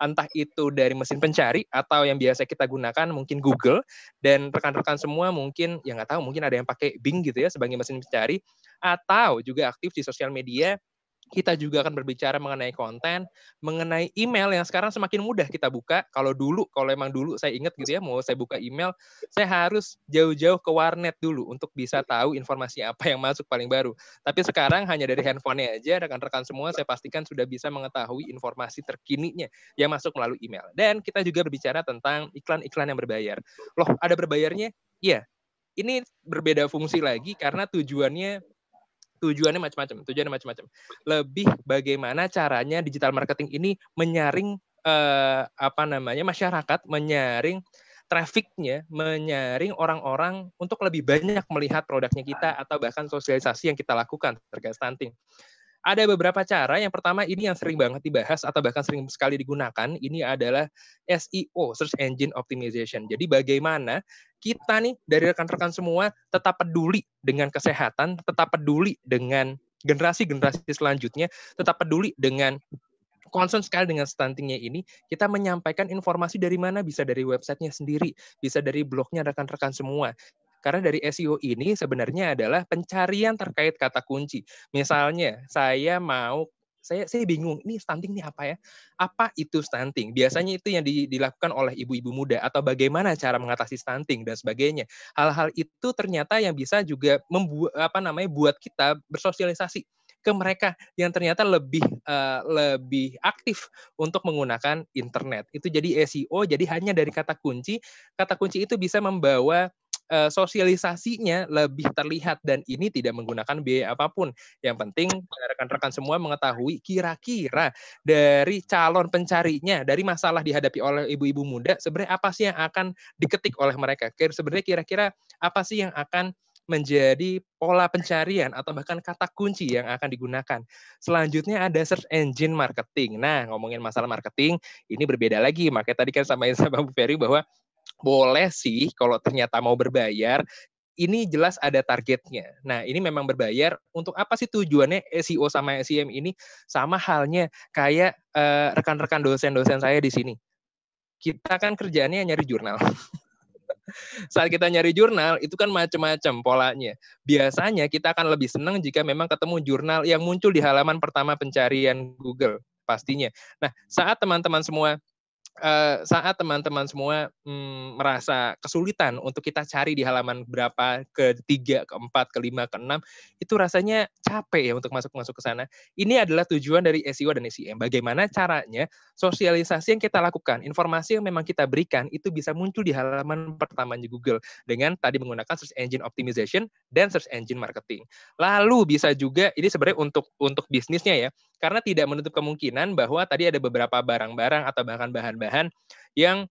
entah itu dari mesin pencari atau yang biasa kita gunakan mungkin Google dan rekan-rekan semua mungkin yang nggak tahu mungkin ada yang pakai Bing gitu ya sebagai mesin pencari atau juga aktif di sosial media kita juga akan berbicara mengenai konten, mengenai email yang sekarang semakin mudah kita buka. Kalau dulu, kalau emang dulu saya ingat gitu ya, mau saya buka email, saya harus jauh-jauh ke warnet dulu untuk bisa tahu informasi apa yang masuk paling baru. Tapi sekarang hanya dari handphonenya aja, rekan-rekan semua saya pastikan sudah bisa mengetahui informasi terkininya yang masuk melalui email. Dan kita juga berbicara tentang iklan-iklan yang berbayar. Loh, ada berbayarnya? Iya. Ini berbeda fungsi lagi karena tujuannya tujuannya macam-macam, tujuannya macam-macam. Lebih bagaimana caranya digital marketing ini menyaring eh, apa namanya masyarakat, menyaring trafficnya, menyaring orang-orang untuk lebih banyak melihat produknya kita atau bahkan sosialisasi yang kita lakukan terkait stunting. Ada beberapa cara. Yang pertama ini yang sering banget dibahas atau bahkan sering sekali digunakan. Ini adalah SEO, Search Engine Optimization. Jadi bagaimana kita nih dari rekan-rekan semua tetap peduli dengan kesehatan, tetap peduli dengan generasi-generasi selanjutnya, tetap peduli dengan concern sekali dengan stuntingnya ini, kita menyampaikan informasi dari mana bisa dari websitenya sendiri, bisa dari blognya rekan-rekan semua. Karena dari SEO ini sebenarnya adalah pencarian terkait kata kunci. Misalnya, saya mau saya saya bingung ini stunting ini apa ya? Apa itu stunting? Biasanya itu yang di, dilakukan oleh ibu-ibu muda atau bagaimana cara mengatasi stunting dan sebagainya. Hal-hal itu ternyata yang bisa juga membuat apa namanya buat kita bersosialisasi ke mereka yang ternyata lebih uh, lebih aktif untuk menggunakan internet. Itu jadi SEO jadi hanya dari kata kunci. Kata kunci itu bisa membawa uh, sosialisasinya lebih terlihat dan ini tidak menggunakan biaya apa pun. Yang penting rekan-rekan semua mengetahui kira-kira dari calon pencarinya, dari masalah dihadapi oleh ibu-ibu muda, sebenarnya apa sih yang akan diketik oleh mereka? Sebenarnya kira-kira apa sih yang akan menjadi pola pencarian atau bahkan kata kunci yang akan digunakan. Selanjutnya ada search engine marketing. Nah, ngomongin masalah marketing, ini berbeda lagi. Makanya tadi kan sama sama Bu Ferry bahwa boleh sih kalau ternyata mau berbayar ini jelas ada targetnya. Nah, ini memang berbayar. Untuk apa sih tujuannya SEO sama SEM ini? Sama halnya kayak uh, rekan-rekan dosen-dosen saya di sini. Kita kan kerjaannya nyari jurnal. Saat kita nyari jurnal, itu kan macam-macam polanya. Biasanya kita akan lebih senang jika memang ketemu jurnal yang muncul di halaman pertama pencarian Google, pastinya. Nah, saat teman-teman semua uh, saat teman-teman semua mm, merasa kesulitan untuk kita cari di halaman berapa ke tiga, ke empat, ke lima, ke enam, itu rasanya capek ya untuk masuk masuk ke sana. Ini adalah tujuan dari SEO dan SEM. Bagaimana caranya sosialisasi yang kita lakukan, informasi yang memang kita berikan itu bisa muncul di halaman pertamanya Google dengan tadi menggunakan search engine optimization dan search engine marketing. Lalu bisa juga ini sebenarnya untuk untuk bisnisnya ya, karena tidak menutup kemungkinan bahwa tadi ada beberapa barang-barang atau bahkan bahan-bahan yang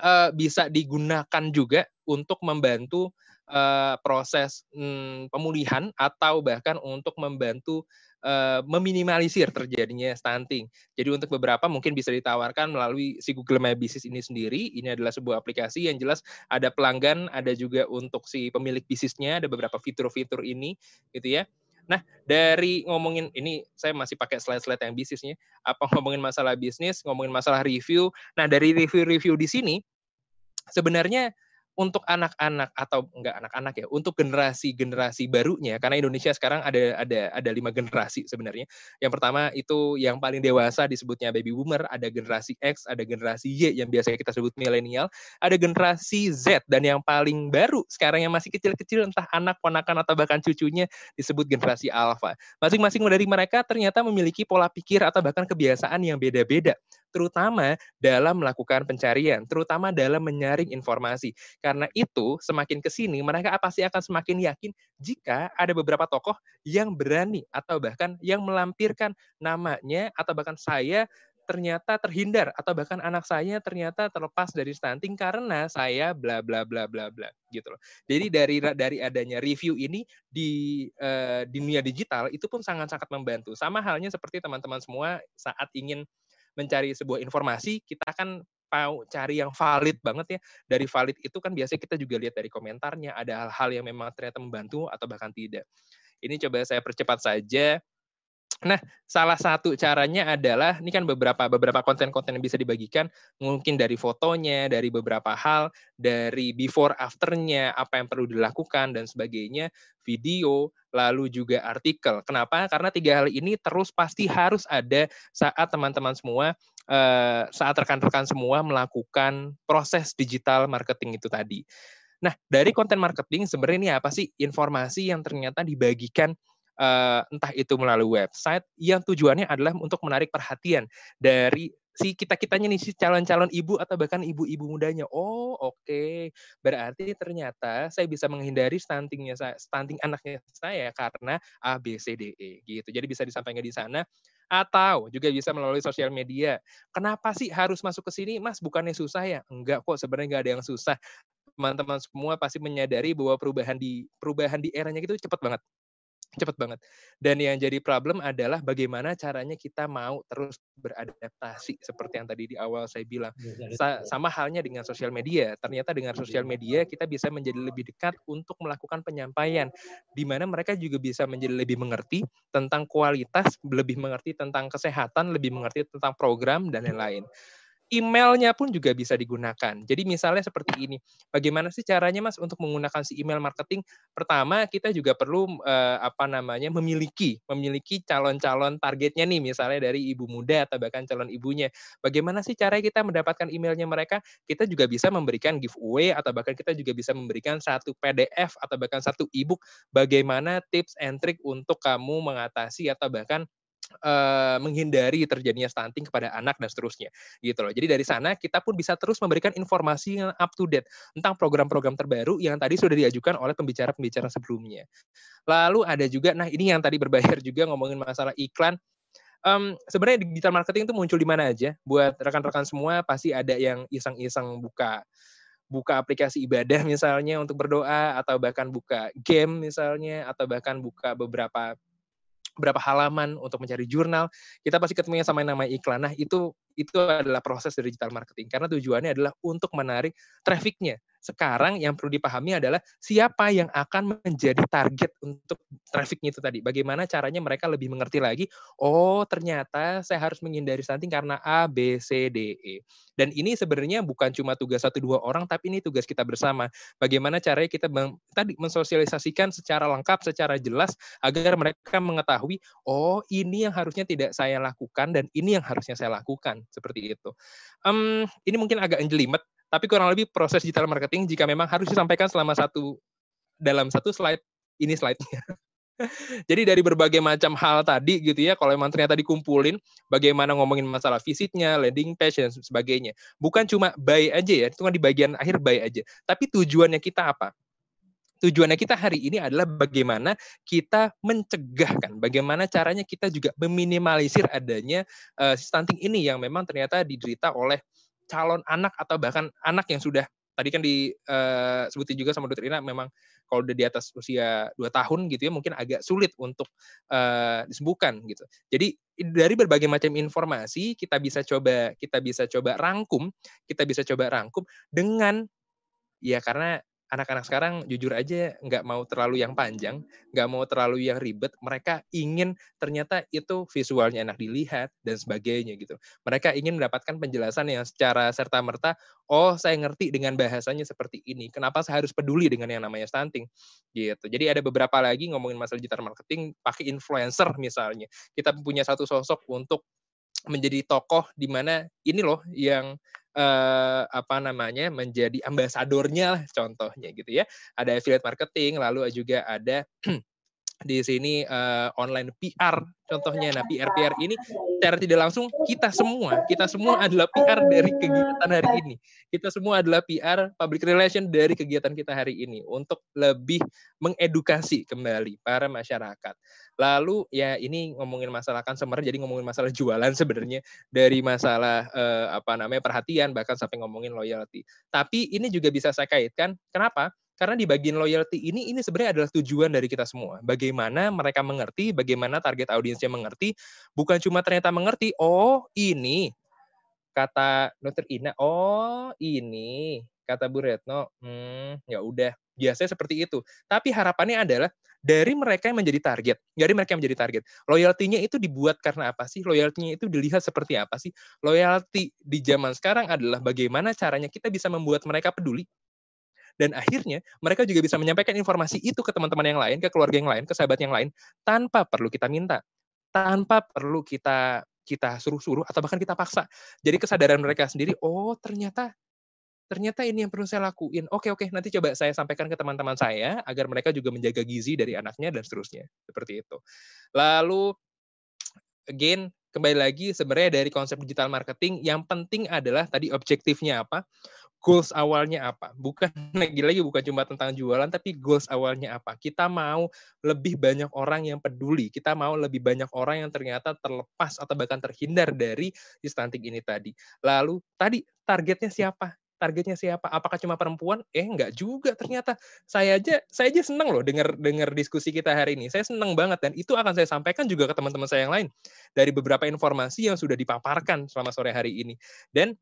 uh, bisa digunakan juga untuk membantu uh, proses um, pemulihan atau bahkan untuk membantu uh, meminimalisir terjadinya stunting. Jadi untuk beberapa mungkin bisa ditawarkan melalui si Google My Business ini sendiri. Ini adalah sebuah aplikasi yang jelas ada pelanggan, ada juga untuk si pemilik bisnisnya, ada beberapa fitur-fitur ini gitu ya. Nah, dari ngomongin ini saya masih pakai slide-slide yang bisnisnya. Apa ngomongin masalah bisnis, ngomongin masalah review. Nah, dari review-review di sini sebenarnya untuk anak-anak atau enggak anak-anak ya, untuk generasi-generasi barunya karena Indonesia sekarang ada ada ada lima generasi sebenarnya. Yang pertama itu yang paling dewasa disebutnya baby boomer, ada generasi X, ada generasi Y yang biasa kita sebut milenial, ada generasi Z dan yang paling baru sekarang yang masih kecil-kecil entah anak, ponakan atau bahkan cucunya disebut generasi alpha. Masing-masing dari mereka ternyata memiliki pola pikir atau bahkan kebiasaan yang beda-beda terutama dalam melakukan pencarian, terutama dalam menyaring informasi. Karena itu, semakin ke sini, mereka pasti akan semakin yakin jika ada beberapa tokoh yang berani atau bahkan yang melampirkan namanya atau bahkan saya ternyata terhindar atau bahkan anak saya ternyata terlepas dari stunting karena saya bla bla bla bla bla gitu loh. Jadi dari dari adanya review ini di uh, di dunia digital itu pun sangat-sangat membantu. Sama halnya seperti teman-teman semua saat ingin mencari sebuah informasi, kita kan mau cari yang valid banget ya. Dari valid itu kan biasanya kita juga lihat dari komentarnya, ada hal-hal yang memang ternyata membantu atau bahkan tidak. Ini coba saya percepat saja. Nah, salah satu caranya adalah ini kan beberapa beberapa konten-konten yang bisa dibagikan, mungkin dari fotonya, dari beberapa hal, dari before afternya, apa yang perlu dilakukan dan sebagainya, video, lalu juga artikel. Kenapa? Karena tiga hal ini terus pasti harus ada saat teman-teman semua eh, saat rekan-rekan semua melakukan proses digital marketing itu tadi. Nah, dari konten marketing sebenarnya ini apa sih informasi yang ternyata dibagikan uh, entah itu melalui website yang tujuannya adalah untuk menarik perhatian dari si kita kitanya nih si calon-calon ibu atau bahkan ibu-ibu mudanya. Oh oke, okay. berarti ternyata saya bisa menghindari stuntingnya stunting anaknya saya karena A B C D E gitu. Jadi bisa disampaikan di sana atau juga bisa melalui sosial media. Kenapa sih harus masuk ke sini, Mas? Bukannya susah ya? Enggak kok, sebenarnya nggak ada yang susah. Teman-teman semua pasti menyadari bahwa perubahan di perubahan di eranya itu cepat banget cepat banget. Dan yang jadi problem adalah bagaimana caranya kita mau terus beradaptasi seperti yang tadi di awal saya bilang. Sa sama halnya dengan sosial media. Ternyata dengan sosial media kita bisa menjadi lebih dekat untuk melakukan penyampaian di mana mereka juga bisa menjadi lebih mengerti tentang kualitas, lebih mengerti tentang kesehatan, lebih mengerti tentang program dan lain-lain emailnya pun juga bisa digunakan. Jadi misalnya seperti ini, bagaimana sih caranya Mas untuk menggunakan si email marketing? Pertama, kita juga perlu eh, apa namanya memiliki memiliki calon-calon targetnya nih, misalnya dari ibu muda atau bahkan calon ibunya. Bagaimana sih cara kita mendapatkan emailnya mereka? Kita juga bisa memberikan giveaway atau bahkan kita juga bisa memberikan satu PDF atau bahkan satu ebook bagaimana tips and trick untuk kamu mengatasi atau bahkan uh, menghindari terjadinya stunting kepada anak dan seterusnya gitu loh. Jadi dari sana kita pun bisa terus memberikan informasi yang up to date tentang program-program terbaru yang tadi sudah diajukan oleh pembicara-pembicara sebelumnya. Lalu ada juga nah ini yang tadi berbayar juga ngomongin masalah iklan um, sebenarnya digital marketing itu muncul di mana aja buat rekan-rekan semua pasti ada yang iseng-iseng buka buka aplikasi ibadah misalnya untuk berdoa atau bahkan buka game misalnya atau bahkan buka beberapa berapa halaman untuk mencari jurnal, kita pasti ketemunya sama yang namanya iklan. Nah, itu itu adalah proses dari digital marketing karena tujuannya adalah untuk menarik trafficnya sekarang yang perlu dipahami adalah siapa yang akan menjadi target untuk trafficnya itu tadi. Bagaimana caranya mereka lebih mengerti lagi, oh ternyata saya harus menghindari stunting karena A, B, C, D, E. Dan ini sebenarnya bukan cuma tugas satu dua orang, tapi ini tugas kita bersama. Bagaimana caranya kita tadi mensosialisasikan secara lengkap, secara jelas, agar mereka mengetahui, oh ini yang harusnya tidak saya lakukan, dan ini yang harusnya saya lakukan. Seperti itu. Um, ini mungkin agak jelimet, tapi kurang lebih proses digital marketing jika memang harus disampaikan selama satu dalam satu slide ini slide-nya. Jadi dari berbagai macam hal tadi gitu ya, kalau memang ternyata dikumpulin, bagaimana ngomongin masalah visitnya, landing page dan sebagainya. Bukan cuma buy aja ya, itu kan di bagian akhir buy aja. Tapi tujuannya kita apa? Tujuannya kita hari ini adalah bagaimana kita mencegah kan, bagaimana caranya kita juga meminimalisir adanya uh, stunting ini yang memang ternyata diderita oleh calon anak atau bahkan anak yang sudah tadi kan disebutin eh, juga sama dokter Ina memang kalau udah di atas usia 2 tahun gitu ya mungkin agak sulit untuk uh, disembuhkan gitu. Jadi dari berbagai macam informasi kita bisa coba kita bisa coba rangkum, kita bisa coba rangkum dengan ya karena anak-anak sekarang jujur aja nggak mau terlalu yang panjang, nggak mau terlalu yang ribet. Mereka ingin ternyata itu visualnya enak dilihat dan sebagainya gitu. Mereka ingin mendapatkan penjelasan yang secara serta merta, oh saya ngerti dengan bahasanya seperti ini. Kenapa saya harus peduli dengan yang namanya stunting gitu. Jadi ada beberapa lagi ngomongin masalah digital marketing pakai influencer misalnya. Kita punya satu sosok untuk menjadi tokoh di mana ini loh yang eh, apa namanya menjadi ambasadornya lah contohnya gitu ya. Ada affiliate marketing, lalu juga ada di sini uh, online PR contohnya. Nah, PR PR ini secara tidak langsung kita semua, kita semua adalah PR dari kegiatan hari ini. Kita semua adalah PR public relation dari kegiatan kita hari ini untuk lebih mengedukasi kembali para masyarakat. Lalu ya ini ngomongin masalah customer jadi ngomongin masalah jualan sebenarnya dari masalah eh, apa namanya perhatian bahkan sampai ngomongin loyalty. Tapi ini juga bisa saya kaitkan kenapa? Karena di bagian loyalty ini ini sebenarnya adalah tujuan dari kita semua. Bagaimana mereka mengerti, bagaimana target audiensnya mengerti, bukan cuma ternyata mengerti, oh ini kata Dokter Ina, oh ini kata Bu Retno, hmm, ya udah biasanya seperti itu. Tapi harapannya adalah dari mereka yang menjadi target, dari mereka yang menjadi target. Loyalty-nya itu dibuat karena apa sih? Loyalty-nya itu dilihat seperti apa sih? Loyalty di zaman sekarang adalah bagaimana caranya kita bisa membuat mereka peduli. Dan akhirnya mereka juga bisa menyampaikan informasi itu ke teman-teman yang lain, ke keluarga yang lain, ke sahabat yang lain, tanpa perlu kita minta, tanpa perlu kita kita suruh-suruh atau bahkan kita paksa. Jadi kesadaran mereka sendiri, oh ternyata ternyata ini yang perlu saya lakuin. Oke, oke, nanti coba saya sampaikan ke teman-teman saya agar mereka juga menjaga gizi dari anaknya dan seterusnya. Seperti itu. Lalu, again, kembali lagi sebenarnya dari konsep digital marketing, yang penting adalah tadi objektifnya apa, goals awalnya apa. Bukan lagi-lagi bukan cuma tentang jualan, tapi goals awalnya apa. Kita mau lebih banyak orang yang peduli. Kita mau lebih banyak orang yang ternyata terlepas atau bahkan terhindar dari stunting ini tadi. Lalu tadi targetnya siapa? targetnya siapa? Apakah cuma perempuan? Eh, enggak juga ternyata. Saya aja saya aja seneng loh dengar dengar diskusi kita hari ini. Saya seneng banget dan itu akan saya sampaikan juga ke teman-teman saya yang lain dari beberapa informasi yang sudah dipaparkan selama sore hari ini. Dan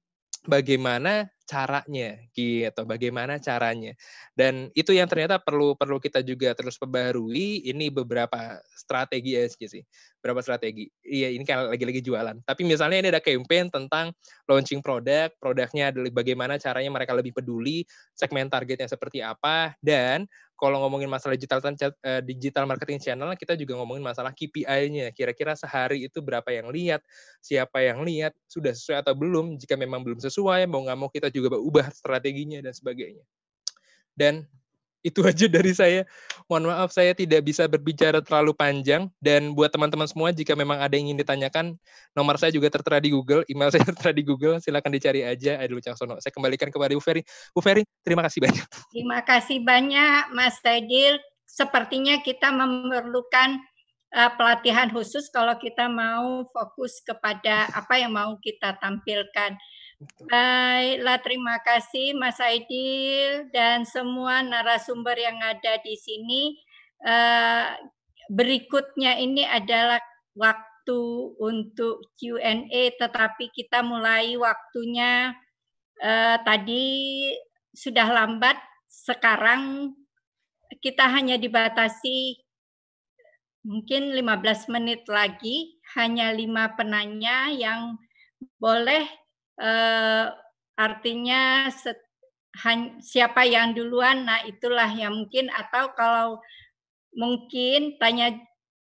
bagaimana caranya gitu. Bagaimana caranya? Dan itu yang ternyata perlu perlu kita juga terus perbarui. Ini beberapa strategi SG sih berapa strategi. Iya ini kan lagi-lagi jualan. Tapi misalnya ini ada campaign tentang launching produk produknya adalah bagaimana caranya mereka lebih peduli segmen targetnya seperti apa. Dan kalau ngomongin masalah digital uh, digital marketing channel, kita juga ngomongin masalah KPI-nya. Kira-kira sehari itu berapa yang lihat, siapa yang lihat, sudah sesuai atau belum. Jika memang belum sesuai, mau nggak mau kita juga ubah strateginya dan sebagainya. Dan itu aja dari saya. Mohon maaf saya tidak bisa berbicara terlalu panjang dan buat teman-teman semua jika memang ada yang ingin ditanyakan, nomor saya juga tertera di Google, email saya tertera di Google, silakan dicari aja Adil Cangsono. Saya kembalikan kepada Bu Ferry. Bu Ferry, terima kasih banyak. Terima kasih banyak Mas Adil. Sepertinya kita memerlukan uh, pelatihan khusus kalau kita mau fokus kepada apa yang mau kita tampilkan. Baiklah, terima kasih Mas Aidil dan semua narasumber yang ada di sini. Eh, berikutnya ini adalah waktu untuk Q&A, tetapi kita mulai waktunya eh, tadi sudah lambat. Sekarang kita hanya dibatasi mungkin 15 menit lagi, hanya lima penanya yang boleh uh, artinya set, han, siapa yang duluan, nah itulah yang mungkin atau kalau mungkin tanya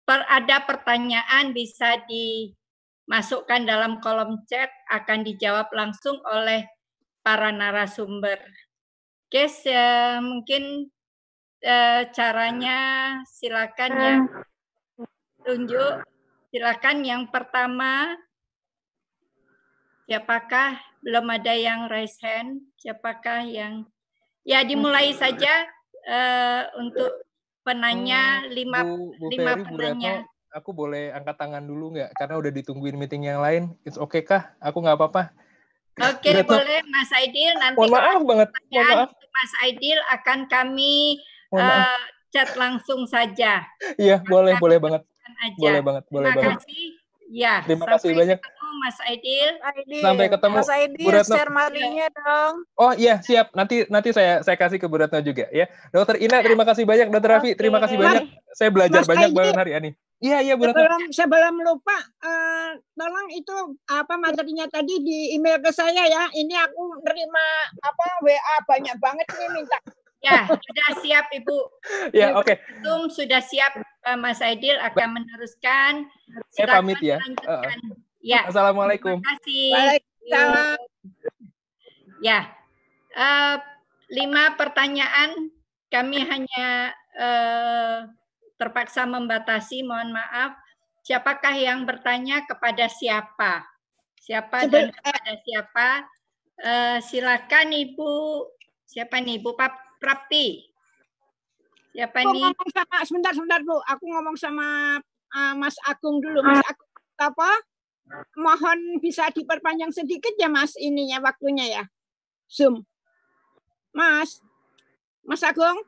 per, ada pertanyaan bisa dimasukkan dalam kolom chat akan dijawab langsung oleh para narasumber. Oke, mungkin uh, caranya silakan ya tunjuk. Silakan yang pertama Siapakah belum ada yang raise hand? Siapakah yang ya dimulai saja uh, untuk penanya hmm, lima Bu, Bu lima Ferry, penanya. Bu Retno, aku boleh angkat tangan dulu nggak? Karena udah ditungguin meeting yang lain. It's okay kah? Aku nggak apa-apa. Oke, okay, boleh Mas Aidil. Nanti Mohon maaf banget. Mohon maaf. Mas Aidil akan kami uh, chat langsung saja. Iya, boleh, boleh banget. Aja. Boleh banget, boleh Terima banget. kasih. Ya, Terima kasih banyak. Mas Aidil. Sampai ketemu, Mas Aidil, Bu Retno. share materinya dong. Oh iya siap nanti nanti saya saya kasih ke Bu Retno juga ya. Dokter Ina terima kasih banyak, Dokter Raffi terima kasih banyak. Saya belajar Mas banyak Aidil. banget hari ini. Iya iya Bu Retno. Sebelum sebelum lupa, eh, tolong itu apa materinya tadi di email ke saya ya. Ini aku nerima apa WA banyak banget ini minta. Ya, sudah siap Ibu. Ya, Ibu oke. Ketum sudah siap eh, Mas Aidil akan meneruskan. Saya pamit ya. lanjutkan. Eh, Ya. Assalamualaikum. Terima kasih. Waalaikumsalam. Ya, eh, lima pertanyaan kami hanya eh, terpaksa membatasi. Mohon maaf. Siapakah yang bertanya kepada siapa? Siapa dan kepada siapa? Eh, silakan Ibu. Siapa nih Ibu Pap Prapti? Siapa Aku nih? ngomong sama sebentar sebentar Bu, aku ngomong sama uh, Mas Agung dulu. Mas Agung apa? Mohon bisa diperpanjang sedikit ya Mas ininya waktunya ya. Zoom. Mas. Mas Agung?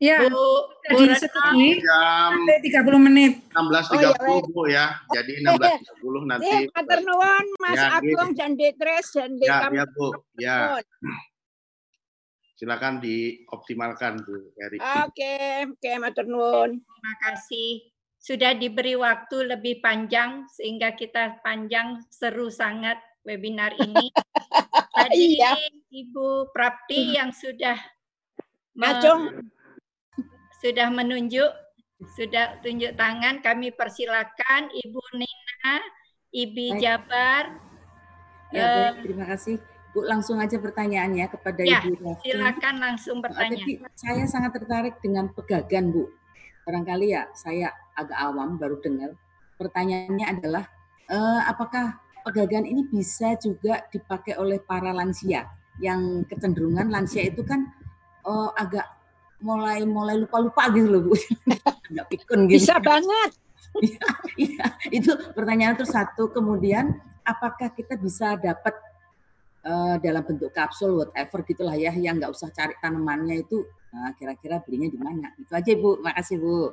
Ya, Bu, Bu Retno. sampai 30 menit. 16.30 Bu ya. Jadi 16.30 nanti. Eh, matur nuwun Mas Ya, Agung dan Detres dan Ya, Dekam. ya Bu. Ya. Silakan dioptimalkan Bu Eri. Oke, oke matur nuwun. Terima kasih. Sudah diberi waktu lebih panjang sehingga kita panjang seru sangat webinar ini. Tadi Iya. Ibu Prapti yang sudah me- Acung. sudah menunjuk, sudah tunjuk tangan. Kami persilakan Ibu Nina, Ibi Baik. Jabar. Ya, baik, terima kasih. Bu, langsung aja pertanyaannya kepada ya, Ibu silakan langsung bertanya. Tapi saya sangat tertarik dengan pegagan, Bu. Barangkali ya saya agak awam baru dengar. Pertanyaannya adalah eh, apakah pegagan ini bisa juga dipakai oleh para lansia yang kecenderungan lansia itu kan eh, agak mulai mulai lupa-lupa gitu loh, Bu. agak pikun gitu. Bisa banget. Iya, iya. itu pertanyaan terus satu. Kemudian apakah kita bisa dapat eh, dalam bentuk kapsul whatever gitulah ya yang nggak usah cari tanamannya itu nah, kira-kira belinya di mana itu aja bu makasih bu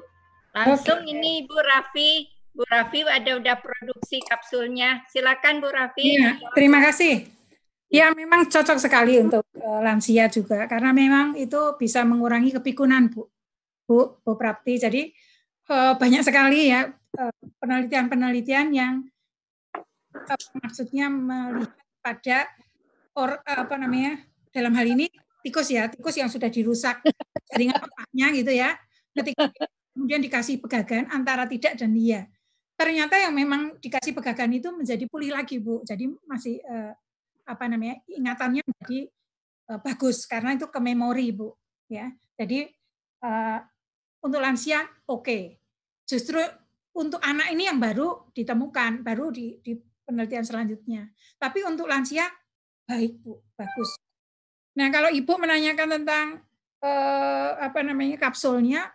Langsung ini Bu Raffi. Bu Raffi ada udah produksi kapsulnya. Silakan Bu Raffi. Iya, terima kasih. Ya, memang cocok sekali untuk eh, lansia juga karena memang itu bisa mengurangi kepikunan, Bu. Bu, Bu Prapti. Jadi eh, banyak sekali ya penelitian-penelitian yang maksudnya melihat pada or apa namanya? dalam hal ini tikus ya, tikus yang sudah dirusak jaringan otaknya gitu ya. Ketika kemudian dikasih pegagan antara tidak dan iya. Ternyata yang memang dikasih pegagan itu menjadi pulih lagi, Bu. Jadi masih eh, apa namanya? ingatannya menjadi eh, bagus karena itu ke memori, Bu, ya. Jadi eh, untuk lansia oke. Justru untuk anak ini yang baru ditemukan, baru di, di penelitian selanjutnya. Tapi untuk lansia baik, Bu, bagus. Nah, kalau Ibu menanyakan tentang eh, apa namanya kapsulnya,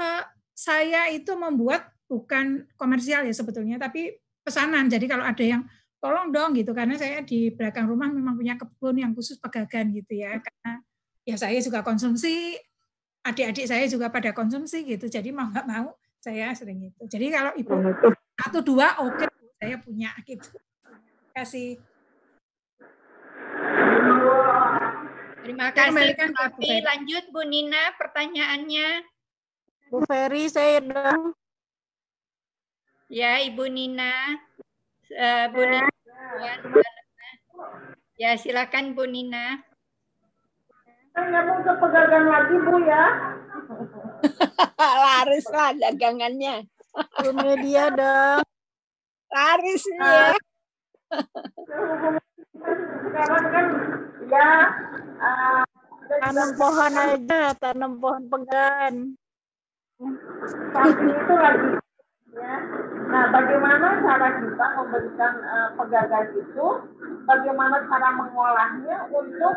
eh, saya itu membuat bukan komersial ya sebetulnya, tapi pesanan. Jadi kalau ada yang tolong dong gitu, karena saya di belakang rumah memang punya kebun yang khusus pegagan gitu ya, karena ya saya juga konsumsi, adik-adik saya juga pada konsumsi gitu, jadi mau nggak mau saya sering itu. Jadi kalau ibu satu dua oke saya punya gitu. Terima kasih. Terima Saya kasih. Lanjut Bu Nina pertanyaannya. Bu Ferry, saya dong. Ya, Ibu Nina. Eh, Bu Nina. Ya, silakan Bu Nina. Nyambung ke pegagan lagi Bu ya. Laris lah dagangannya. Bu Media dong. Laris nih ya. Sekarang kan ya uh, Tanam pohon aja, tanam pohon pegan. itu lagi ya. Nah, bagaimana cara kita memberikan uh, pegagan itu? Bagaimana cara mengolahnya untuk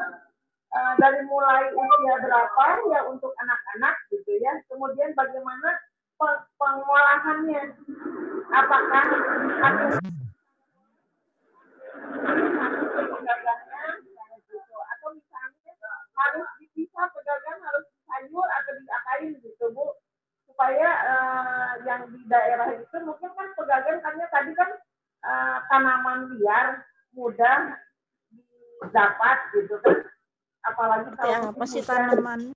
uh, dari mulai usia berapa ya untuk anak-anak gitu ya. Kemudian bagaimana pe- pengolahannya? Apakah satu pegagannya misalnya gitu atau misalnya harus dipisah pedagang harus sayur atau diapain gitu bu supaya eh, yang di daerah itu mungkin kan pedagang karena tadi kan eh, tanaman liar mudah didapat gitu kan. Apalagi kalau Ya, apa sih tanaman?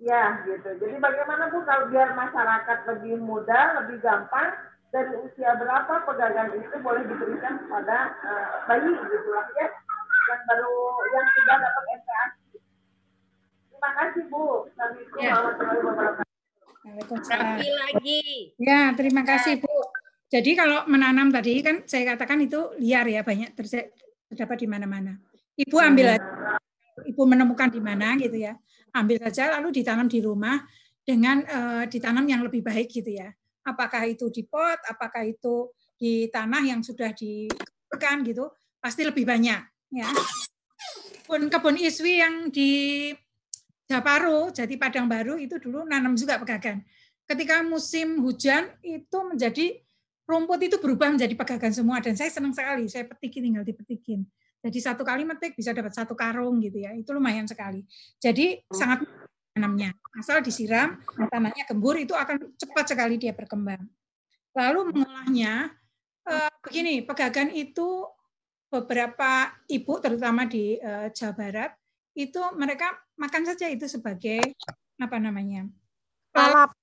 Ya, gitu. Jadi bagaimana Bu kalau biar masyarakat lebih mudah, lebih gampang, dari usia berapa pegangan itu boleh diberikan kepada eh, bayi gitu lah ya, yang baru yang sudah dapat MPASI. Terima kasih Bu. Assalamualaikum Ya. warahmatullahi wabarakatuh. Lagi. Ya, terima kasih Bu. Jadi kalau menanam tadi kan saya katakan itu liar ya banyak terdapat di mana-mana. Ibu ambil aja, ibu menemukan di mana gitu ya, ambil saja lalu ditanam di rumah dengan eh, ditanam yang lebih baik gitu ya. Apakah itu di pot, apakah itu di tanah yang sudah dikeburkan gitu, pasti lebih banyak ya. Kebun kebun iswi yang di Japaro, jadi Padang Baru itu dulu nanam juga pegagan. Ketika musim hujan itu menjadi rumput itu berubah menjadi pegagan semua dan saya senang sekali. Saya petikin tinggal dipetikin. Jadi satu kali metik bisa dapat satu karung gitu ya. Itu lumayan sekali. Jadi sangat tanamnya. Asal disiram, tanahnya gembur itu akan cepat sekali dia berkembang. Lalu mengolahnya eh, begini, pegagan itu beberapa ibu terutama di eh, Jawa Barat itu mereka makan saja itu sebagai apa namanya? Lalap.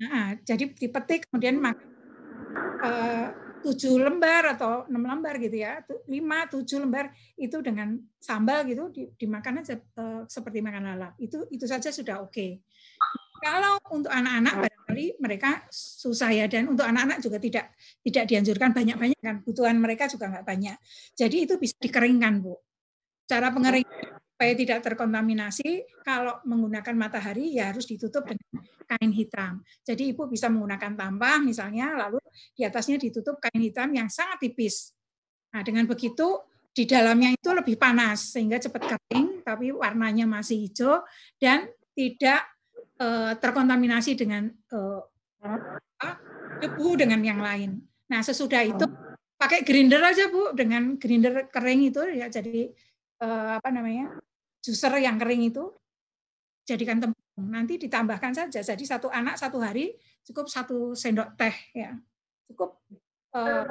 Nah, jadi dipetik kemudian makan eh, tujuh lembar atau enam lembar gitu ya, lima tujuh lembar itu dengan sambal gitu di- dimakan aja eh, seperti makan lalap. Itu itu saja sudah oke. Kalau untuk anak-anak barangkali mereka susah ya dan untuk anak-anak juga tidak tidak dianjurkan banyak-banyak kan kebutuhan mereka juga nggak banyak. Jadi itu bisa dikeringkan bu. Cara pengeringan supaya tidak terkontaminasi kalau menggunakan matahari ya harus ditutup dengan kain hitam. Jadi ibu bisa menggunakan tampah misalnya lalu di atasnya ditutup kain hitam yang sangat tipis. Nah dengan begitu di dalamnya itu lebih panas sehingga cepat kering tapi warnanya masih hijau dan tidak eh, terkontaminasi dengan eh, debu dengan yang lain. Nah sesudah itu pakai grinder aja bu dengan grinder kering itu ya jadi eh, apa namanya juicer yang kering itu jadikan tepung nanti ditambahkan saja jadi satu anak satu hari cukup satu sendok teh ya. Cukup eh,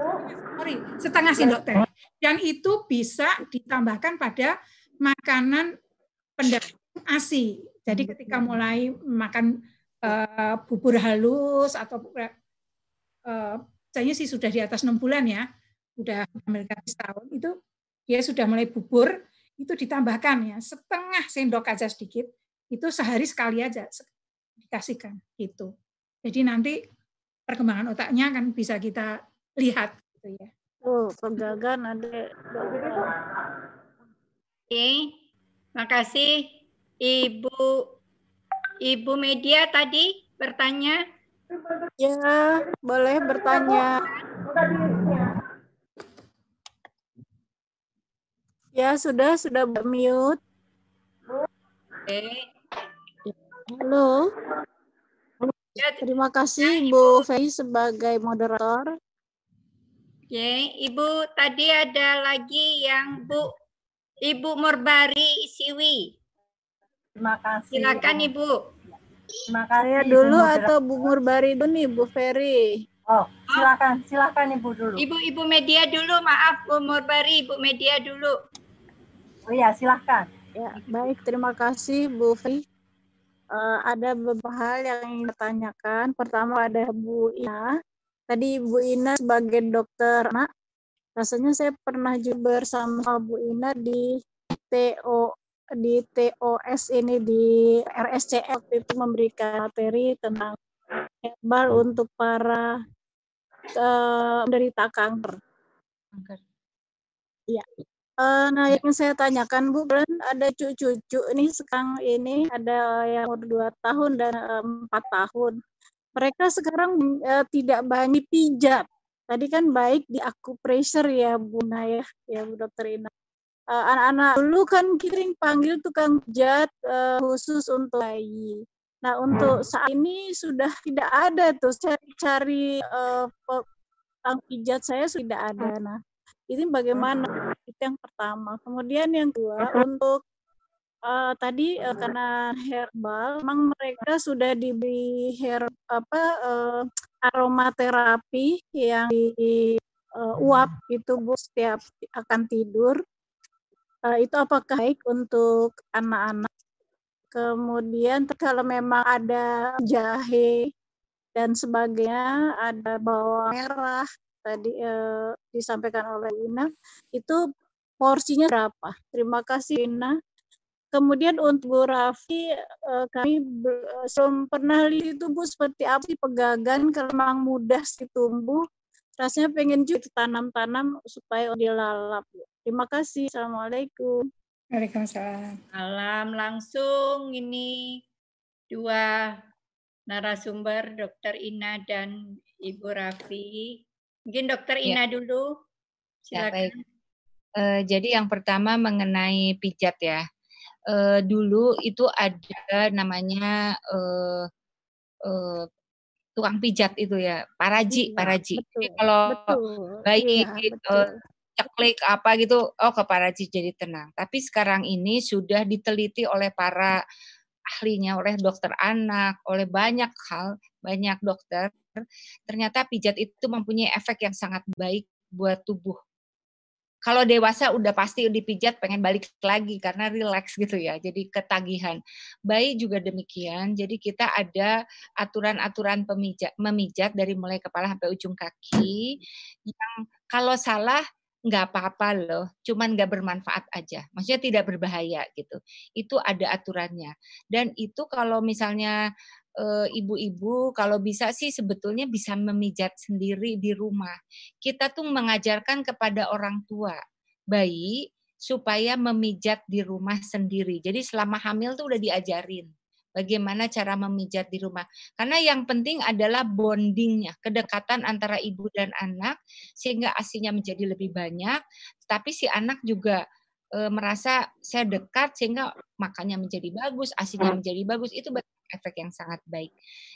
sorry setengah sendok teh. Dan itu bisa ditambahkan pada makanan pendamping ASI. Jadi ketika mulai makan eh, bubur halus atau eh, saya sih sudah di atas enam bulan ya udah Amerika setahun itu dia sudah mulai bubur itu ditambahkan ya setengah sendok aja sedikit itu sehari sekali aja dikasihkan gitu jadi nanti perkembangan otaknya kan bisa kita lihat gitu ya Tuh, pegagan ada. Oke, makasih Ibu Ibu Media tadi bertanya. Ya, boleh bertanya. Ya, sudah, sudah mute. Oke. Halo. Terima kasih Bu Fei sebagai moderator. Oke, Ibu tadi ada lagi yang Bu Ibu Murbari Siwi. Terima kasih. Silakan Ibu. Terima kasih. Saya Ibu dulu moderator. atau Bu Murbari dulu nih, Bu Ferry? Oh, silakan, silakan Ibu dulu. Ibu Ibu media dulu, maaf Bu Murbari, Ibu media dulu. Oh iya, silakan. Ya, baik. Terima kasih Bu Ferry. Eh, ada beberapa hal yang ingin ditanyakan. Pertama ada Bu Ina. Tadi Bu Ina sebagai dokter anak, rasanya saya pernah juga bersama Bu Ina di TO di TOS ini di RSCM waktu itu memberikan materi tentang herbal untuk para eh, penderita kanker. Iya. Eh, nah, yang saya tanyakan Bu, ada cucu-cucu ini sekarang ini ada yang umur dua tahun dan eh, empat tahun. Mereka sekarang eh, tidak banyak pijat. Tadi kan baik di acupressure ya Bu Naya, ya Bu Dokter Ina. Eh, Anak-anak dulu kan kiring panggil tukang pijat eh, khusus untuk bayi. Nah, untuk saat ini sudah tidak ada tuh cari-cari pe- tukang pijat saya sudah ada. Nah, ini bagaimana? Itu yang pertama. Kemudian yang kedua untuk eh, tadi eh, karena herbal, memang mereka sudah diberi her apa eh, aromaterapi yang di uh, uap itu Bu setiap akan tidur. Uh, itu apakah baik untuk anak-anak? Kemudian kalau memang ada jahe dan sebagainya, ada bawang merah tadi uh, disampaikan oleh Ina, itu porsinya berapa? Terima kasih Ina. Kemudian untuk Bu Raffi, eh, kami belum pernah lihat itu Bu seperti apa sih pegagan kalau memang mudah sih tumbuh. Rasanya pengen juga tanam-tanam supaya dilalap. Terima kasih. Assalamualaikum. Waalaikumsalam. Salam langsung ini dua narasumber Dokter Ina dan Ibu Raffi. Mungkin Dokter Ya. Ina dulu. Ya, Silakan. baik. Eh, jadi yang pertama mengenai pijat ya. Eh, dulu itu ada namanya eh, eh, tukang pijat itu ya, paraji, Iya, paraji. betul, Jadi kalau betul. bayi Iya, gitu, betul. ceklik apa gitu, oh ke paraji jadi tenang. Tapi sekarang ini sudah diteliti oleh para ahlinya, oleh dokter anak, oleh banyak hal, banyak dokter. Ternyata pijat itu mempunyai efek yang sangat baik buat tubuh. Kalau dewasa udah pasti dipijat pengen balik lagi karena rileks gitu ya. Jadi ketagihan. Bayi juga demikian. Jadi kita ada aturan-aturan memijat dari mulai kepala sampai ujung kaki yang kalau salah nggak apa-apa loh, cuman nggak bermanfaat aja. Maksudnya tidak berbahaya gitu. Itu ada aturannya. Dan itu kalau misalnya eh, ibu-ibu kalau bisa sih sebetulnya bisa memijat sendiri di rumah. Kita tuh mengajarkan kepada orang tua bayi supaya memijat di rumah sendiri. Jadi selama hamil tuh udah diajarin bagaimana cara memijat di rumah. Karena yang penting adalah bondingnya, kedekatan antara ibu dan anak sehingga asinya menjadi lebih banyak, tapi si anak juga e, merasa saya dekat sehingga makannya menjadi bagus, asinya menjadi bagus. Itu efek yang sangat baik.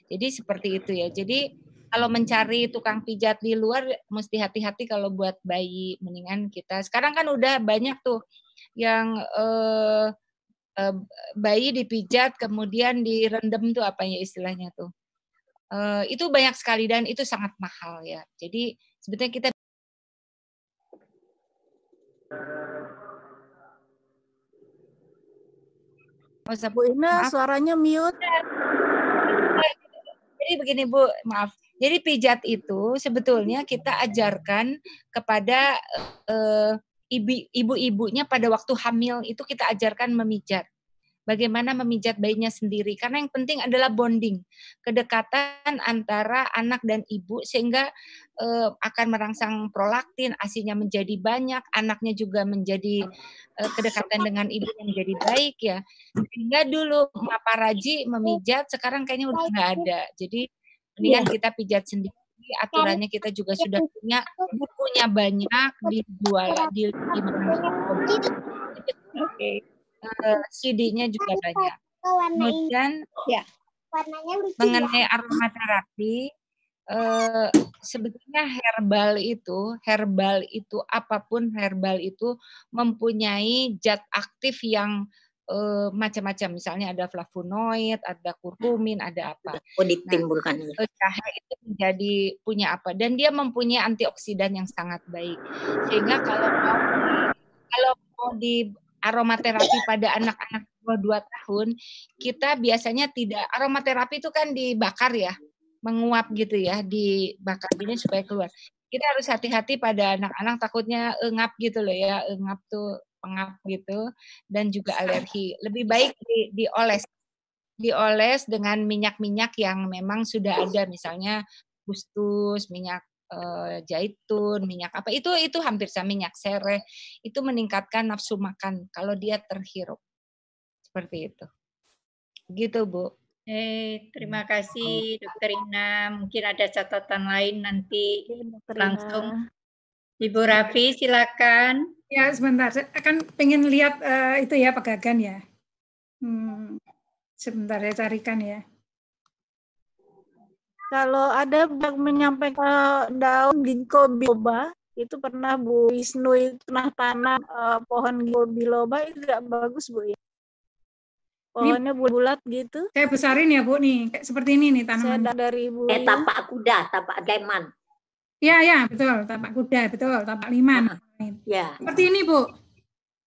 Jadi seperti itu ya. Jadi kalau mencari tukang pijat di luar mesti hati-hati kalau buat bayi mendingan kita. Sekarang kan udah banyak tuh yang eh, eh, bayi dipijat kemudian direndam tuh apa ya istilahnya tuh. Eh, itu banyak sekali dan itu sangat mahal ya. Jadi sebetulnya kita Bu Ina suaranya mute. Jadi begini Bu, maaf. Jadi pijat itu sebetulnya kita ajarkan kepada eh, ibu-ibunya pada waktu hamil itu kita ajarkan memijat. Bagaimana memijat bayinya sendiri. Karena yang penting adalah bonding. Kedekatan antara anak dan ibu sehingga eh, akan merangsang prolaktin, asinya menjadi banyak, anaknya juga menjadi eh, kedekatan dengan ibu yang menjadi baik ya. Sehingga dulu maparaji memijat, sekarang kayaknya udah nggak ada. Jadi mendingan Iya. kita pijat sendiri. Aturannya kita juga sudah punya bukunya banyak dijual di di Eh, CD-nya juga banyak. Kemudian ya. mengenai aromaterapi eh, sebetulnya herbal itu herbal itu apa pun herbal itu mempunyai zat aktif yang eh, macam-macam. Misalnya ada flavonoid ada kurkumin ada apa. Oh, ditimbulkan. Nah, eh, jahe itu menjadi punya apa. Dan dia mempunyai antioksidan yang sangat baik. Sehingga kalau mau kalau mau di aromaterapi pada anak-anak dua tahun kita biasanya tidak aromaterapi itu kan dibakar ya menguap gitu ya dibakar gini supaya keluar. Kita harus hati-hati pada anak-anak takutnya engap gitu loh ya engap tuh pengap gitu dan juga alergi. Lebih baik di, dioles dioles dengan minyak-minyak yang memang sudah ada misalnya gustus minyak eh, zaitun minyak apa itu itu hampir sama minyak sereh. Itu meningkatkan nafsu makan kalau dia terhirup. Seperti itu. Gitu bu. Eh, terima kasih Dokter Ina. Mungkin ada catatan lain nanti langsung. Ibu Raffi, silakan. Ya, sebentar. Saya akan pengen lihat eh, itu ya pegagan ya. Hmm, sebentar saya carikan ya. Kalau ada yang menyampaikan daun ginkgo biloba, itu pernah Bu Wisnu itu pernah tanam eh, pohon ginkgo biloba itu nggak bagus Bu ya. Pohonnya bulat gitu. Saya besarin ya Bu nih, kayak seperti ini nih tanaman. Saya dari Ibu Eh, tapak kuda, tapak gaiman. Ya, ya, betul. Tapak kuda, betul. Tapak lima. Ya. Seperti ini, Bu.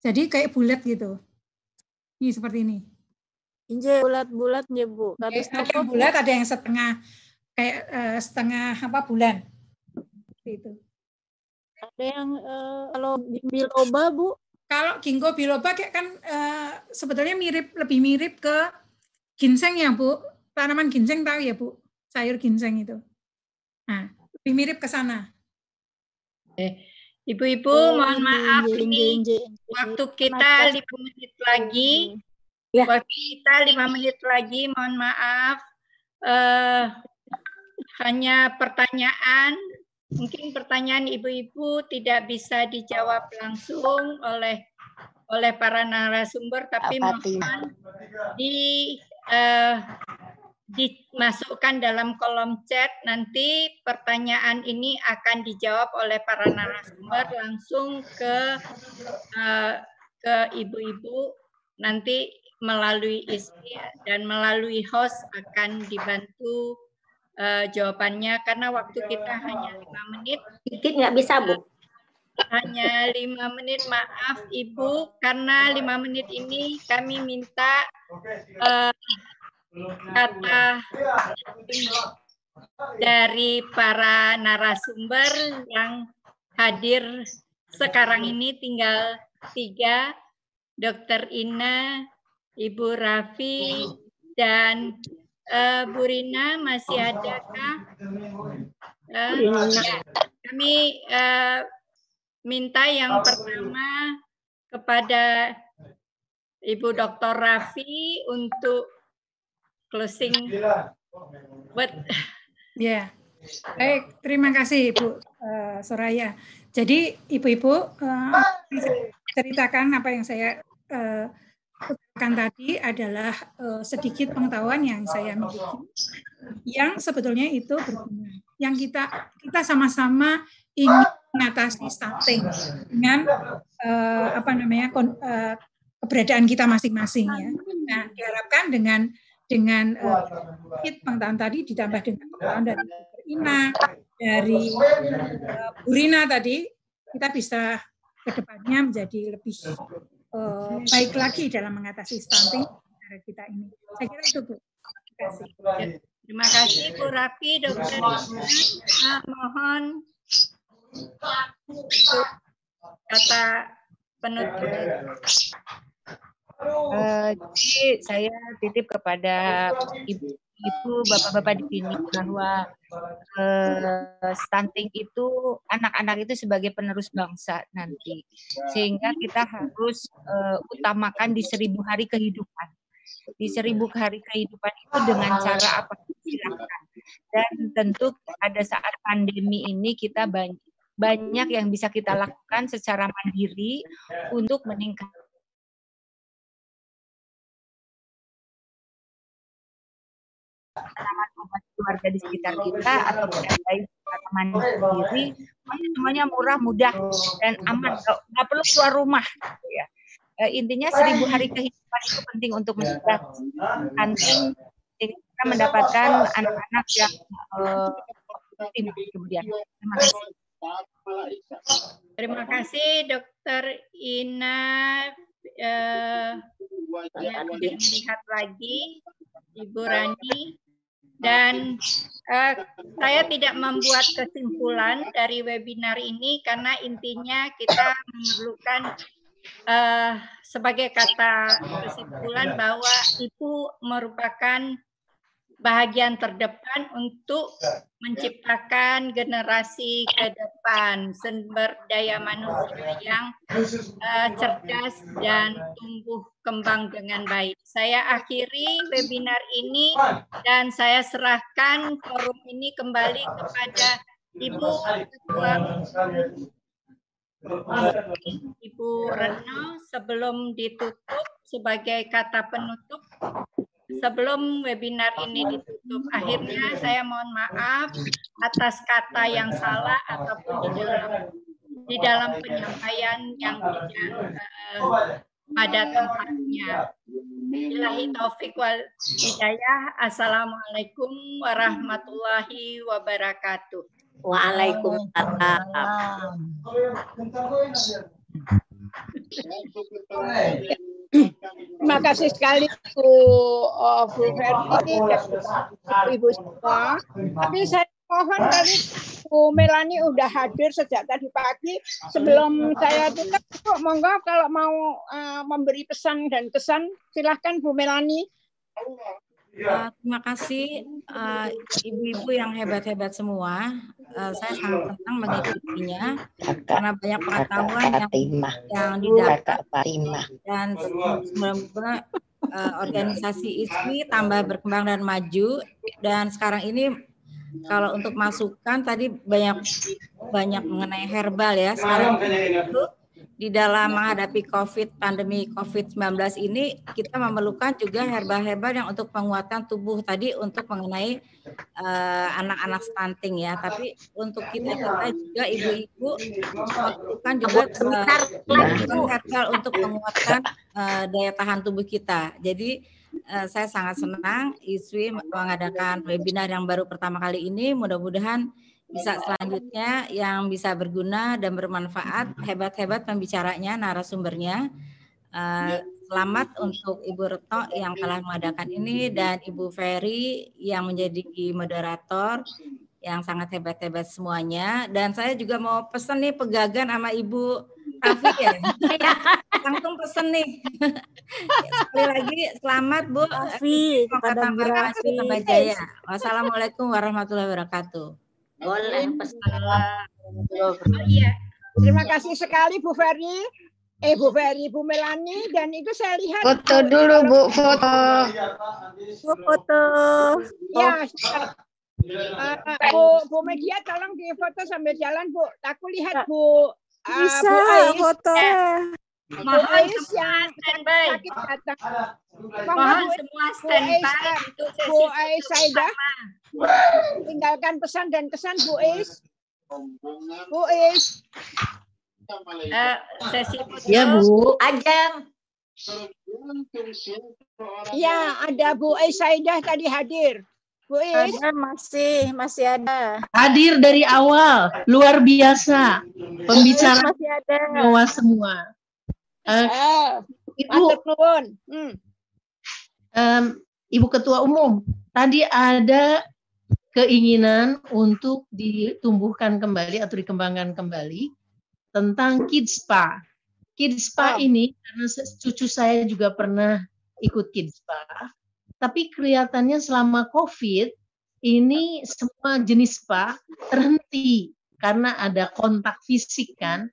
Jadi kayak bulat gitu. Ini seperti ini. Inje bulat-bulat ya Bu. Ada yang bulat, ada yang setengah kayak uh, setengah apa bulan. Seperti itu. Ada yang uh, kalau biloba Bu? Kalau ginkgo biloba kayak kan uh, sebetulnya mirip lebih mirip ke ginseng ya Bu. Tanaman ginseng tahu ya Bu? Sayur ginseng itu. Nah, lebih mirip ke sana. Eh, Ibu-ibu, oh, mohon maaf ini waktu kita lima menit lagi. Ya. Waktu kita lima menit lagi, mohon maaf. Uh, hanya pertanyaan, mungkin pertanyaan ibu-ibu tidak bisa dijawab langsung oleh oleh para narasumber, tapi mohon di uh, dimasukkan dalam kolom chat. Nanti pertanyaan ini akan dijawab oleh para narasumber. Langsung ke uh, ke ibu-ibu. Nanti melalui isi dan melalui host akan dibantu uh, jawabannya. Karena waktu kita hanya lima menit. Sedikit nggak bisa bu? Hanya lima menit. Maaf ibu. Karena lima menit ini kami minta uh, kata dari para narasumber yang hadir sekarang ini tinggal tiga, Dokter Ina, Ibu Raffi, dan uh, Bu Rina masih adakah? Uh, ya, kami uh, minta yang pertama kepada Ibu Dokter Raffi untuk closing. Buat ya baik terima kasih ibu uh, Soraya. Jadi ibu-ibu uh, ceritakan apa yang saya uh, tadi adalah uh, sedikit pengetahuan yang saya miliki yang sebetulnya itu berguna yang kita kita sama-sama ingin mengatasi stunting dengan uh, apa namanya kon, uh, keberadaan kita masing-masing ya. Nah, diharapkan dengan dengan uh, pengetahuan tadi ditambah dengan pengetahuan dari Ina, dari uh, Burina tadi, kita bisa ke depannya menjadi lebih uh, baik lagi dalam mengatasi stunting negara kita ini. Saya kira itu Bu. Terima kasih. Ya, terima kasih Bu Rafi, Dokter Ina. mohon kata penutup. Uh, jadi saya titip kepada ibu ibu bapak-bapak di sini bahwa uh, stunting itu anak-anak itu sebagai penerus bangsa nanti. Sehingga kita harus uh, utamakan di seribu hari kehidupan. Di seribu hari kehidupan itu dengan cara apa silakan dan tentu pada saat pandemi ini kita banyak banyak yang bisa kita lakukan secara mandiri untuk meningkatkan tanaman keluarga di sekitar kita atau baik teman sendiri semuanya murah mudah dan aman. Nggak perlu keluar rumah ya. E, intinya seribu hari kehidupan itu penting untuk mencegah stunting kita mendapatkan anak-anak yang uh, kemudian. Terima kasih. Terima kasih dokter Ina. Uh, yang lihat lagi Ibu Rani dan uh, saya tidak membuat kesimpulan dari webinar ini karena intinya kita memerlukan uh, sebagai kata kesimpulan bahwa itu merupakan bahagian terdepan untuk menciptakan generasi ke depan sumber daya manusia yang uh, cerdas dan tumbuh kembang dengan baik. Saya akhiri webinar ini dan saya serahkan forum ini kembali kepada Ibu Ketua Ibu Retno sebelum ditutup sebagai kata penutup sebelum webinar ini ditutup. Akhirnya saya mohon maaf atas kata yang salah ataupun di dalam di dalam penyampaian yang tidak uh, pada tempatnya. Billahi taufik wal hidayah. Assalamualaikum warahmatullahi wabarakatuh. Waalaikumsalam. Terima kasih sekali Bu Bu Ferdi dan Ibu semua. Tapi saya mohon tadi Bu Melani udah hadir sejak tadi pagi. Sebelum saya tutup, Bu, monggo kalau mau uh, memberi pesan dan kesan, silahkan Bu Melani. Uh, terima kasih uh, ibu-ibu yang hebat-hebat semua. Uh, saya sangat senang mengikutinya karena banyak pengetahuan yang, yang didapat dan semoga uh, organisasi ISWI tambah berkembang dan maju. Dan sekarang ini kalau untuk masukan tadi banyak banyak mengenai herbal ya. Sekarang itu di dalam menghadapi COVID, pandemi COVID-19 ini, kita memerlukan juga herbal-herbal yang untuk penguatan tubuh tadi untuk mengenai eh, anak-anak uh, stunting ya. Tapi untuk kita kita juga ibu-ibu melakukan juga uh, herbal untuk penguatan uh, daya tahan tubuh kita. Jadi uh, saya sangat senang ISWI mengadakan webinar yang baru pertama kali ini. Mudah-mudahan bisa selanjutnya yang bisa berguna dan bermanfaat hebat-hebat pembicaranya narasumbernya. Uh, selamat untuk Ibu Retno yang telah mengadakan ini dan Ibu Ferry yang menjadi moderator yang sangat hebat-hebat semuanya. Dan saya juga mau pesan nih pegagan sama Ibu Rafi ya. Langsung pesen nih. Sekali lagi selamat Bu. Rafi Rafi Jaya. Wassalamualaikum warahmatullahi wabarakatuh boleh pesan. Oh, iya. Terima kasih sekali Bu Ferry. Eh Bu Ferry, Bu Melani dan itu saya lihat foto dulu Bu, foto. Bu foto. Ya. Uh, Bu, Bu Media tolong di foto sambil jalan Bu. Aku lihat Bu. Uh, Bisa Bu Ais. foto. Ais yang sakit datang. Mohon semua standby untuk sesi Bu Ais Saidah. Tinggalkan pesan dan kesan Bu Is. Bu Is. Uh, sesi foto. Ya Bu, Ajeng. Ya, ada Bu Is Saidah tadi hadir. Bu Is. Ada masih masih ada. Hadir dari awal, luar biasa. Pembicara masih ada. semua semua. Uh, Ibu, hmm. um, Ibu Ketua Umum, tadi ada keinginan untuk ditumbuhkan kembali atau dikembangkan kembali tentang Kids Spa. Kids Spa oh. ini karena cucu saya juga pernah ikut Kids Spa, tapi kelihatannya selama COVID ini semua jenis spa terhenti karena ada kontak fisik kan.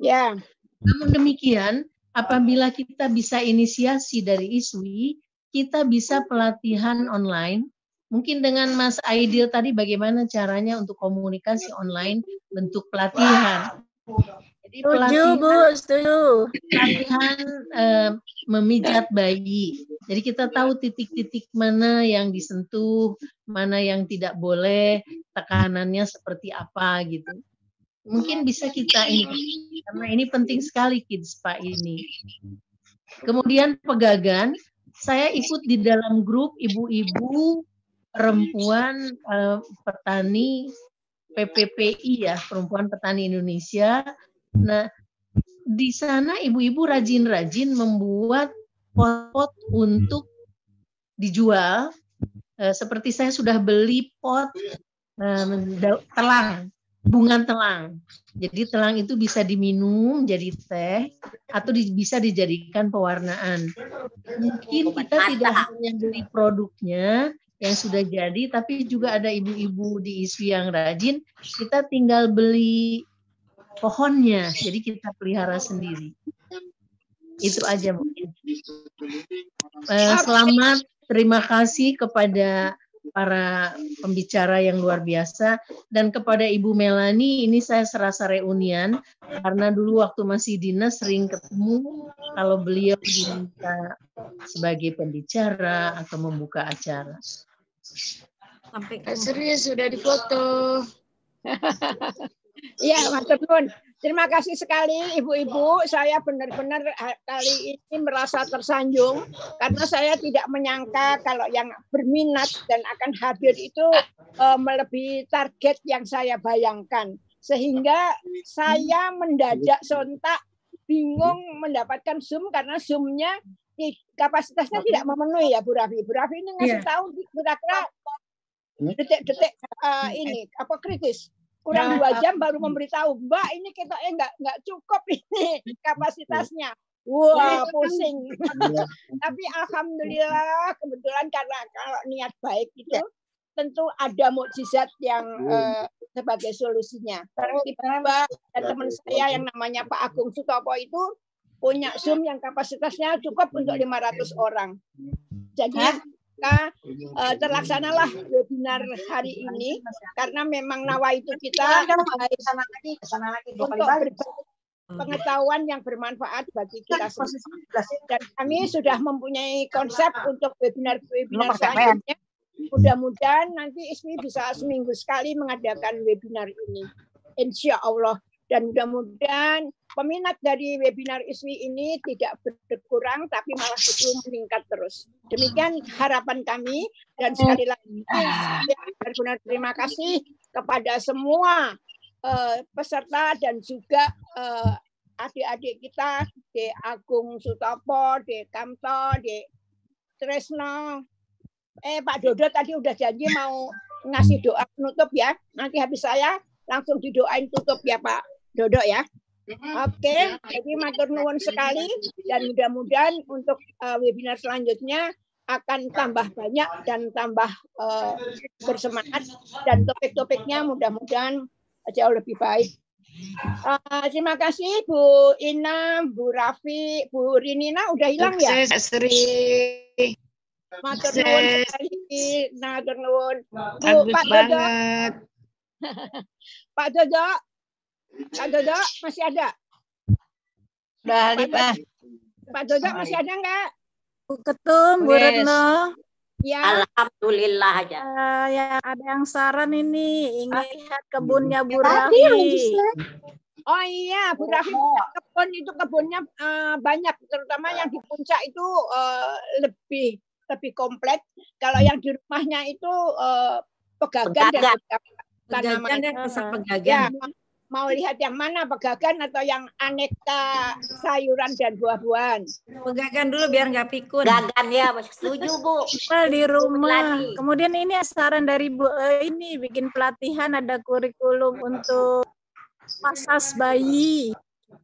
Ya. Namun demikian, apabila kita bisa inisiasi dari ISWI, kita bisa pelatihan online Mungkin dengan Mas Aidil tadi bagaimana caranya untuk komunikasi online bentuk pelatihan. Jadi pelatihan, Bu, setuju. pelatihan eh, memijat bayi. Jadi kita tahu titik-titik mana yang disentuh, mana yang tidak boleh, tekanannya seperti apa gitu. Mungkin bisa kita ini karena ini penting sekali kids Pak ini. Kemudian pegagan, saya ikut di dalam grup ibu-ibu perempuan uh, petani PPPI ya, perempuan petani Indonesia. Nah, di sana ibu-ibu rajin-rajin membuat pot-pot untuk dijual. Uh, seperti saya sudah beli pot uh, telang, bunga telang. Jadi telang itu bisa diminum jadi teh atau di, bisa dijadikan pewarnaan. Mungkin kita tidak hanya beli produknya, yang sudah jadi, tapi juga ada ibu-ibu di isu yang rajin, kita tinggal beli pohonnya, jadi kita pelihara sendiri. Itu aja mungkin. Eh, selamat, terima kasih kepada para pembicara yang luar biasa dan kepada Ibu Melani ini saya serasa reunian karena dulu waktu masih dinas sering ketemu kalau beliau diminta sebagai pembicara atau membuka acara. Sampai serius sudah difoto. Iya, Mas Nun. Terima kasih sekali Ibu-ibu. Saya benar-benar eh, kali ini merasa tersanjung karena saya tidak menyangka kalau yang berminat dan akan hadir itu eh, melebihi target yang saya bayangkan. Sehingga saya mendadak sontak bingung mendapatkan Zoom karena Zoom-nya kapasitasnya tidak memenuhi ya Bu Rafi. Bu Rafi ini ngasih Iya. tahu kira-kira detik-detik eh, ini apa kritis kurang Nah, dua jam baru memberitahu Mbak ini kita eh nggak nggak cukup ini kapasitasnya. Wah pusing. Tapi alhamdulillah kebetulan karena kalau niat baik itu tentu ada mukjizat yang eh, sebagai solusinya. Tiba-tiba teman saya yang namanya Pak Agung Sutopo itu punya Zoom yang kapasitasnya cukup untuk 500 orang. Jadi maka eh, terlaksanalah webinar hari ini karena memang nawa itu kita untuk pengetahuan yang bermanfaat bagi kita semua. Dan kami sudah mempunyai konsep untuk webinar-webinar selanjutnya. Mudah-mudahan nanti ISMI bisa seminggu sekali mengadakan webinar ini. Insya Allah. Dan mudah-mudahan peminat dari webinar ISMI ini tidak berkurang, tapi malah justru meningkat terus. Demikian harapan kami. Dan sekali lagi, saya benar-benar terima kasih kepada semua eh, peserta dan juga eh, adik-adik kita di Agung Sutopo, di Kamto, di Tresno. Eh Pak Dodo tadi udah janji mau ngasih doa penutup ya. Nanti habis saya langsung didoain tutup ya Pak Dodo ya. Oke, jadi matur nuwun sekali dan mudah-mudahan untuk eh, webinar selanjutnya akan tambah banyak dan tambah eh, bersemangat dan topik-topiknya mudah-mudahan jauh lebih baik. Eh, terima kasih Bu Ina, Bu Rafi, Bu Rinina udah hilang ya? Sri. Matur nuwun sekali, matur nuwun. Bu Bagus Pak Dodo, banget. Pak Dodo, Pak Dodo masih ada? Udah, Pak Pak. Dodo masih ada nggak? Bu Ketum, Bu. Retno. Ya. Alhamdulillah aja. Eh, yang ada yang saran ini ingin lihat kebunnya Bu Rafi. Oh iya, Bu Rafi punya kebun itu kebunnya eh, banyak, terutama yang di puncak itu eh, lebih lebih komplek. Kalau yang di rumahnya itu eh, pegagan dan Pegagan. Pegagan dan besar pegagan. Ya, ma- mau lihat yang mana pegagan atau yang aneka sayuran dan buah-buahan. Pegagan dulu biar nggak pikun. Pegagan ya, setuju Bu. Tinggal di rumah. Kemudian ini saran dari Bu eh, ini bikin pelatihan ada kurikulum untuk masas bayi.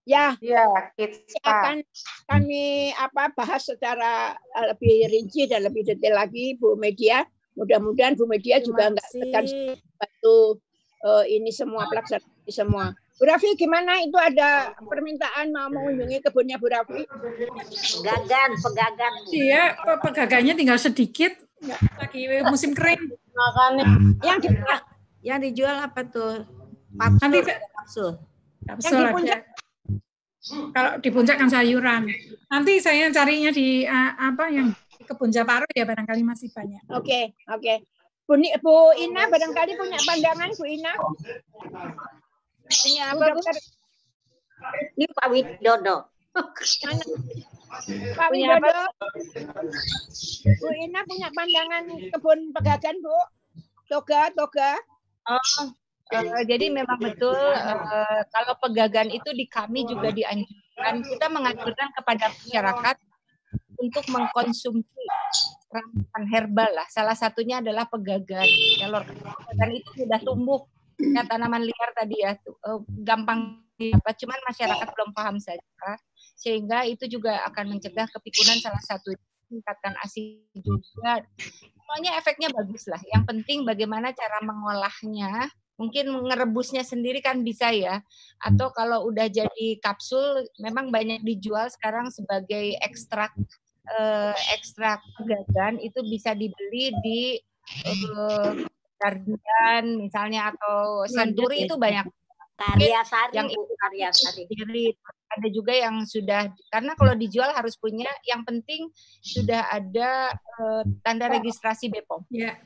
Ya, ya kids akan kami apa bahas secara eh, lebih rinci dan lebih detail lagi Bu Media. Mudah-mudahan Bu Media juga nggak tekan bantu eh, ini semua pelaksanaan ini semua. Bu Rafi gimana itu ada permintaan mau mengunjungi kebunnya Bu Rafi? Pegagan, pegagan. Iya, pe- pegagannya tinggal sedikit. Lagi musim kering. Makanya yang di, yang dijual apa tuh? Nanti Kapsul. kapsul di ada. puncak. Kalau di puncak kan sayuran. Nanti saya carinya di uh, apa yang di kebun Japaro ya barangkali masih banyak. Oke, oke. Bu, Ni- Bu Ina barangkali punya pandangan Bu Ina? Punya apa, Bu? Ini Pak Widodo. mana? Pak Punya apa? Widodo. Bu Ina punya pandangan kebun pegagan Bu? Toga, toga. Oh, eh, jadi memang betul eh, kalau pegagan itu di kami juga dianjurkan kita menganjurkan kepada masyarakat untuk mengkonsumsi ramuan herbal lah. Salah satunya adalah pegagan. Kalau pegagan itu sudah tumbuh ya tanaman liar tadi ya eh, gampang apa cuman masyarakat belum paham saja sehingga itu juga akan mencegah kepikunan salah satu meningkatkan ASI juga semuanya efeknya bagus lah. Yang penting bagaimana cara mengolahnya. Mungkin ngerebusnya sendiri kan bisa ya. Atau kalau udah jadi kapsul, memang banyak dijual sekarang sebagai ekstrak eh, ekstrak pegagan itu bisa dibeli di eh, Guardian misalnya atau Century itu banyak Karya sari, yang Bu, karya sari. ada juga yang sudah karena kalau dijual harus punya yang penting sudah ada eh, tanda registrasi BPOM. Ya.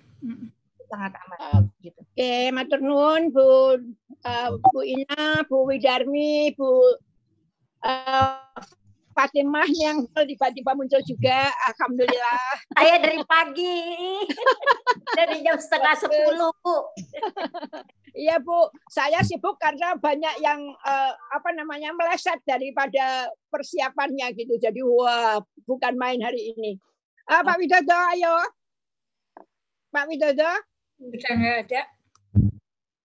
sangat aman gitu. Oke, matur nuwun Bu uh, Bu Ina, Bu Widarmi, Bu uh, Fatimah yang tiba-tiba muncul juga. Alhamdulillah. Saya dari pagi. dari jam setengah sepuluh, Bu. Iya Bu, saya sibuk karena banyak yang eh, apa namanya meleset daripada persiapannya gitu. Jadi wah bukan main hari ini. Ah, Pak Widodo, ayo. Pak Widodo. Udah nggak ada.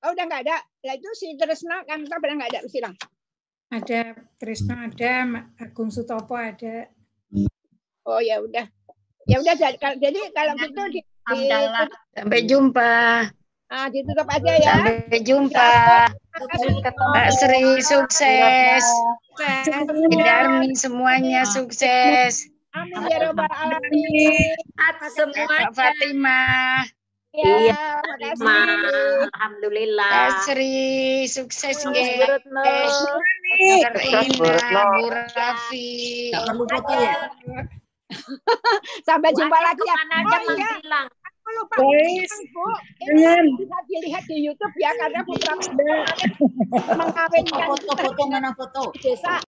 Oh udah nggak ada. Nah itu si Tresna kan kita pernah nggak ada silang. Ada Trisno ada, Agung Sutopo ada. Oh ya udah. Ya udah jadi kalau gitu di, di-. Sampai jumpa. ah, ditutup aja ya. Sampai jumpa. Pak Sri sukses. Darmi semuanya sukses. Amin ya robbal alamin. Semua Pak Fatimah. Ya, Iya, makasih. Ma. Alhamdulillah. Pak Sri sukses nggih. Retno. Bu Ina, Bu Rafi. Nggak perlu foto ya? Sampai jumpa lagi ya. aja Oh iya, aku lupa Guys, bilang, Bu. Ini bisa dilihat di YouTube ya karena putra mengkawinkan Foto-foto mana foto? desa